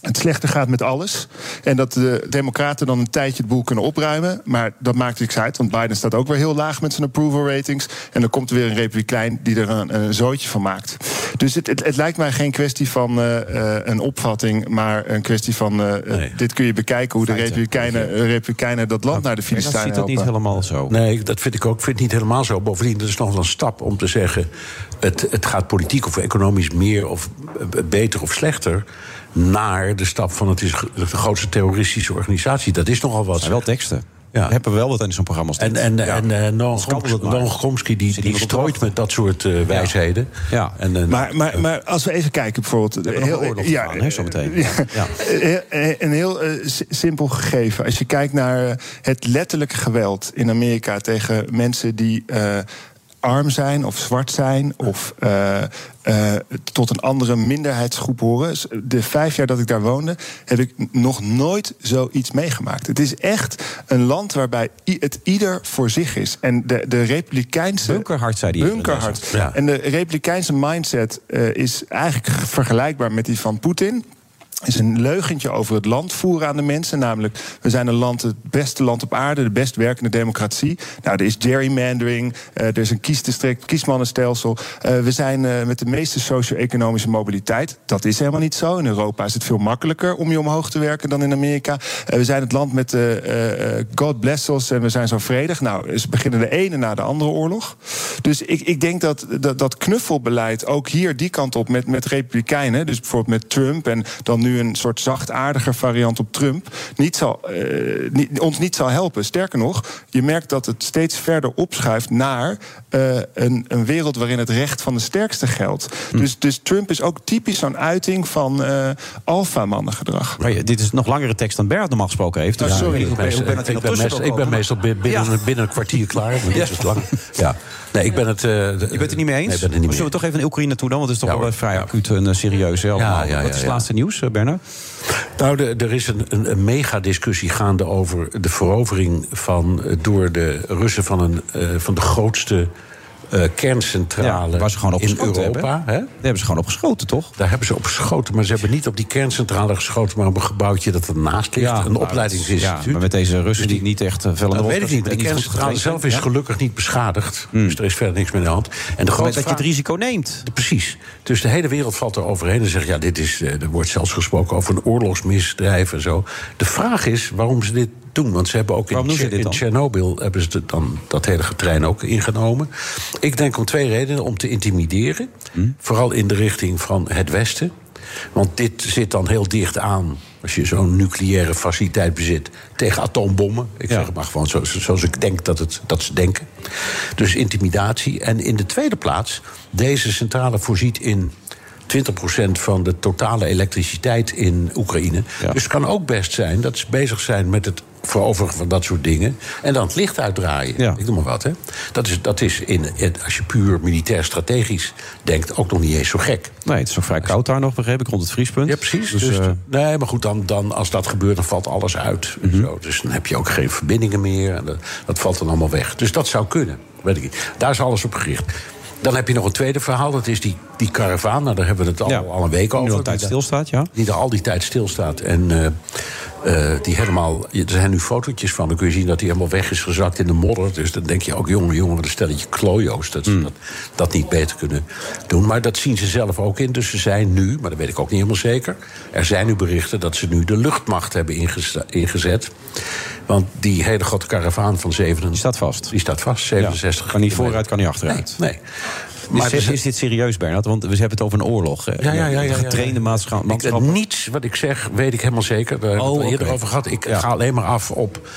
Het slechter gaat met alles. En dat de Democraten dan een tijdje het boel kunnen opruimen. Maar dat maakt niks uit, want Biden staat ook weer heel laag met zijn approval ratings. En dan komt er weer een Republikein die er een, een zootje van maakt. Dus het, het, het lijkt mij geen kwestie van eh, eh, een opvatting, maar een kwestie van. eh, Dit kun je bekijken hoe de Republikeinen, Republikeinen dat land naar de Filistijnen helpen. helemaal zo. Nee, dat vind ik ook. Ik vind het niet helemaal zo. Bovendien, dat is nog wel een stap om te zeggen... het, het gaat politiek of economisch meer of beter of slechter... naar de stap van het is de grootste terroristische organisatie. Dat is nogal wat. zijn wel teksten. Ja. Hebben we wel wat in zo'n programma staan. En, en, en eh, Noam Chomsky- die, die strooit met dat soort eh, wijsheden. Ja. En, eh, Maar, maar, maar als we even kijken, bijvoorbeeld. hebben oorlog zometeen. Ja, Ja. Eh, eh, Een heel si- simpel gegeven. Als je kijkt naar het letterlijke geweld in Amerika tegen mensen die. Arm zijn of zwart zijn of eh, eh, tot een andere minderheidsgroep horen. De vijf jaar dat ik daar woonde, heb ik nog nooit zoiets meegemaakt. Het is echt een land waarbij het ieder voor zich is. En de, de Republikeinse... Bunkerhard, zei die. Bunkerhard. Ja. En de Republikeinse mindset eh, is eigenlijk vergelijkbaar met die van Poetin is een leugentje over het land voeren aan de mensen. Namelijk, we zijn een land, het beste land op aarde, de best werkende democratie. Nou, er is gerrymandering, eh, er is een kiesdistrict, kiesmannenstelsel. Eh, we zijn eh, met de meeste socio-economische mobiliteit. Dat is helemaal niet zo. In Europa is het veel makkelijker om je omhoog te werken dan in Amerika. We zijn het land met eh, God bless us en we zijn zo vredig. Nou, ze beginnen de ene na de andere oorlog. Dus ik, ik denk dat, dat dat knuffelbeleid ook hier die kant op met, met republikeinen, dus bijvoorbeeld met Trump en dan nu een soort zachtaardiger variant op Trump, niet zal, eh, niet, ons niet zal helpen. Sterker nog, je merkt dat het steeds verder opschuift naar eh, een, een wereld waarin het recht van de sterkste geldt. Dus, dus Trump is ook typisch zo'n uiting van eh alfamannengedrag. Maar ja, dit is nog langere tekst dan Bernard normaal gesproken heeft. Dus Oh, sorry. ben- Ik ben, ik ben, meestal, ik ben gekomen? meestal bi- binnen, Ja. binnen een kwartier klaar. Maar dit Ja. is lang. Ja. Nee, ik ben het. eh, Je bent het er niet mee eens? Nee, ik ben het er niet Zullen we toch even in Oekraïne toe dan? Want het is toch Ja, wel vrij acuut en serieus. Hè. Ja, ja, ja, Wat is het ja. laatste nieuws, Nou, er is een, een, een megadiscussie gaande over de verovering van, eh, door de Russen van, een, eh, van de grootste eh, kerncentrale Ja, waar ze gewoon op in Europa. hebben. Hè? Daar hebben ze gewoon op geschoten, toch? Daar hebben ze op geschoten, maar ze hebben niet op die kerncentrale geschoten, maar op een gebouwtje dat ernaast ligt. een maar opleidingsinstituut. Ja, maar met deze Russen die niet echt uh, veel aan de dat weet ik niet. Die goed kerncentrale zelf is gelukkig niet beschadigd. Dus er is verder niks meer aan de hand. En de grote dat je het risico neemt. Precies. Dus de hele wereld valt er overheen en zegt: ja, dit is. eh, Er wordt zelfs gesproken over een oorlogsmisdrijf en zo. De vraag is waarom ze dit doen. Want ze hebben ook in, Waarom in? Tsjernobyl hebben ze dan dat hele trein ook ingenomen. Ik denk om twee redenen: om te intimideren, Hm? vooral in de richting van het Westen. Want dit zit dan heel dicht aan. Als je zo'n nucleaire faciliteit bezit tegen atoombommen. Ik zeg het maar gewoon zo- zoals ik denk dat, het, dat ze denken. Dus intimidatie. En in de tweede plaats, deze centrale voorziet in 20% van de totale elektriciteit in Oekraïne. Dus het kan ook best zijn dat ze bezig zijn met het veroveren van dat soort dingen. En dan het licht uitdraaien. Ik noem maar wat. Hè. Dat is, dat is in, als je puur militair strategisch denkt ook nog niet eens zo gek. Nee, het is nog vrij koud daar nog, begreep ik, rond het vriespunt. Ja, precies. Dus, Dus, eh, nee, maar goed, dan, dan, als dat gebeurt, dan valt alles uit. zo. Dus dan heb je ook geen verbindingen meer. En dat, dat valt dan allemaal weg. Dus dat zou kunnen. Weet ik niet. Daar is alles op gericht. Dan heb je nog een tweede verhaal. Dat is die, die karavaan. Nou, daar hebben we het al, al een week over. al een tijd Die stilstaat, ja. Die er al die tijd stilstaat. En eh, die helemaal. Er zijn nu fotootjes van. Dan kun je zien dat hij helemaal weg is gezakt in de modder. Dus dan denk je ook, jongen, jongen, een stelletje klojo's. Dat ze dat, dat niet beter kunnen doen. Maar dat zien ze zelf ook in. Dus ze zijn nu, maar dat weet ik ook niet helemaal zeker. Er zijn nu berichten dat ze nu de luchtmacht hebben ingezet. Want die hele grote karavaan van 7. Die staat vast. Die staat vast, 67. Kan niet vooruit, kan niet achteruit. Nee. nee. Maar is, zijn- is dit serieus, Bernard? Want we hebben het over een oorlog. hè? Ja, ja, ja. Getrainde maatscha- Ik, manschappen. niets wat ik zeg, weet ik helemaal zeker. Daar hebben we Oh, het eerder over gehad. Ik ga alleen maar af op,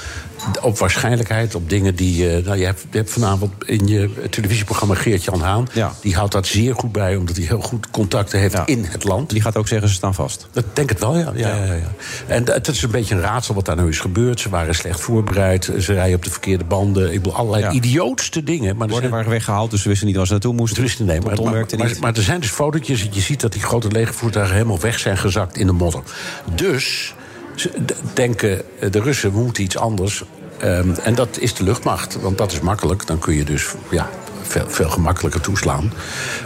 op waarschijnlijkheid, op dingen die... eh, nou, je, hebt, je hebt vanavond in je televisieprogramma Geert-Jan Haan. Die houdt dat zeer goed bij, omdat hij heel goed contacten heeft in het land. Die gaat ook zeggen, ze staan vast. Dat denk het wel, ja. ja, ja. ja, En het is een beetje een raadsel wat daar nu is gebeurd. Ze waren slecht voorbereid, ze rijden op de verkeerde banden. Ik bedoel, allerlei Ja. idiootste dingen. Maar Worden zijn- waren weggehaald, dus ze wisten niet waar ze naartoe moesten. ze wisten nee, maar, maar, maar, er zijn dus fotootjes dat je ziet dat die grote legervoertuigen helemaal weg zijn gezakt in de modder. Dus ze denken eh, de Russen, we moeten iets anders. Ehm, en dat is de luchtmacht, want dat is makkelijk. Dan kun je dus ja, veel, veel gemakkelijker toeslaan.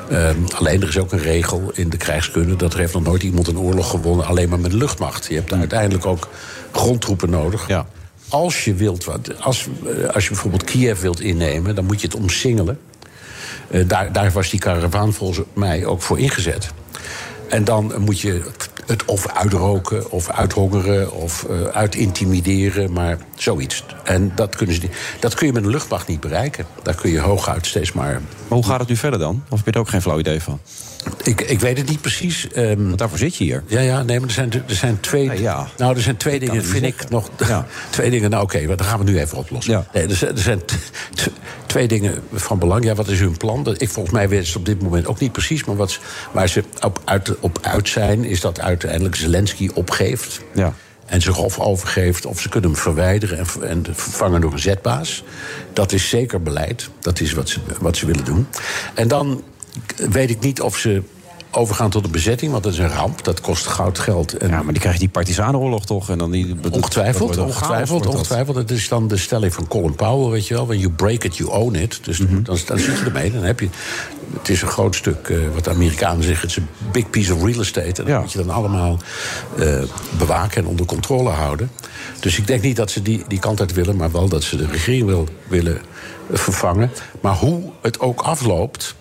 Ehm, alleen er is ook een regel in de krijgskunde... dat er heeft nog nooit iemand een oorlog gewonnen alleen maar met de luchtmacht. Je hebt uiteindelijk ook grondtroepen nodig. Ja. Als je wilt, wat- als, eh, als je bijvoorbeeld Kiev wilt innemen... dan moet je het omsingelen. Eh, daar, daar was die karavaan volgens mij ook voor ingezet. En dan moet je het of uitroken, of uithongeren, of eh uitintimideren, maar zoiets. En dat, kunnen ze niet, dat kun je met een luchtmacht niet bereiken. Daar kun je hooguit steeds maar. Maar hoe gaat het nu verder dan? Of heb je er ook geen flauw idee van? Ik, ik weet het niet precies. ehm, Want daarvoor zit je hier. ja, ja, nee, maar er zijn, er zijn twee. Nou, er zijn twee dingen, het niet vind ik nog. *laughs* Twee dingen, nou oké, maar dan gaan we nu even oplossen. Nee, er zijn, er zijn twee dingen van belang. Ja, wat is hun plan? Dat- Ik, volgens mij weten ze op dit moment ook niet precies. Maar wat, waar ze op uit, op uit zijn, is dat uiteindelijk Zelensky opgeeft. Ja. En zich of overgeeft, of ze kunnen hem verwijderen en, en vervangen door een zetbaas. Dat is zeker beleid. Dat is wat ze, wat ze willen doen. En dan weet ik niet of ze overgaan tot een bezetting, want dat is een ramp. Dat kost goud, geld. En Ja, maar die krijg je die partisanenoorlog toch? En dan die, dat- Ongetwijfeld, dat ongetwijfeld, dat. ongetwijfeld. Het is dan de stelling van Colin Powell, weet je wel. When you break it, you own it. Dus Mhm. dan, dan zit je ermee. Dan heb je, het is een groot stuk, eh, wat de Amerikanen zeggen... het is een big piece of real estate. En dat moet je dan allemaal eh, bewaken en onder controle houden. Dus ik denk niet dat ze die, die kant uit willen... maar wel dat ze de regering wil, willen vervangen. Maar hoe het ook afloopt...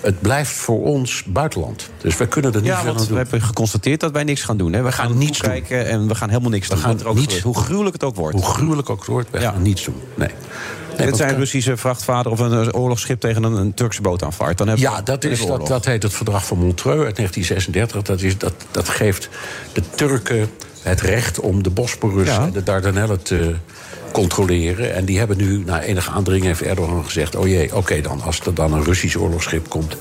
Het blijft voor ons buitenland. Dus wij kunnen er niet Ja, veel aan we doen. hebben geconstateerd dat wij niks gaan doen. Hè. We gaan, niets kijken en we gaan helemaal niks doen. gaan er ook niets. Hoe gruwelijk het ook wordt. Hoe gruwelijk ook het wordt, wij gaan niets doen. Nee. Dit zijn een Russische vrachtvader of een oorlogsschip tegen een, een Turkse boot aanvaart. Dan hebben we- Ja, dat, is, we dat, dat heet het verdrag van Montreux uit 1936. Dat, is, dat, dat geeft de Turken het recht om de Bosporus Ja. en de Dardanellen te controleren. En die hebben nu, na enige aandringen, heeft Erdogan gezegd... oh jee, oké dan, als er dan een Russisch oorlogsschip komt...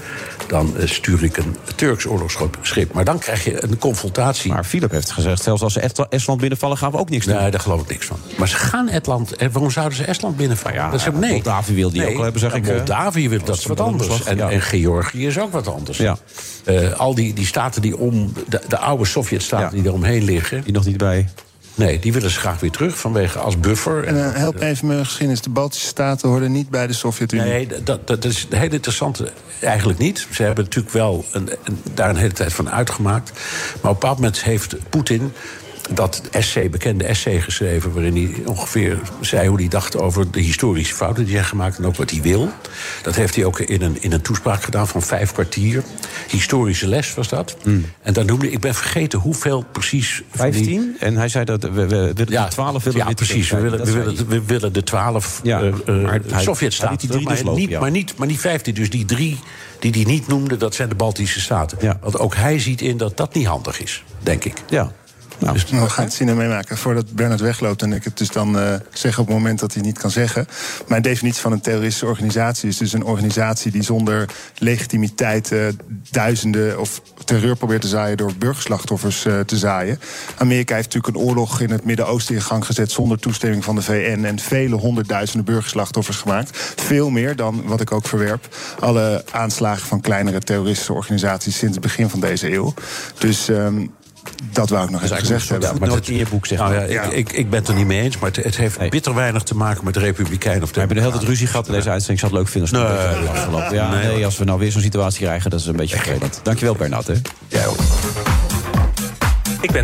dan eh, stuur ik een Turks oorlogsschip. schip. Maar dan krijg je een confrontatie. Maar Philip heeft gezegd, zelfs als ze Est- Estland binnenvallen gaan we ook niks doen. Nee, daar geloof ik niks van. Maar ze gaan Estland. En waarom zouden ze Estland binnenvallen? Ja, dat is, nee. Moldavië wil die Nee, ook al hebben, zeg ik, eh, Moldavië wil, dat is wat anders. En, ja. en Georgië is ook wat anders. Ja. Eh, al die, die staten die om. De, de oude Sovjet-staten die eromheen liggen. Die nog niet bij. Nee, die willen ze graag weer terug vanwege als buffer. En eh, help even mijn geschiedenis. De Baltische Staten hoorden niet bij de Sovjet-Unie. Nee, dat, dat is heel interessant. Eigenlijk niet. Ze hebben natuurlijk wel een, een- daar een hele tijd van uitgemaakt. Maar op een bepaald moment heeft Poetin dat essay, bekende essay geschreven... waarin hij ongeveer zei hoe hij dacht over de historische fouten die zijn gemaakt... en ook wat hij wil. Dat heeft hij ook in een, in een toespraak gedaan van vijf kwartier. Historische les was dat. En dan noemde ik ben vergeten hoeveel precies... 15? En hij zei dat we, we willen ja, die 12 willen ja, precies. We willen, we, willen, zei we willen de twaalf Ja, eh, eh, maar hij- Sovjet-staten. hij maar, dus ja. maar, niet, maar niet vijftien. Dus die drie die hij niet noemde, dat zijn de Baltische Staten. Want ook hij ziet in dat dat niet handig is, denk ik. Ja. Nou, Dus we gaan het zien en meemaken. Voordat Bernard wegloopt en ik het dus dan eh zeg op het moment dat hij niet kan zeggen. Mijn definitie van een terroristische organisatie is dus een organisatie die zonder legitimiteit eh, duizenden of terreur probeert te zaaien door burgerslachtoffers eh, te zaaien. Amerika heeft natuurlijk een oorlog in het Midden-Oosten in gang gezet zonder toestemming van de VN en vele honderdduizenden burgerslachtoffers gemaakt. Veel meer dan wat ik ook verwerp. Alle aanslagen van kleinere terroristische organisaties sinds het begin van deze eeuw. Dus. ehm, dat wou ik nog even gezegd hebben. maar dat- in je boek, zeg Nou maar. ja, ik, ik, ik ben het er niet mee eens, maar het, het heeft bitter weinig te maken met de Republikeinen. Of We hebben de hele tijd ruzie gehad in deze uitzending. Ik zou het leuk vinden als het Nee. een beetje afgelopen. Ja, Nee, nee, als we nou weer zo'n situatie krijgen, dat is een beetje vervelend. Dankjewel, Bernard. Hè. Jij ook. Ik ben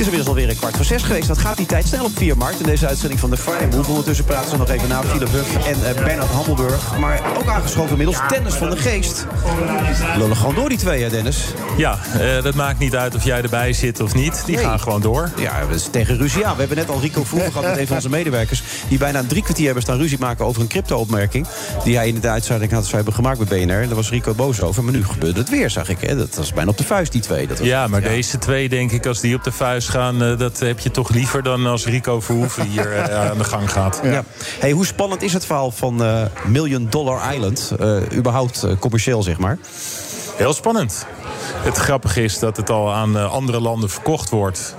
is inmiddels alweer een kwart voor zes geweest. Dat gaat die tijd snel op 4 maart in deze uitzending van de Friday Move. Ondertussen praten ze nog even na Philip Huff en uh, Bernard Hammelburg. Maar ook aangeschoven inmiddels Dennis van de Geest. Lullen gewoon door die twee, hè Dennis? Ja, uh, dat maakt niet uit of jij erbij zit of niet. Die nee. gaan gewoon door. Ja, dat is tegen ruzie aan. We hebben net al Rico Vroeger gehad met een van onze medewerkers... die bijna drie kwartier hebben staan ruzie maken over een crypto-opmerking... die hij in de uitzending had hebben gemaakt bij BNR. Daar was Rico boos over. Maar nu gebeurde het weer, zag ik. Hè? Dat was bijna op de vuist, die twee. Dat was, ja, maar ja. deze twee, denk ik, als die op de vuist gaan... Uh, dat heb je toch liever dan als Rico Verhoeven hier uh, *laughs* aan de gang gaat. Ja. Hey, hoe spannend is het verhaal van uh, Million Dollar Island? Uh, überhaupt commercieel, zeg maar? Heel spannend. Het grappige is dat het al aan andere landen verkocht wordt.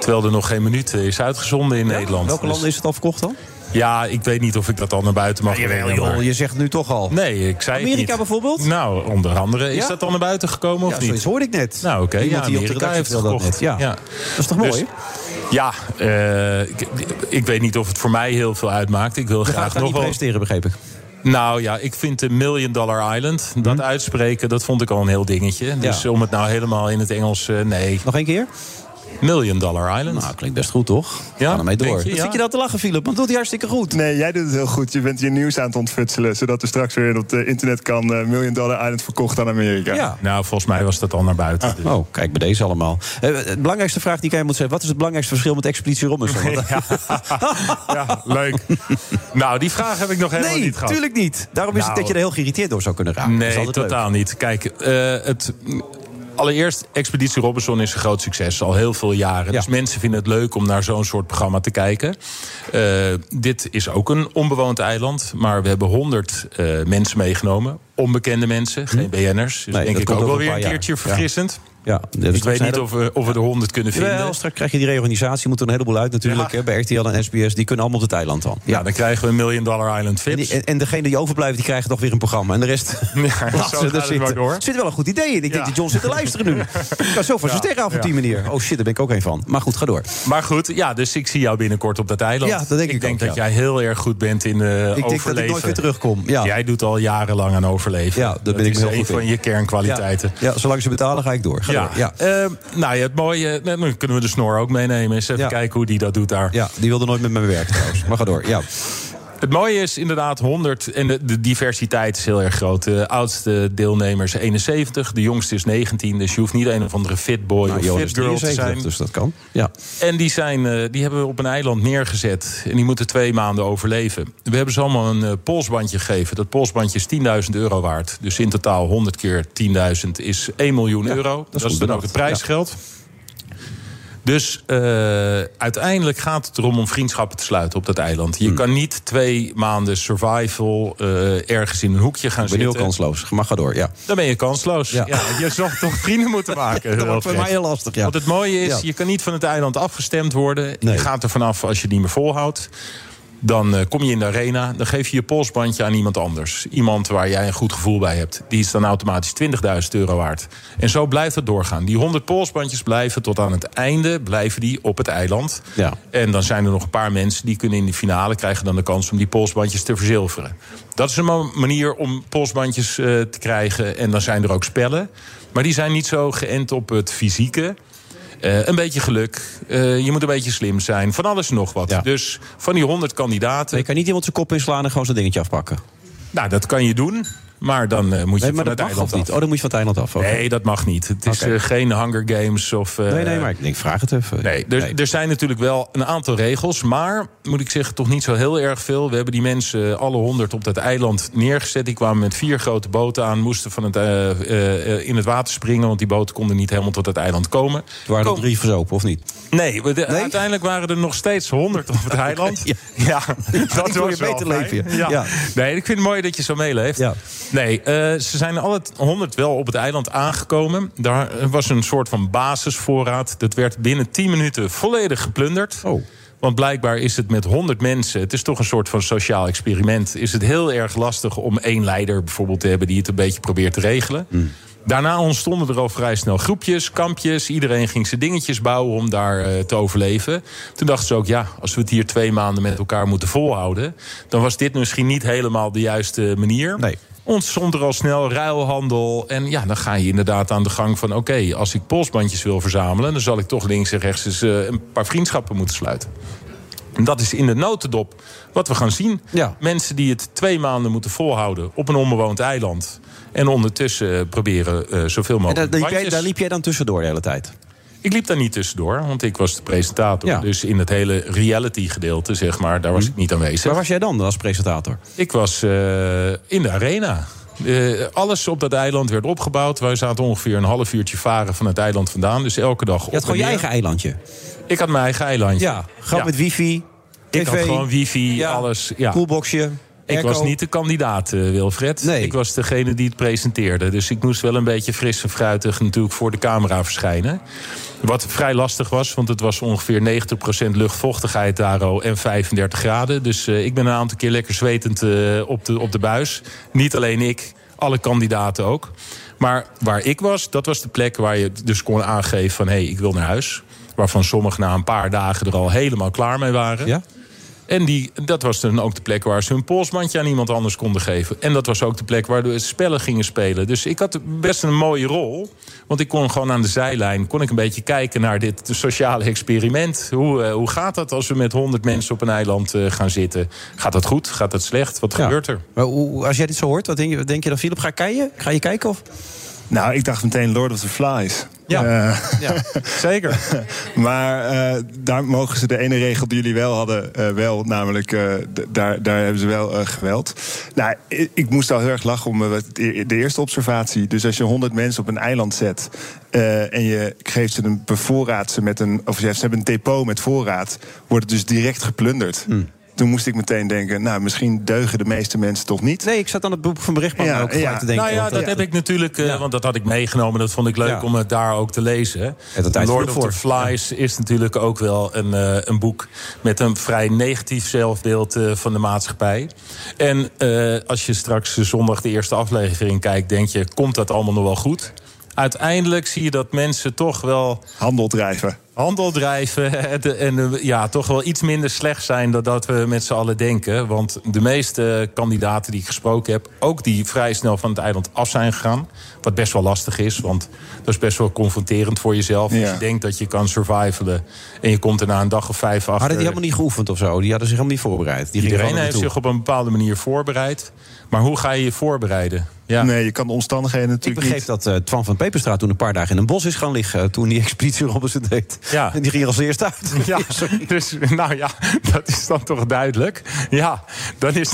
Terwijl er nog geen minuut is uitgezonden in ja? Nederland. Welke landen is het al verkocht dan? Ja, ik weet niet of ik dat al naar buiten mag ja, jawel, joh, maar... je zegt nu toch al. Nee, ik zei Amerika niet. bijvoorbeeld? Nou, onder andere. Is Ja? dat al naar buiten gekomen of Ja, niet? zoiets hoorde ik net. Nou, oké. Iemand Ja, die op de Amerika heeft het dat gekocht. net. Ja. Dat is toch mooi? Dus- ja, eh, ik, ik weet niet of het voor mij heel veel uitmaakt. Ik wil We graag nog wel... presenteren, begreep ik. Nou ja, ik vind de Million Dollar Island, dat Mhm. uitspreken, dat vond ik al een heel dingetje. Dus om het nou helemaal in het Engels, eh, nee. Nog één keer? Million Dollar Island. Nou, klinkt best goed, toch? Ja, ermee door. je? Ja. zit je nou te lachen, Philip? Want doet hij hartstikke goed. Nee, jij doet het heel goed. Je bent je nieuws aan het ontfutselen. Zodat er straks weer op het internet kan eh, Million Dollar Island verkocht aan Amerika. Ja. Nou, volgens mij was dat al naar buiten. dus. Oh, kijk, bij deze allemaal. Eh, de belangrijkste vraag die ik aan je moet zeggen... wat is het belangrijkste verschil met Expeditie Robinson? *laughs* Want- *laughs* Ja, leuk. nou, die vraag heb ik nog helemaal nee, niet gehad. tuurlijk niet. Daarom is het Nou, dat je er heel geïrriteerd door zou kunnen raken. Dat Nee, leuk. totaal niet. Kijk, eh, het. Allereerst, Expeditie Robinson is een groot succes, al heel veel jaren. Dus mensen vinden het leuk om naar zo'n soort programma te kijken. Eh, dit is ook een onbewoond eiland, maar we hebben honderd eh, mensen meegenomen. Onbekende mensen, geen BN'ers. Dus? Nee, denk ik ook wel weer een keertje jaar. Verfrissend. Ja, dus ik weet zijn niet of we, of we er honderd kunnen vinden. Straks krijg je die reorganisatie, moet er een heleboel uit natuurlijk. Hè, bij RTL en SBS, die kunnen allemaal op het eiland dan. Ja, dan krijgen we een Million Dollar Island En, die, en, en degene die overblijven, die krijgen toch weer een programma. En de rest *laughs* Ja, *laughs* zo ze maar door. Zit wel een goed idee in. Ik denk dat John zit te luisteren nu. *laughs* Ik kan zo van zijn sterren af op die manier. Oh shit, daar ben ik ook een van. Maar goed, ga door. Maar goed, ja, dus ik zie jou binnenkort op dat eiland. Ja, dat denk ik denk ook, dat jij heel erg goed bent in eh Ik denk dat overleven. ik nooit weer terugkom. Ja. Jij doet al jarenlang aan overleven. Ja, dat ben ik heel een van je kernkwaliteiten. Ja, zolang ze betalen, ga ik door. Ga Ja, door. Ja. Eh, nou ja, het mooie, nou, dan kunnen we de snor ook meenemen. Eens even Ja. kijken hoe die dat doet daar. ja, die wilde nooit met me werken trouwens. Maar ga door. Ja. Het mooie is inderdaad 100 en de, de diversiteit is heel erg groot. De oudste deelnemer is 71, de jongste is 19. Dus je hoeft niet een of andere fit boy Nou, of fit girl te 73, zijn. dus dat kan. Ja. En die, zijn, eh, die hebben we op een eiland neergezet. En die moeten twee maanden overleven. We hebben ze allemaal een eh, polsbandje gegeven. Dat polsbandje is 10.000 euro waard. Dus in totaal 100 keer 10.000 is 1 miljoen euro. Dat is, dan ook het prijsgeld. Dus eh, uiteindelijk gaat het erom om vriendschappen te sluiten op dat eiland. Hmm. Je kan niet twee maanden survival eh, ergens in een hoekje gaan Ik ben heel zitten. kansloos. Maar ga door, ja. Dan ben je kansloos. Ja. Ja. je zal toch vrienden moeten maken. *laughs* Dat wordt voor mij heel lastig, ja. Want het mooie is, Ja. je kan niet van het eiland afgestemd worden. Nee. Je gaat er vanaf als je het niet meer volhoudt. Dan eh, kom je in de arena, dan geef je je polsbandje aan iemand anders. Iemand waar jij een goed gevoel bij hebt. Die is dan automatisch 20.000 euro waard. En zo blijft het doorgaan. Die 100 polsbandjes blijven tot aan het einde blijven die op het eiland. Ja. En dan zijn er nog een paar mensen die kunnen in de finale krijgen dan de kans om die polsbandjes te verzilveren. Dat is een ma- manier om polsbandjes eh, te krijgen. En dan zijn er ook spellen. Maar die zijn niet zo geënt op het fysieke. Eh, een beetje geluk. Eh, je moet een beetje slim zijn. Van alles en nog wat. Ja. Dus van die 100 kandidaten. Je kan niet iemand zijn kop inslaan en gewoon zijn dingetje afpakken. Nou, dat kan je doen. Maar dan eh, moet je Nee, maar van dat het mag eiland niet? af. Oh, dan moet je van het eiland af. Nee, dat mag niet. Het is eh, geen Hunger Games of... eh, nee, nee, maar ik denk, vraag het even. Nee, er, er zijn natuurlijk wel een aantal regels. Maar, moet ik zeggen, toch niet zo heel erg veel. We hebben die mensen, alle honderd, op dat eiland neergezet. Die kwamen met vier grote boten aan. Moesten van het, in het water springen. Want die boten konden niet helemaal tot het eiland komen. Er waren er drie verzopen, of niet? Nee, we- de- uiteindelijk waren er nog steeds honderd op het *laughs* eiland. Ja. Ja, *laughs* dat wil je beter leven. Ja. Nee, ik vind het mooi dat je zo meeleeft. Ja. Nee, eh, ze zijn alle 100 wel op het eiland aangekomen. Daar was een soort van basisvoorraad. Dat werd binnen 10 minuten volledig geplunderd. Oh. Want blijkbaar is het met 100 mensen, het is toch een soort van sociaal experiment, is het heel erg lastig om één leider bijvoorbeeld te hebben die het een beetje probeert te regelen. Daarna ontstonden er al vrij snel groepjes, kampjes. Iedereen ging zijn dingetjes bouwen om daar eh, te overleven. Toen dachten ze ook, ja, als we het hier twee maanden met elkaar moeten volhouden... dan was dit misschien niet helemaal de juiste manier. Nee. Ontstond er al snel ruilhandel. En ja, dan ga je inderdaad aan de gang van... oké, als ik polsbandjes wil verzamelen... dan zal ik toch links en rechts eens eh, een paar vriendschappen moeten sluiten. En dat is in de notendop wat we gaan zien. Mensen die het twee maanden moeten volhouden op een onbewoond eiland. En ondertussen proberen eh, zoveel En mogelijk. daar, liep jij, daar liep jij dan tussendoor de hele tijd? Ik liep daar niet tussendoor, want ik was de presentator. Dus in het hele reality gedeelte, zeg maar, daar was ik niet aanwezig. Waar was jij dan als presentator? Ik was eh, in de arena. Eh, alles op dat eiland werd opgebouwd. Wij zaten ongeveer een half uurtje varen van het eiland vandaan. Dus elke dag Je had gewoon je eigen eilandje. Ik had mijn eigen eilandje. Ja, gewoon met wifi, Ik had gewoon wifi, Ja. alles. Ja. Koelboxje. Ik was niet de kandidaat, eh, Wilfred. Ik was degene die het presenteerde. Dus ik moest wel een beetje fris en fruitig natuurlijk voor de camera verschijnen. Wat vrij lastig was, want het was ongeveer 90% luchtvochtigheid daar al en 35 graden. Dus eh, ik ben een aantal keer lekker zwetend eh, op, de, op de buis. Niet alleen ik, alle kandidaten ook. Maar waar ik was, dat was de plek waar je dus kon aangeven van... hé, hey, ik wil naar huis. Waarvan sommigen na een paar dagen er al helemaal klaar mee waren. Ja? En die, dat was dan ook de plek waar ze hun polsbandje aan iemand anders konden geven. En dat was ook de plek waar de spellen gingen spelen. Dus ik had best een mooie rol. Want ik kon gewoon aan de zijlijn kon ik een beetje kijken naar dit sociale experiment. Hoe, eh, hoe gaat dat als we met honderd mensen op een eiland eh, gaan zitten? Gaat dat goed? Gaat dat slecht? Wat Ja. gebeurt er? Maar hoe, als jij dit zo hoort, wat denk je, wat denk je dan, Philip? Ga je kijken? Ga je kijken? Of? Nou, ik dacht meteen Lord of the Flies. Ja, Eh, ja *laughs* zeker. maar eh, daar mogen ze de ene regel die jullie wel hadden, eh, wel. Namelijk, eh, daar, daar hebben ze wel geweld. Nou, ik, ik moest al heel erg lachen om wat- de eerste observatie. Dus als je 100 mensen op een eiland zet... eh, en je geeft ze een bevoorraad ze met een... of ze hebben een depot met voorraad... wordt het dus direct geplunderd. Toen moest ik meteen denken, nou, misschien deugen de meeste mensen toch niet. Nee, ik zat aan het boek van berichtman Ja, ook ja. te denken. nou ja, dat eh, heb ik natuurlijk, eh, want dat had ik meegenomen. Dat vond ik leuk om het daar ook te lezen. Lord of the voor. Flies is natuurlijk ook wel een, eh, een boek met een vrij negatief zelfbeeld van de maatschappij. En als je straks zondag de eerste aflevering kijkt, denk je, komt dat allemaal nog wel goed? Uiteindelijk zie je dat mensen toch wel. Handel drijven. Handel drijven *laughs* en, en ja, toch wel iets minder slecht zijn dan dat we met z'n allen denken. Want de meeste kandidaten die ik gesproken heb, ook die vrij snel van het eiland af zijn gegaan. Wat best wel lastig is, want dat is best wel confronterend voor jezelf. Als je denkt dat je kan survivalen en je komt er na een dag of vijf achter. Hadden die helemaal niet geoefend of zo? Die hadden zich helemaal niet voorbereid. Die Iedereen heeft zich op een bepaalde manier voorbereid. Maar hoe ga je je voorbereiden? Ja. Nee, je kan de omstandigheden Ik natuurlijk begreep niet... dat eh, Twan van Peperstraat toen een paar dagen in een bos is gaan liggen... eh, toen die *laughs* expeditie Robinson deed. Ja. En *laughs* die ging er als eerste uit. *laughs* Ja, dus nou ja, *laughs* dat is dan toch duidelijk. Ja, dan is.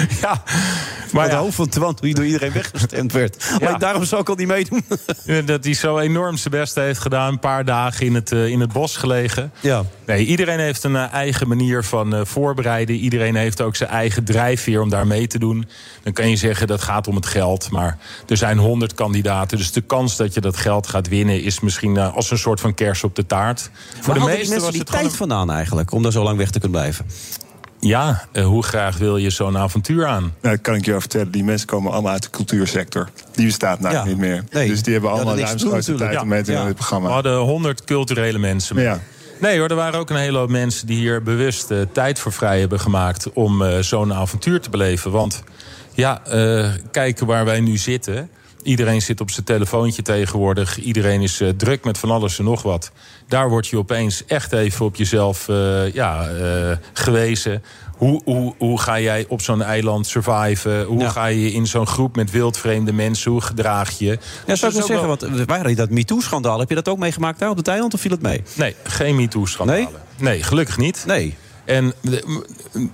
*laughs* ja, Maar de hoofd van Twan hij door iedereen weggestemd werd. Alleen daarom zou ik al niet meedoen. *laughs* Dat hij zo enorm zijn best heeft gedaan. Een paar dagen in het, eh, in het bos gelegen. Ja. Nee, iedereen heeft een eh, eigen manier van eh, voorbereiden. Iedereen heeft ook zijn eigen drijfveer om daar mee te doen. Dan kan je zeggen dat gaat om het geld. Maar er zijn honderd kandidaten. Dus de kans dat je dat geld gaat winnen... is misschien als een soort van kers op de taart. Voor de meeste mensen die tijd vandaan eigenlijk... om daar zo lang weg te kunnen blijven? Ja, eh, hoe graag wil je zo'n avontuur aan? Nou, dat kan ik je vertellen. Die mensen komen allemaal uit de cultuursector. Die bestaat nou Ja. niet meer. Nee. Dus die hebben Ja, allemaal ruimschoots tijd om mee te Ja. doen in dit programma. We hadden honderd culturele mensen. mee. Ja. Nee hoor, er waren ook een hele hoop mensen die hier bewust eh, tijd voor vrij hebben gemaakt om eh, zo'n avontuur te beleven. Want ja, kijken waar wij nu zitten. Iedereen zit op zijn telefoontje tegenwoordig. Iedereen is eh, druk met van alles en nog wat. Daar word je opeens echt even op jezelf eh, ja, eh, gewezen. Hoe, hoe, hoe ga jij op zo'n eiland surviven? Hoe ga je in zo'n groep met wildvreemde mensen? Hoe gedraag je? Ja, Dus zou ik wel ook zeggen, want wij hadden dat MeToo-schandaal. Heb je dat ook meegemaakt daar op het eiland of viel het mee? Nee, geen MeToo-schandalen. Nee? gelukkig niet. Nee. En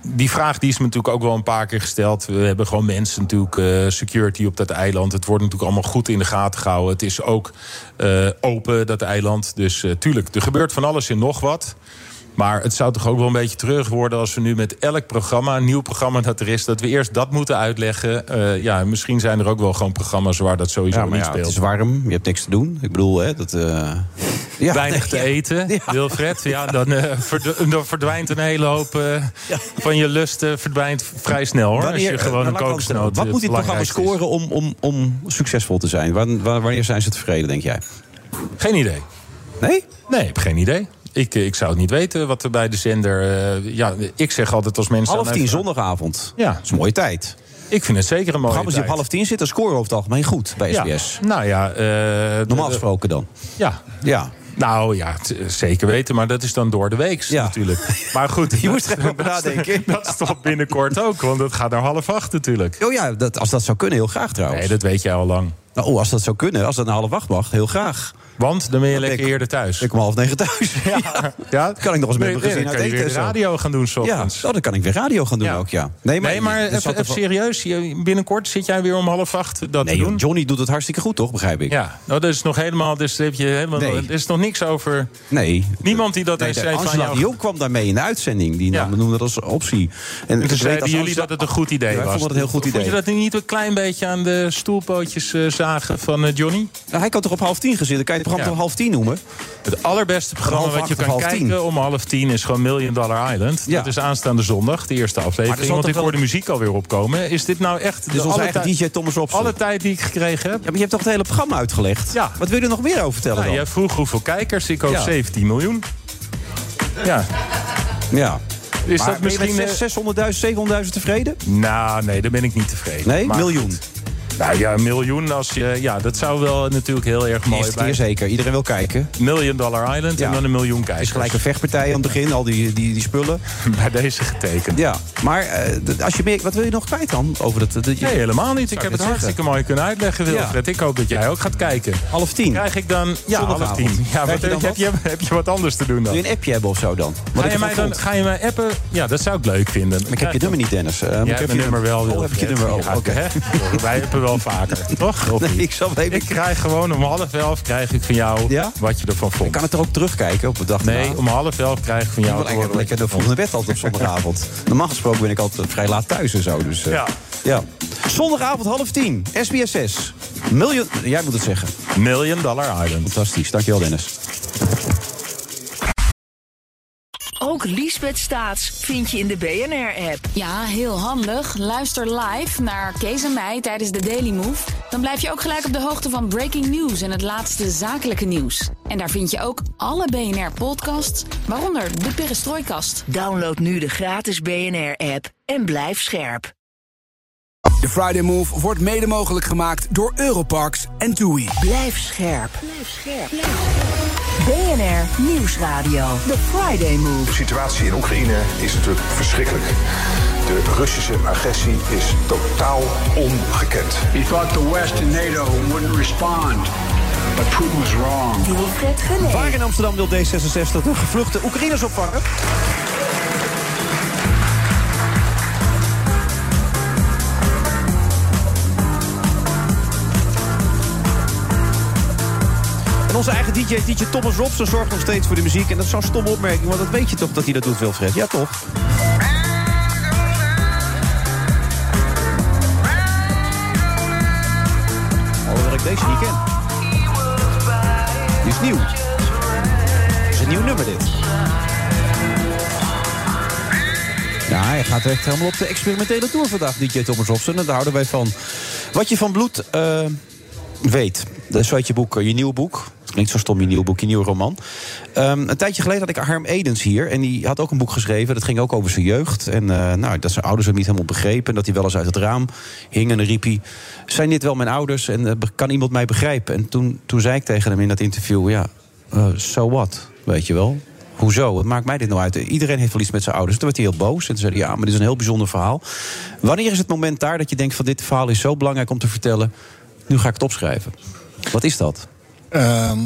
die vraag die is me natuurlijk ook wel een paar keer gesteld. We hebben gewoon mensen natuurlijk, eh, security op dat eiland. Het wordt natuurlijk allemaal goed in de gaten gehouden. Het is ook eh, open, dat eiland. Dus eh, tuurlijk, er gebeurt van alles en nog wat. Maar het zou toch ook wel een beetje terug worden als we nu met elk programma, een nieuw programma dat er is, dat we eerst dat moeten uitleggen. Eh, ja, misschien zijn er ook wel gewoon programma's waar dat sowieso Ja, maar niet ja, speelt. het is warm, je hebt niks te doen. Ik bedoel, hè, dat... eh, *laughs* ja, Weinig te eten, Wilfred. Ja, dan, verd- dan verdwijnt een hele hoop van je lusten verdwijnt vrij snel hoor. Wanneer- als je gewoon een kokosnoot. Wat moet dit programma scoren om, om, om succesvol te zijn? Wan- wa- Wanneer zijn ze tevreden, denk jij? Geen idee. Nee? Nee, ik heb geen idee. Ik, eh, ik zou het niet weten wat er bij de zender. eh, ja, ik zeg altijd als mensen. Half tien zondagavond. Ja. Dat is een mooie tijd. Ik vind het zeker een mooie Programma's die op half tien zitten, scoren over het algemeen goed bij Ja. SBS. Nou ja, eh, Normaal gesproken dan. Ja. Ja. Nou ja, zeker weten, maar dat is dan door de week natuurlijk. Maar goed, *laughs* Je moest er even dat nadenken. Dat is toch binnenkort ook, want het gaat naar half acht natuurlijk. Oh ja, dat, als dat zou kunnen, heel graag trouwens. Nee, dat weet jij al lang. Nou, oh, als dat zou kunnen, als dat naar half acht mag, heel graag. Want dan ben je Dan lekker ik- eerder thuis. Ik kom half negen thuis. *laughs* Ja. Ja, Kan ik nog eens met Nee, mijn gezin uit eten radio gaan doen, s Ja, oh, dan kan ik weer radio gaan doen Ja. ook, ja. Nee, maar, even, zat er even wel- serieus. Binnenkort zit jij weer om half acht dat Nee, te joh, doen? Johnny doet het hartstikke goed, toch? Begrijp ik. Ja, nou, dat is nog helemaal. Dus heb je helemaal. Nee. Er is nog niks over. Nee. Niemand die dat Nee, zei van jou. Dion kwam daarmee in de uitzending. Die nam, noemde dat als optie. En Dus ik weet zeiden jullie dat het een goed idee Ja, was? vonden het een heel goed idee. Vond je dat niet een klein beetje aan de stoelpootjes eh, zagen van eh, Johnny? Nou, hij kan toch op half tien gezitten? Kan je het programma Ja. toch half tien noemen? Het allerbeste programma Half wat je kan kijken tien. om half tien is gewoon Million Dollar Island. Ja. Dat is aanstaande zondag, de eerste er aflevering. Want ik hoor wel- de muziek alweer opkomen. Is dit nou echt de onze alle eigen tijd- DJ Thomas Robson. alle tijd die ik gekregen heb? Ja, maar je hebt toch het hele programma uitgelegd? Ja. Wat wil je er nog meer over vertellen Nou, dan? jij vroeg hoeveel kijkers. Ik hoop Ja. 17 miljoen. Ja. Ja. Is maar dat misschien... ben je eh, met 600.000, 700.000 tevreden? Nou, nee, daar ben ik niet tevreden. Nee? Maar- Miljoen? Nou ja, een miljoen als je... Ja, dat zou wel natuurlijk heel erg mooi Eerste keer zeker. Iedereen wil kijken. Million Dollar Island Ja. en dan een miljoen Het kijkers. is gelijk een vechtpartij aan het begin, al die, die, die spullen. *laughs* Bij deze getekend. Ja, maar eh, als je meer, wat wil je nog kwijt dan? Over dat, dat je- Nee, helemaal niet. Ik heb ik het hartstikke mooi kunnen uitleggen, Wilfred. Ik hoop dat jij ook gaat kijken. Half tien. Krijg ik dan Ja, half tien. Ja, wat, je dan heb, je, *laughs* heb je wat anders te doen dan? Wil je een appje hebben of zo dan? Wat Ga ik je, mij dan, ga je mij appen? Ja, dat zou ik leuk vinden. Maar ik heb je nummer niet, Dennis. Eh, ik hebt even mijn nummer wel, Oh, heb ik je nummer? Oh, Ja, oké. Wij hebben wel vaker, toch? Nee, ik zal. Ik krijg gewoon om half elf krijg ik van jou Ja? wat je ervan vond. Ik kan het er ook terugkijken op de dag Nee, om half elf krijg ik van Ik jou horen eigenlijk lekker de volgende bed altijd op zondagavond. Normaal gesproken ben ik altijd vrij laat thuis en zo. Dus, eh, Ja. ja. Zondagavond half tien, SBS 6. Miljoen... Jij moet het zeggen. Million Dollar Island. Fantastisch, dankjewel Dennis. Ook Liesbeth Staats vind je in de BNR-app. Ja, heel handig. Luister live naar Kees en mij tijdens de Daily Move. Dan blijf je ook gelijk op de hoogte van breaking news en het laatste zakelijke nieuws. En daar vind je ook alle BNR-podcasts, waaronder de Perestrooikast. Download nu de gratis BNR-app en blijf scherp. De Friday Move wordt mede mogelijk gemaakt door Europarks en TUI. Blijf scherp. Blijf scherp. BNR Nieuwsradio. The Friday De Move. situatie in Oekraïne is natuurlijk verschrikkelijk. De Russische agressie is totaal ongekend. He thought the West and NATO wouldn't respond, but Putin was wrong. Waar in Amsterdam wil D66 de gevluchte Oekraïners opvangen? Onze eigen DJ, DJ Thomas Robson, zorgt nog steeds voor de muziek. En dat is zo'n stomme opmerking, want dat weet je toch dat hij dat doet, Wilfred? Ja, toch? Alhoewel ik deze niet ken. Die is nieuw. Het is een nieuw nummer, dit. Ja, hij gaat echt helemaal op de experimentele tour vandaag, DJ Thomas Robson. En daar houden wij van. Wat je van bloed eh, weet. Dat is je boek, eh, je nieuwe boek. Het klinkt zo stom, je nieuwe boek, je nieuwe roman. Ehm, een tijdje geleden had ik Harm Edens hier. En die had ook een boek geschreven. Dat ging ook over zijn jeugd. En eh, nou, dat zijn ouders hem niet helemaal begrepen. En dat hij wel eens uit het raam hing en riep hij... Zijn dit wel mijn ouders en eh, kan iemand mij begrijpen? En toen, toen zei ik tegen hem in dat interview... Ja, eh, so what, weet je wel. Hoezo? Wat maakt mij dit nou uit? Iedereen heeft wel iets met zijn ouders. Toen werd hij heel boos. En zei hij, ja, maar dit is een heel bijzonder verhaal. Wanneer is het moment daar dat je denkt... van dit verhaal is zo belangrijk om te vertellen... nu ga ik het opschrijven. Wat is dat? Ehm,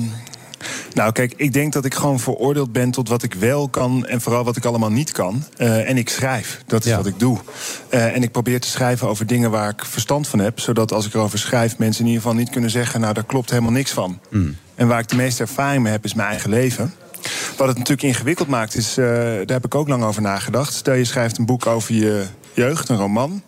nou, kijk, ik denk dat ik gewoon veroordeeld ben tot wat ik wel kan en vooral wat ik allemaal niet kan. Eh, en ik schrijf. Dat is Ja. wat ik doe. Eh, en ik probeer te schrijven over dingen waar ik verstand van heb. Zodat als ik erover schrijf, mensen in ieder geval niet kunnen zeggen: Nou, daar klopt helemaal niks van. En waar ik de meeste ervaring mee heb, is mijn eigen leven. Wat het natuurlijk ingewikkeld maakt, is, eh, daar heb ik ook lang over nagedacht. Stel je schrijft een boek over je jeugd, een roman.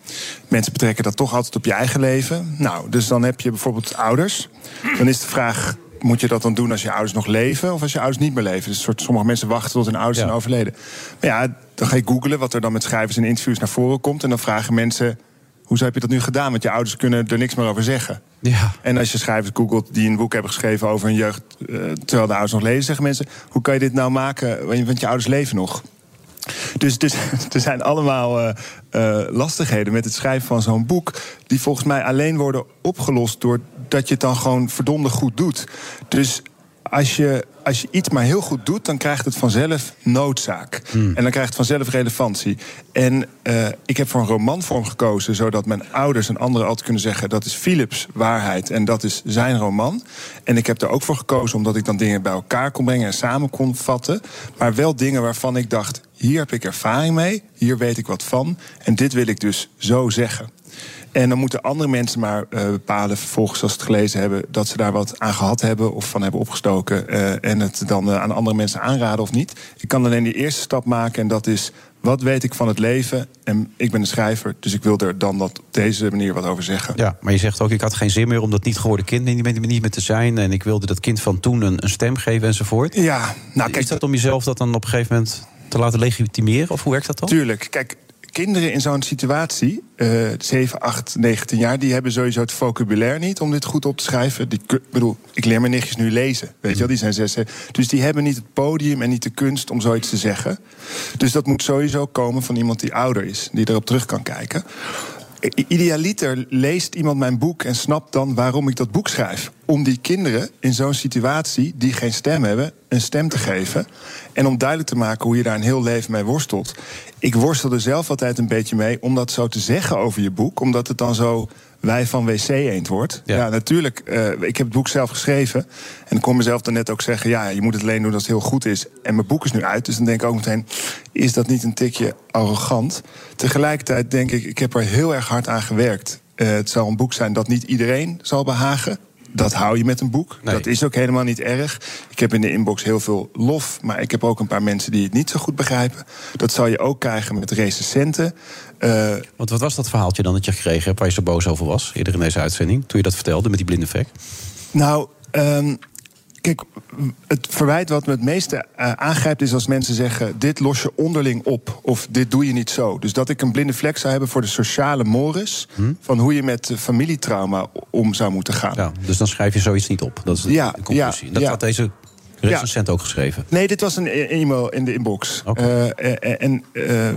Mensen betrekken dat toch altijd op je eigen leven. Nou, dus dan heb je bijvoorbeeld ouders. Dan is de vraag, moet je dat dan doen als je ouders nog leven of als je ouders niet meer leven? Dus soort, sommige mensen wachten tot hun ouders zijn overleden. Maar ja, dan ga je googlen wat er dan met schrijvers en interviews naar voren komt. En dan vragen mensen, hoe heb je dat nu gedaan? Want je ouders kunnen er niks meer over zeggen. Ja. En als je schrijvers googelt die een boek hebben geschreven over hun jeugd... eh, terwijl de ouders nog leven, zeggen mensen... hoe kan je dit nou maken, want je ouders leven nog? Dus, dus *laughs* er zijn allemaal eh, eh, lastigheden met het schrijven van zo'n boek... die volgens mij alleen worden opgelost doordat je het dan gewoon verdomde goed doet. Dus als je, als je iets maar heel goed doet, dan krijgt het vanzelf noodzaak. En dan krijgt het vanzelf relevantie. En eh, ik heb voor een romanvorm gekozen, zodat mijn ouders en anderen altijd kunnen zeggen: dat is Philips waarheid en dat is zijn roman. En ik heb er ook voor gekozen omdat ik dan dingen bij elkaar kon brengen en samen kon vatten. Maar wel dingen waarvan ik dacht: hier heb ik ervaring mee, hier weet ik wat van. En dit wil ik dus zo zeggen. En dan moeten andere mensen maar eh, bepalen, vervolgens als ze het gelezen hebben, dat ze daar wat aan gehad hebben of van hebben opgestoken. eh, en het dan eh, aan andere mensen aanraden of niet. Ik kan alleen die eerste stap maken en dat is. Wat weet ik van het leven? En ik ben een schrijver, dus ik wil er dan dat op deze manier wat over zeggen. Ja, maar je zegt ook, ik had geen zin meer om dat niet geworden kind niet meer, niet meer te zijn. En ik wilde dat kind van toen een, een stem geven enzovoort. Ja, nou kijk. Is dat om jezelf dat dan op een gegeven moment te laten legitimeren? Of hoe werkt dat dan? Tuurlijk. Kijk, kinderen in zo'n situatie, eh 7, 8, 19 jaar, die hebben sowieso het vocabulaire niet om dit goed op te schrijven. Die, bedoel, ik leer mijn nichtjes nu lezen, weet je wel, die zijn zes. Dus die hebben niet het podium en niet de kunst om zoiets te zeggen. Dus dat moet sowieso komen van iemand die ouder is, die erop terug kan kijken. Idealiter leest iemand mijn boek en snapt dan waarom ik dat boek schrijf. Om die kinderen in zo'n situatie, die geen stem hebben, een stem te geven. En om duidelijk te maken hoe je daar een heel leven mee worstelt. Ik worstel er zelf altijd een beetje mee om dat zo te zeggen over je boek. Omdat het dan zo wij van WC Eend wordt. Ja, natuurlijk. eh, ik heb het boek zelf geschreven. En ik kon mezelf dan net ook zeggen... ja, je moet het alleen doen als het heel goed is. En mijn boek is nu uit. Dus dan denk ik ook meteen... is dat niet een tikje arrogant? Tegelijkertijd denk ik, ik heb er heel erg hard aan gewerkt. Eh, het zal een boek zijn dat niet iedereen zal behagen. Dat hou je met een boek. Dat is ook helemaal niet erg. Ik heb in de inbox heel veel lof, maar ik heb ook een paar mensen die het niet zo goed begrijpen. Dat zal je ook krijgen met recensenten. Eh, Want wat was dat verhaaltje dan dat je gekregen hebt... waar je zo boos over was, eerder in deze uitzending... toen je dat vertelde met die blinde vek? Nou, ehm, kijk, het verwijt wat me het meeste eh, aangrijpt is als mensen zeggen: dit los je onderling op of dit doe je niet zo. Dus dat ik een blinde vlek zou hebben voor de sociale mores van hoe je met eh, familietrauma om zou moeten gaan. Ja, dus dan schrijf je zoiets niet op. Dat is de, Ja, de conclusie. ja, dat ja. had deze recensent ook geschreven. Nee, dit was een e- e-mail in de inbox. Eh, eh, en eh,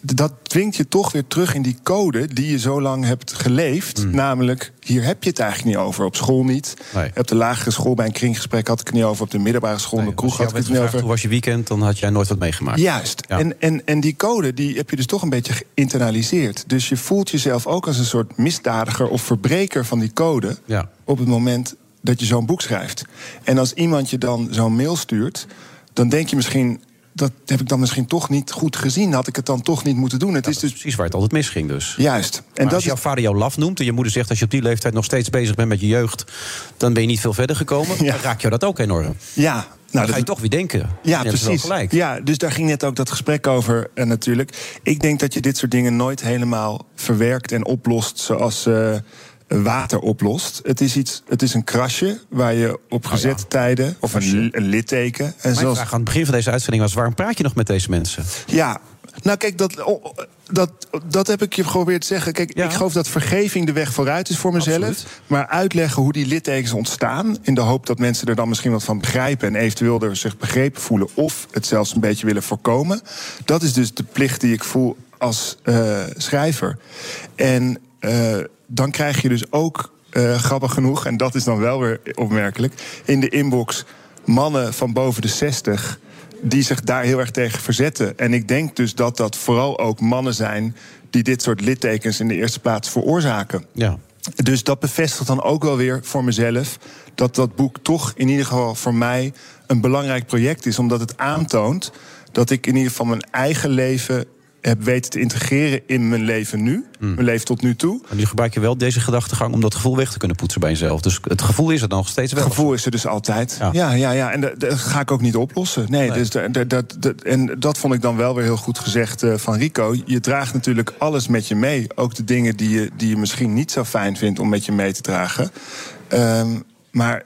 dat dwingt je toch weer terug in die code die je zo lang hebt geleefd. Namelijk, hier heb je het eigenlijk niet over. Op school niet. Op de lagere school bij een kringgesprek had ik het niet over. Op de middelbare school in de kroeg had ik het niet over. hoe was je weekend, dan had jij nooit wat meegemaakt. Juist. Ja. En, en, en die code die heb je dus toch een beetje geïnternaliseerd. Dus je voelt jezelf ook als een soort misdadiger of verbreker van die code. Ja. op het moment dat je zo'n boek schrijft. En als iemand je dan zo'n mail stuurt, dan denk je misschien. Dat heb ik dan misschien toch niet goed gezien. Had ik het dan toch niet moeten doen? Het is dus precies waar het altijd misging dus. Juist. En En dat als is jouw vader jou laf noemt en je moeder zegt... als je op die leeftijd nog steeds bezig bent met je jeugd... dan ben je niet veel verder gekomen. Dan raakt jou dat ook enorm. Ja. Nou, dat dan ga je toch weer denken. Ja, Je precies. gelijk. Ja, dus daar ging net ook dat gesprek over eh, natuurlijk. Ik denk dat je dit soort dingen nooit helemaal verwerkt en oplost zoals eh, water oplost. Het is, iets, het is een krasje waar je op gezette tijden, of een, li- een litteken. En Mijn vraag aan het begin van deze uitzending was... waarom praat je nog met deze mensen? Ja, nou kijk, dat, oh, dat, dat heb ik je geprobeerd te zeggen. Kijk, ik geloof dat vergeving de weg vooruit is voor mezelf. Maar uitleggen hoe die littekens ontstaan... in de hoop dat mensen er dan misschien wat van begrijpen... en eventueel er zich begrepen voelen... of het zelfs een beetje willen voorkomen. Dat is dus de plicht die ik voel als eh, schrijver. En eh, dan krijg je dus ook, eh, grappig genoeg... en dat is dan wel weer opmerkelijk... in de inbox mannen van boven de 60 die zich daar heel erg tegen verzetten. En ik denk dus dat dat vooral ook mannen zijn die dit soort littekens in de eerste plaats veroorzaken. Ja. Dus dat bevestigt dan ook wel weer voor mezelf dat dat boek toch in ieder geval voor mij een belangrijk project is, omdat het aantoont dat ik in ieder geval mijn eigen leven heb weten te integreren in mijn leven nu. Mijn leven tot nu toe. Maar nu gebruik je wel deze gedachtegang om dat gevoel weg te kunnen poetsen bij jezelf. Dus het gevoel is er nog steeds wel. Het gevoel is er dus altijd. Ja, ja, ja. En dat, dat ga ik ook niet oplossen. Nee, Dus dat, dat, dat, dat- en dat vond ik dan wel weer heel goed gezegd eh, van Rico. Je draagt natuurlijk alles met je mee. Ook de dingen die je, die je misschien niet zo fijn vindt om met je mee te dragen. Ehm, maar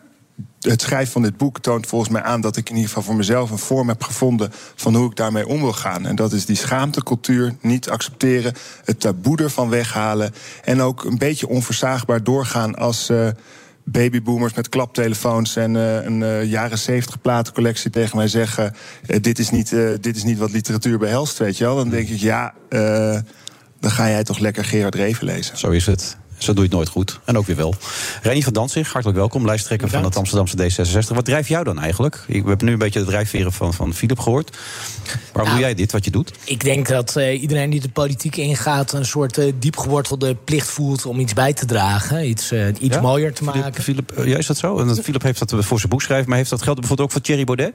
het schrijven van dit boek toont volgens mij aan dat ik in ieder geval voor mezelf een vorm heb gevonden van hoe ik daarmee om wil gaan. En dat is die schaamtecultuur niet accepteren, het taboe ervan weghalen en ook een beetje onverzaagbaar doorgaan als. eh, Babyboomers met klaptelefoons en eh, een eh, jaren zeventig platencollectie tegen mij zeggen: dit, is niet, dit is niet wat literatuur behelst, weet je wel. Dan denk ik, ja, dan ga jij toch lekker Gerard Reven lezen. Zo is het. Zo doe je het nooit goed. En ook weer wel. Reni van Danzig, hartelijk welkom. Lijsttrekker van het Amsterdamse D66. Wat drijft jou dan eigenlijk? Ik- We hebben nu een beetje de drijfveren van, van Philip gehoord. Waarom doe jij dit, wat je doet? Ik denk dat eh, iedereen die de politiek ingaat... een soort eh, diepgewortelde plicht voelt om iets bij te dragen. Iets, eh, iets Ja? mooier te maken. Philip, ja, is dat zo? En dat- Philip heeft dat voor zijn boek schrijven, maar heeft dat geld bijvoorbeeld ook voor Thierry Baudet?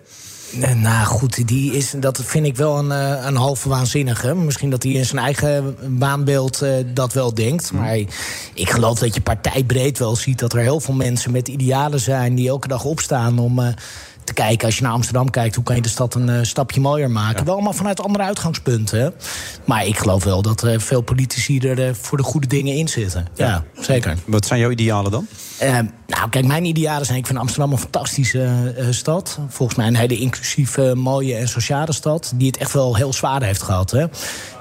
Eh, Nou goed, die is, dat vind ik wel een, eh, een halve waanzinnige. Misschien dat hij in zijn eigen baanbeeld eh, dat wel denkt. Maar ik geloof dat je partijbreed wel ziet dat er heel veel mensen met idealen zijn... die elke dag opstaan om te kijken, als je naar Amsterdam kijkt... hoe kan je de stad een stapje mooier maken. Wel allemaal vanuit andere uitgangspunten. hè. Maar ik geloof wel dat eh, veel politici er voor de goede dingen in zitten. Ja, zeker. Wat zijn jouw idealen dan? Eh, nou, kijk, mijn idealen zijn... ik vind Amsterdam een fantastische eh, stad. Volgens mij een hele inclusieve, mooie en sociale stad... die het echt wel heel zwaar heeft gehad. Hè.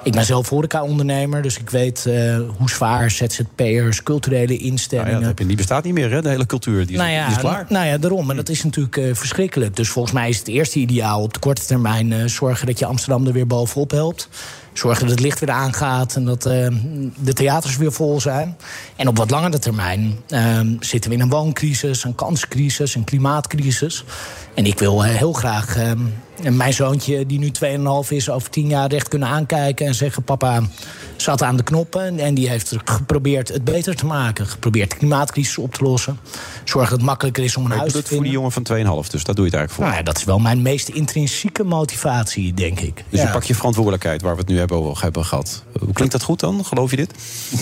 Ik ben zelf horeca-ondernemer, dus ik weet eh, hoe zwaar ZZP'ers... culturele Nou ja, instellingen... dat heb je, die bestaat niet meer, hè? De hele cultuur. Die is, nou, ja, die is klaar. nou ja, daarom. Maar dat is natuurlijk eh, verschrikkelijk. Dus volgens mij is het eerste ideaal op de korte termijn... eh, zorgen dat je Amsterdam er weer bovenop helpt. Zorgen dat het licht weer aangaat en dat eh, de theaters weer vol zijn. En op wat langere termijn eh, zitten we in een wooncrisis, een kanscrisis, een klimaatcrisis. En ik wil eh, heel graag eh, mijn zoontje, die nu 2,5 is, over tien jaar recht kunnen aankijken en zeggen: Papa zat aan de knoppen en die heeft geprobeerd het beter te maken. Geprobeerd de klimaatcrisis op te lossen. Zorgen dat het makkelijker is om een Maar je huis doet te het voor die vinden. jongen van 2,5, dus daar doe je het eigenlijk voor. Nou ja, dat is wel mijn meest intrinsieke motivatie, denk ik. Dus Ja. je pakt je verantwoordelijkheid, waar we het nu hebben, over, hebben gehad. Hoe klinkt dat goed dan? Geloof je dit?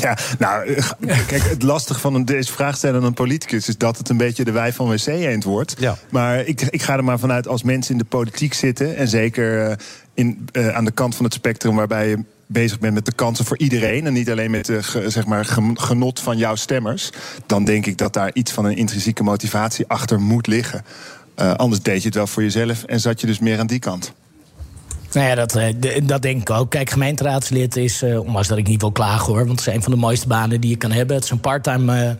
Ja, nou, *laughs* kijk, het lastige van een, deze vraag stellen aan een politicus is dat het een beetje de wij van wc eend wordt. Ja. Maar ik, ik ga er maar vanuit als mensen in de politiek zitten en zeker eh, in, eh, aan de kant van het spectrum waarbij je bezig bent met de kansen voor iedereen en niet alleen met de ge- zeg maar, genot van jouw stemmers, dan denk ik dat daar iets van een intrinsieke motivatie achter moet liggen. Eh, anders deed je het wel voor jezelf en zat je dus meer aan die kant. Nou ja, dat, eh, dat denk ik ook. Kijk, gemeenteraadslid is, ondanks dat ik niet wil klagen hoor... want het is een van de mooiste banen die je kan hebben. Het is een parttime eh,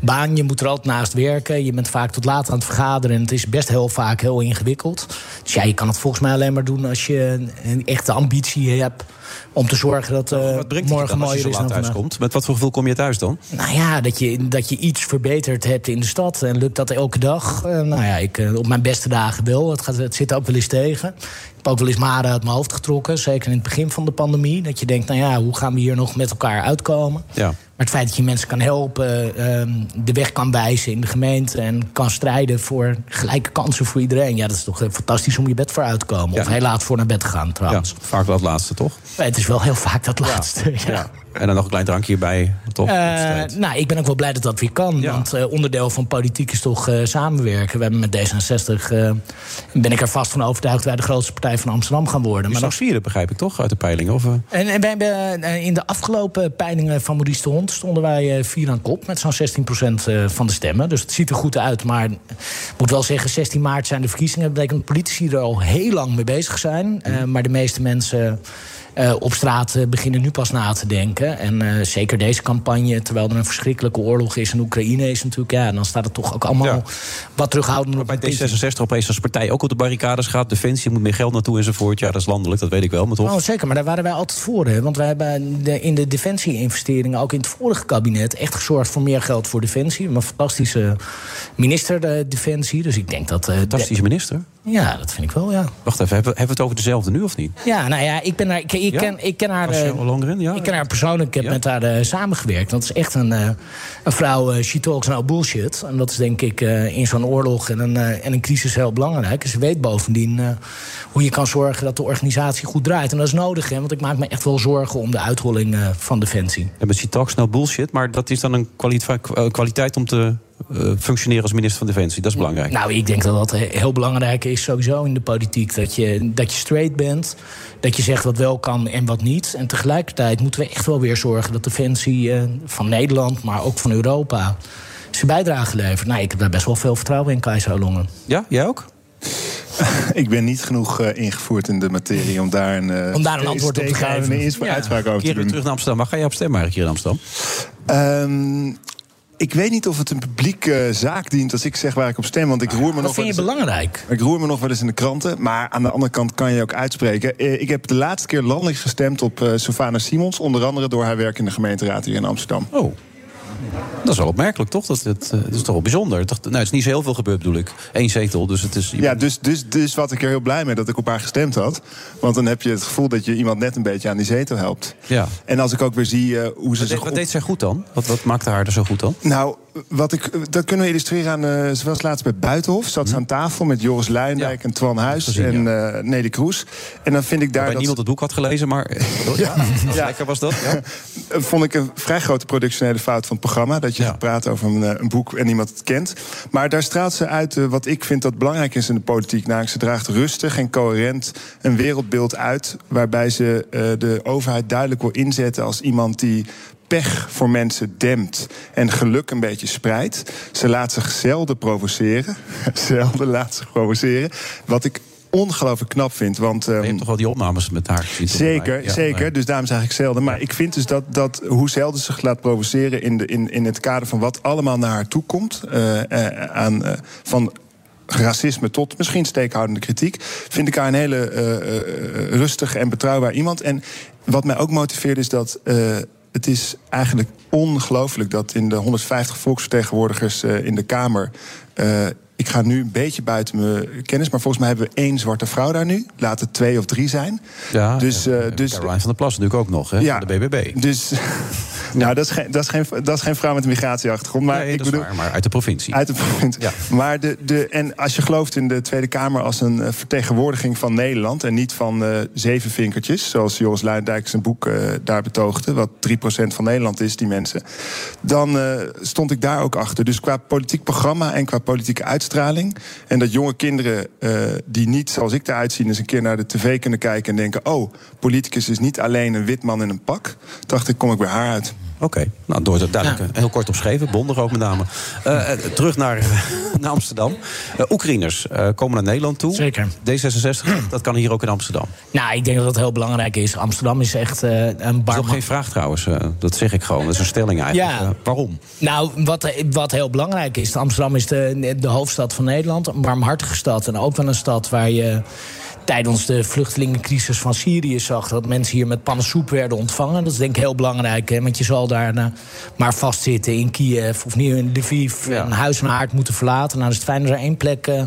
baan, je moet er altijd naast werken. Je bent vaak tot laat aan het vergaderen... en het is best heel vaak heel ingewikkeld. Dus ja, je kan het volgens mij alleen maar doen... als je een, echte ambitie hebt om te zorgen dat Wat brengt morgen dan als je zo laat thuis komt? Met wat voor gevoel kom je thuis dan? Nou ja, dat je, dat je iets verbeterd hebt in de stad. En lukt dat elke dag? Nou ja, ik, op mijn beste dagen wel. Het, gaat, het zit ook wel eens tegen. Heb ook wel eens maren uit mijn hoofd getrokken. Zeker in het begin van de pandemie. Dat je denkt, nou ja, hoe gaan we hier nog met elkaar uitkomen? Ja. Maar het feit dat je mensen kan helpen, ehm, de weg kan wijzen in de gemeente... en kan strijden voor gelijke kansen voor iedereen... ja, dat is toch eh, fantastisch om je bed voor uit te komen. Ja. Of heel laat voor naar bed te gaan, Ja, trouwens. vaak wel het laatste, toch? Het is wel heel vaak dat laatste. ja. Ja. En dan nog een klein drankje erbij, toch? Eh, nou, ik ben ook wel blij dat dat weer kan. Want eh, onderdeel van politiek is toch samenwerken. We hebben met D66, eh, ben ik er vast van overtuigd... wij de grootste partij van Amsterdam gaan worden. Maar straks vierde, begrijp ik toch, uit de peiling? Of, en, en wij hebben in de afgelopen peilingen van Maurice de Hond... stonden wij eh, vier aan kop met zo'n 16% van de stemmen. Dus het ziet er goed uit. Maar ik moet wel zeggen, 16 maart zijn de verkiezingen. Dat betekent dat politici er al heel lang mee bezig zijn. Eh, maar de meeste mensen... eh, op straat eh, beginnen nu pas na te denken. En eh, zeker deze campagne, terwijl er een verschrikkelijke oorlog is in Oekraïne, is natuurlijk, ja, dan staat het toch ook allemaal wat terughoudend op Bij een puntje. D66 opeens als partij ook op de barricades gaat. Defensie moet meer geld naartoe enzovoort. Ja, dat is landelijk, dat weet ik wel. Maar toch? Oh, zeker, maar daar waren wij altijd voor. Hè? Want wij hebben de, in de defensie-investeringen, ook in het vorige kabinet, echt gezorgd voor meer geld voor defensie. Een fantastische minister, de defensie. Dus ik denk dat. Fantastische minister. Ja, dat vind ik wel, ja. Wacht even, hebben we hebben we het over dezelfde nu of niet? Ja, nou ja, ik, ben haar, ik, ik Ja? ken, ik ken haar. Eh, Longren, ja. Ik ken haar persoonlijk, ik heb met haar eh, samengewerkt. Dat is echt een, eh, een vrouw, she talks no bullshit. En dat is denk ik in zo'n oorlog en een, en een crisis heel belangrijk. En ze weet bovendien hoe je kan zorgen dat de organisatie goed draait. En dat is nodig, hè, want ik maak me echt wel zorgen om de uitholling van Defensie. Ja, met talks no bullshit, maar dat is dan een kwaliteit om te functioneren als minister van Defensie. Dat is belangrijk. Nou, ik denk dat dat he- heel belangrijk is sowieso in de politiek. Dat je, dat je straight bent, dat je zegt wat wel kan en wat niet. En tegelijkertijd moeten we echt wel weer zorgen dat Defensie eh, van Nederland, maar ook van Europa, zijn bijdrage levert. Nou, ik heb daar best wel veel vertrouwen in, Keizer Olongen. Ja, jij ook? *laughs* Ik ben niet genoeg eh, ingevoerd in de materie om daar een, eh, Om daar een antwoord op te geven. inspraak- uitspraak over te Keer doen. terug naar Amsterdam. Waar ga je op stemmen eigenlijk hier in Amsterdam? Ehm, ik weet niet of het een publieke zaak dient als ik zeg waar ik op stem. Want ik roer me nog Dat vind je eens- belangrijk. Ik roer me nog wel eens in de kranten. Maar aan de andere kant kan je ook uitspreken. Eh, Ik heb de laatste keer landelijk gestemd op eh Sylvana Simons. Onder andere door haar werk in de gemeenteraad hier in Amsterdam. Oh. Dat is wel opmerkelijk, toch? Dat, het, eh, dat is toch wel bijzonder. Toch, nou, het is niet zo heel veel gebeurd, bedoel ik. Eén zetel, dus het is... Ja, dus, dus, dus wat ik er heel blij mee dat ik op haar gestemd had. Want dan heb je het gevoel dat je iemand net een beetje aan die zetel helpt. Ja. En als ik ook weer zie eh, hoe ze Wat, zich deed, wat deed zij goed dan? Wat, wat maakte haar er zo goed dan? Nou, wat ik, dat kunnen we illustreren aan. eh ze was laatst bij Buitenhof. Zat ze aan tafel met Joris Luijendijk en Twan Huis gezien, en eh Nelly Kroes. En dan vind ik daar. Waarbij dat niemand het boek had gelezen, maar... *laughs* Ja, Ja. lekker was dat. Ja. *laughs* Eh, vond ik een vrij grote productionele fout van het programma. Dat je gaat praten over een, eh, een boek en niemand het kent. Maar daar straalt ze uit eh, wat ik vind dat belangrijk is in de politiek. Namelijk, ze draagt rustig en coherent een wereldbeeld uit. Waarbij ze eh, de overheid duidelijk wil inzetten als iemand die pech voor mensen dempt en geluk een beetje spreidt. Ze laat zich zelden provoceren. *laughs* zelden laat zich provoceren. Wat ik ongelooflijk knap vind. Want, Je hebt toch wel die opnames met haar gezien? Zeker? Ja, zeker. Dus daarom zeg ik zelden. Maar ik vind dus dat, dat hoe zelden ze zich laat provoceren... in, de, in, in het kader van wat allemaal naar haar toe komt... eh, eh, aan, eh, van racisme tot misschien steekhoudende kritiek... vind ik haar een hele rustige en betrouwbaar iemand. En wat mij ook motiveert is dat... eh, het is eigenlijk ongelooflijk dat in de 150 volksvertegenwoordigers eh, in de Kamer. Ik ga nu een beetje buiten mijn kennis, maar volgens mij hebben we één zwarte vrouw daar nu. Laat het twee of drie zijn. Ja, dus, eh, dus Caroline van der Plas natuurlijk ook nog, hè? Ja. de BBB. Dus, *laughs* nou, dat is, geen, dat, is geen, dat is geen vrouw met een migratieachtergrond. Maar Nee, ik dat is bedoel, waar, maar uit de provincie. Uit de provincie. Maar de, de, en als je gelooft in de Tweede Kamer als een eh, vertegenwoordiging van Nederland... en niet van eh zeven vinkertjes, zoals Joris Luijendijk zijn boek daar betoogde... wat 3% van Nederland is, die mensen... dan stond ik daar ook achter. Dus qua politiek programma en qua politieke uitstraling... en dat jonge kinderen eh, die niet, zoals ik eruit zie... eens een keer naar de tv kunnen kijken en denken... oh, politicus is niet alleen een wit man in een pak... dacht ik, kom ik bij haar uit. Oké, nou, door het duidelijk heel kort omschreven. Bondig ook met name. Eh, eh, terug naar, *laughs* naar Amsterdam. Eh, Oekraïners eh, komen naar Nederland toe. Zeker. D66, *clears throat* dat kan hier ook in Amsterdam. Nou, ik denk dat dat heel belangrijk is. Amsterdam is echt een Dat is bar. ook geen vraag trouwens. dat zeg ik gewoon. Dat is een stelling eigenlijk. Ja. Waarom? Nou, wat, wat heel belangrijk is. Amsterdam is de, de hoofdstad van Nederland. Een warmhartige stad. En ook wel een stad waar je tijdens de vluchtelingencrisis van Syrië zag... dat mensen hier met pannensoep werden ontvangen. Dat is denk ik heel belangrijk. Hè? Want je zal daar nou, maar vastzitten in Kiev of nu in Lviv... en huis en haard moeten verlaten. Nou, dan is het fijn dat er één plek eh,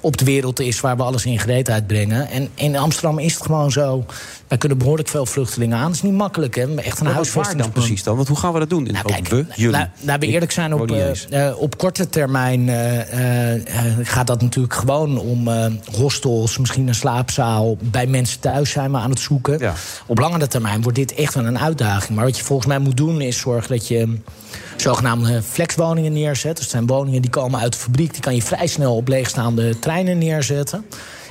op de wereld is... waar we alles in gereedheid brengen. En in Amsterdam is het gewoon zo... wij kunnen behoorlijk veel vluchtelingen aan. Dat is niet makkelijk, hè? Echt een huisvesting. dan precies dan? Want hoe gaan we dat doen? In Nou, kijk, we, jullie. La- laten we eerlijk zijn, op, eh, op korte termijn eh, gaat dat natuurlijk gewoon om hostels, misschien een slaapzaal. Bij mensen thuis zijn we aan het zoeken. Op langere termijn wordt dit echt wel een uitdaging. Maar wat je volgens mij moet doen is zorgen dat je zogenaamde flexwoningen neerzet. Dat zijn woningen die komen uit de fabriek. Die kan je vrij snel op leegstaande treinen neerzetten.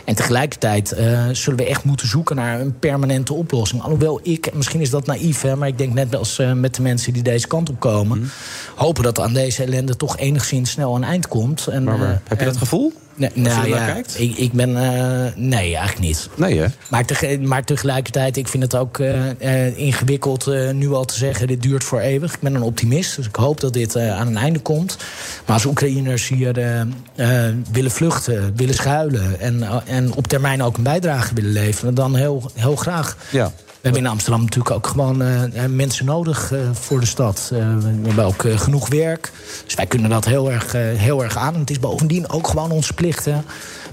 En tegelijkertijd eh, zullen we echt moeten zoeken naar een permanente oplossing. Alhoewel ik, en misschien is dat naïef, hè, maar ik denk net als eh, met de mensen die deze kant op komen, Mhm. hopen dat aan deze ellende toch enigszins snel een eind komt. En, Maar, maar, eh, heb je dat gevoel? Nee, Als je nou ernaar ja, kijkt? ik, ik ben. eh, nee, eigenlijk niet. Nee, hè? Maar, tege- maar tegelijkertijd, ik vind het ook eh, eh, ingewikkeld eh, nu al te zeggen... dit duurt voor eeuwig. Ik ben een optimist, dus ik hoop dat dit eh, aan een einde komt. Maar als Oekraïners hier eh, eh, willen vluchten, willen schuilen... En, en op termijn ook een bijdrage willen leveren... dan heel, heel graag. Ja. We hebben in Amsterdam natuurlijk ook gewoon eh, eh, mensen nodig eh, voor de stad. We hebben ook genoeg werk. Dus wij kunnen dat heel erg, heel erg aan. En het is bovendien ook gewoon onze plicht.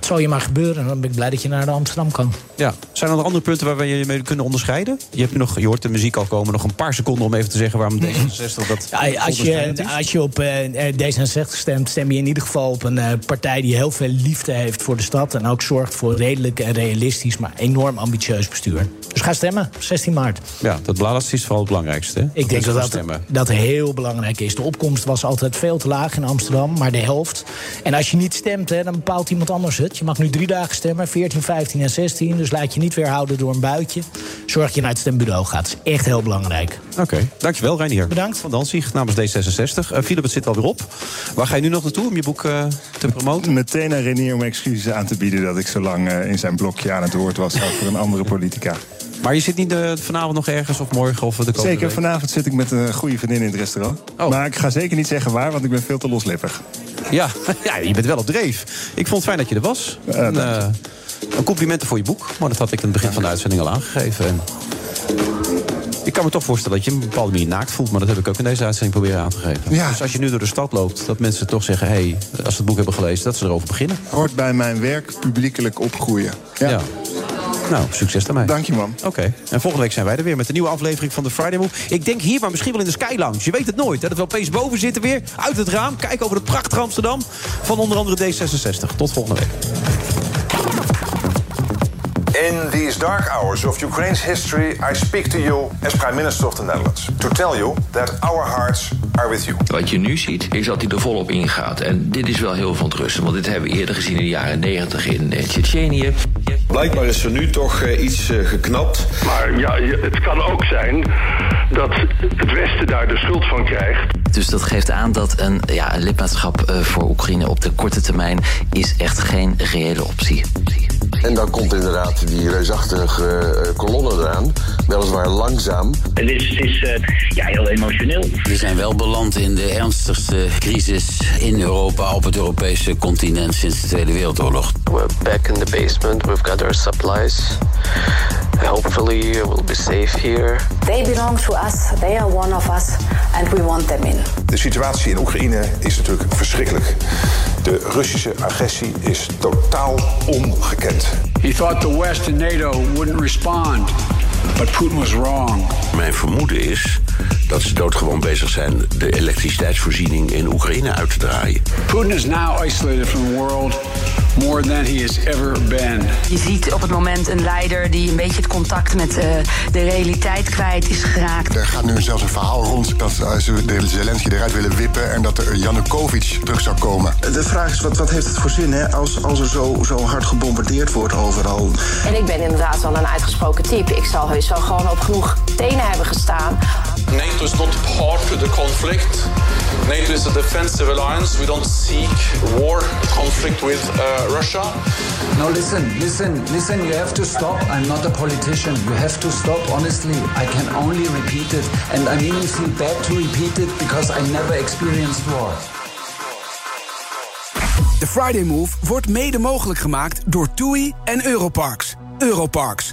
Het zal je maar gebeuren. En dan ben ik blij dat je naar Amsterdam kan. Ja. Zijn er nog andere punten waar we je mee kunnen onderscheiden? Je, hebt nog, je hoort de muziek al komen. Nog een paar seconden om even te zeggen waarom D66 dat Ja, als, je, als je op eh, D66 stemt, stem je in ieder geval op een eh, partij die heel veel liefde heeft voor de stad. En ook zorgt voor redelijk en realistisch, maar enorm ambitieus bestuur. Dus ga stemmen, 16 maart. Ja, dat laatste is vooral het belangrijkste. Hè? Ik denk dat gewoon dat, stemmen. dat heel belangrijk is. De opkomst was altijd veel te laag in Amsterdam, maar de helft. En als je niet stemt, hè, dan bepaalt iemand anders het. Je mag nu drie dagen stemmen, 14, 15 en 16. Dus laat je niet weerhouden door een buitje. Zorg dat je naar het stembureau gaat. Dat is echt heel belangrijk. Oké, dankjewel Reinier. Bedankt. Van Danzig namens D66. Eh Philip, het zit alweer op. Waar ga je nu nog naartoe om je boek eh, te promoten? Meteen naar Renier om excuses aan te bieden dat ik zo lang eh, in zijn blokje aan het woord was over een andere politica. Maar je zit niet vanavond nog ergens of morgen of de komende Zeker, week? vanavond zit ik met een goede vriendin in het restaurant. Oh. Maar ik ga zeker niet zeggen waar, want ik ben veel te loslippig. Ja, *laughs* ja, je bent wel op dreef. Ik vond het fijn dat je er was. En, eh, een complimenten voor je boek. Maar dat had ik in het begin van de uitzending al aangegeven. En ik kan me toch voorstellen dat je een bepaalde manier naakt voelt. Maar dat heb ik ook in deze uitzending proberen aan te geven. Ja. Dus als je nu door de stad loopt, dat mensen toch zeggen... hé, hey, als ze het boek hebben gelezen, dat ze erover beginnen. Hoort bij mijn werk publiekelijk opgroeien. Ja. Nou, succes daarmee. Dank je, man. Oké. En volgende week zijn wij er weer met een nieuwe aflevering van de Friday Move. Ik denk hier, maar misschien wel in de Sky Lounge. Je weet het nooit. Hè? Dat we opeens boven zitten weer, uit het raam. Kijken over het prachtige Amsterdam. Van onder andere D66. Tot volgende week. In these dark hours of Ukraine's history, I speak to you as Prime Minister of the Netherlands to tell you that our hearts are with you. Wat je nu ziet, is dat hij er volop ingaat. En dit is wel heel verontrustend, want dit hebben we eerder gezien in de jaren 90 in eh, Tsjetsjenië. Blijkbaar is er nu toch eh, iets eh, geknapt. Maar ja, het kan ook zijn dat het Westen daar de schuld van krijgt. Dus dat geeft aan dat een, ja, een lidmaatschap eh, voor Oekraïne op de korte termijn is echt geen reële optie. En dan komt inderdaad die reusachtige eh, kolonne eraan. Weliswaar langzaam. Het is, het is eh, ja, heel emotioneel. We zijn wel beland in de ernstigste crisis in Europa op het Europese continent sinds de Tweede Wereldoorlog. We're back in the basement. We've got our supplies. Hopefully, we'll be safe here. They belong to us, they are one of us, and we want them in. De situatie in Oekraïne is natuurlijk verschrikkelijk. De Russische agressie is totaal ongekend. He thought the West and NATO wouldn't respond, but Putin was wrong. Mijn vermoeden is dat ze doodgewoon bezig zijn de elektriciteitsvoorziening in Oekraïne uit te draaien. Putin is now isolated from the world more than he has ever been. Je ziet op het moment een leider die een beetje het contact met eh, de realiteit kwijt is geraakt. Er gaat nu zelfs een verhaal rond dat eh, ze de Zelensky eruit willen wippen en dat er Janukovic terug zou komen. De vraag is, wat, wat heeft het voor zin hè, als, als er zo, zo hard gebombardeerd wordt overal? En ik ben inderdaad wel een uitgesproken type. Ik zal heus wel gewoon op genoeg tenen hebben gestaan. NATO is not part of the conflict. NATO is a defensive alliance. We don't seek war, conflict with uh, Russia. No, listen, listen, listen, you have to stop. I'm not a politician. You have to stop, honestly. I can only repeat it. And I really feel bad to repeat it because I never experienced war. De Friday Move wordt mede mogelijk gemaakt door TUI en Europarks. Europarks,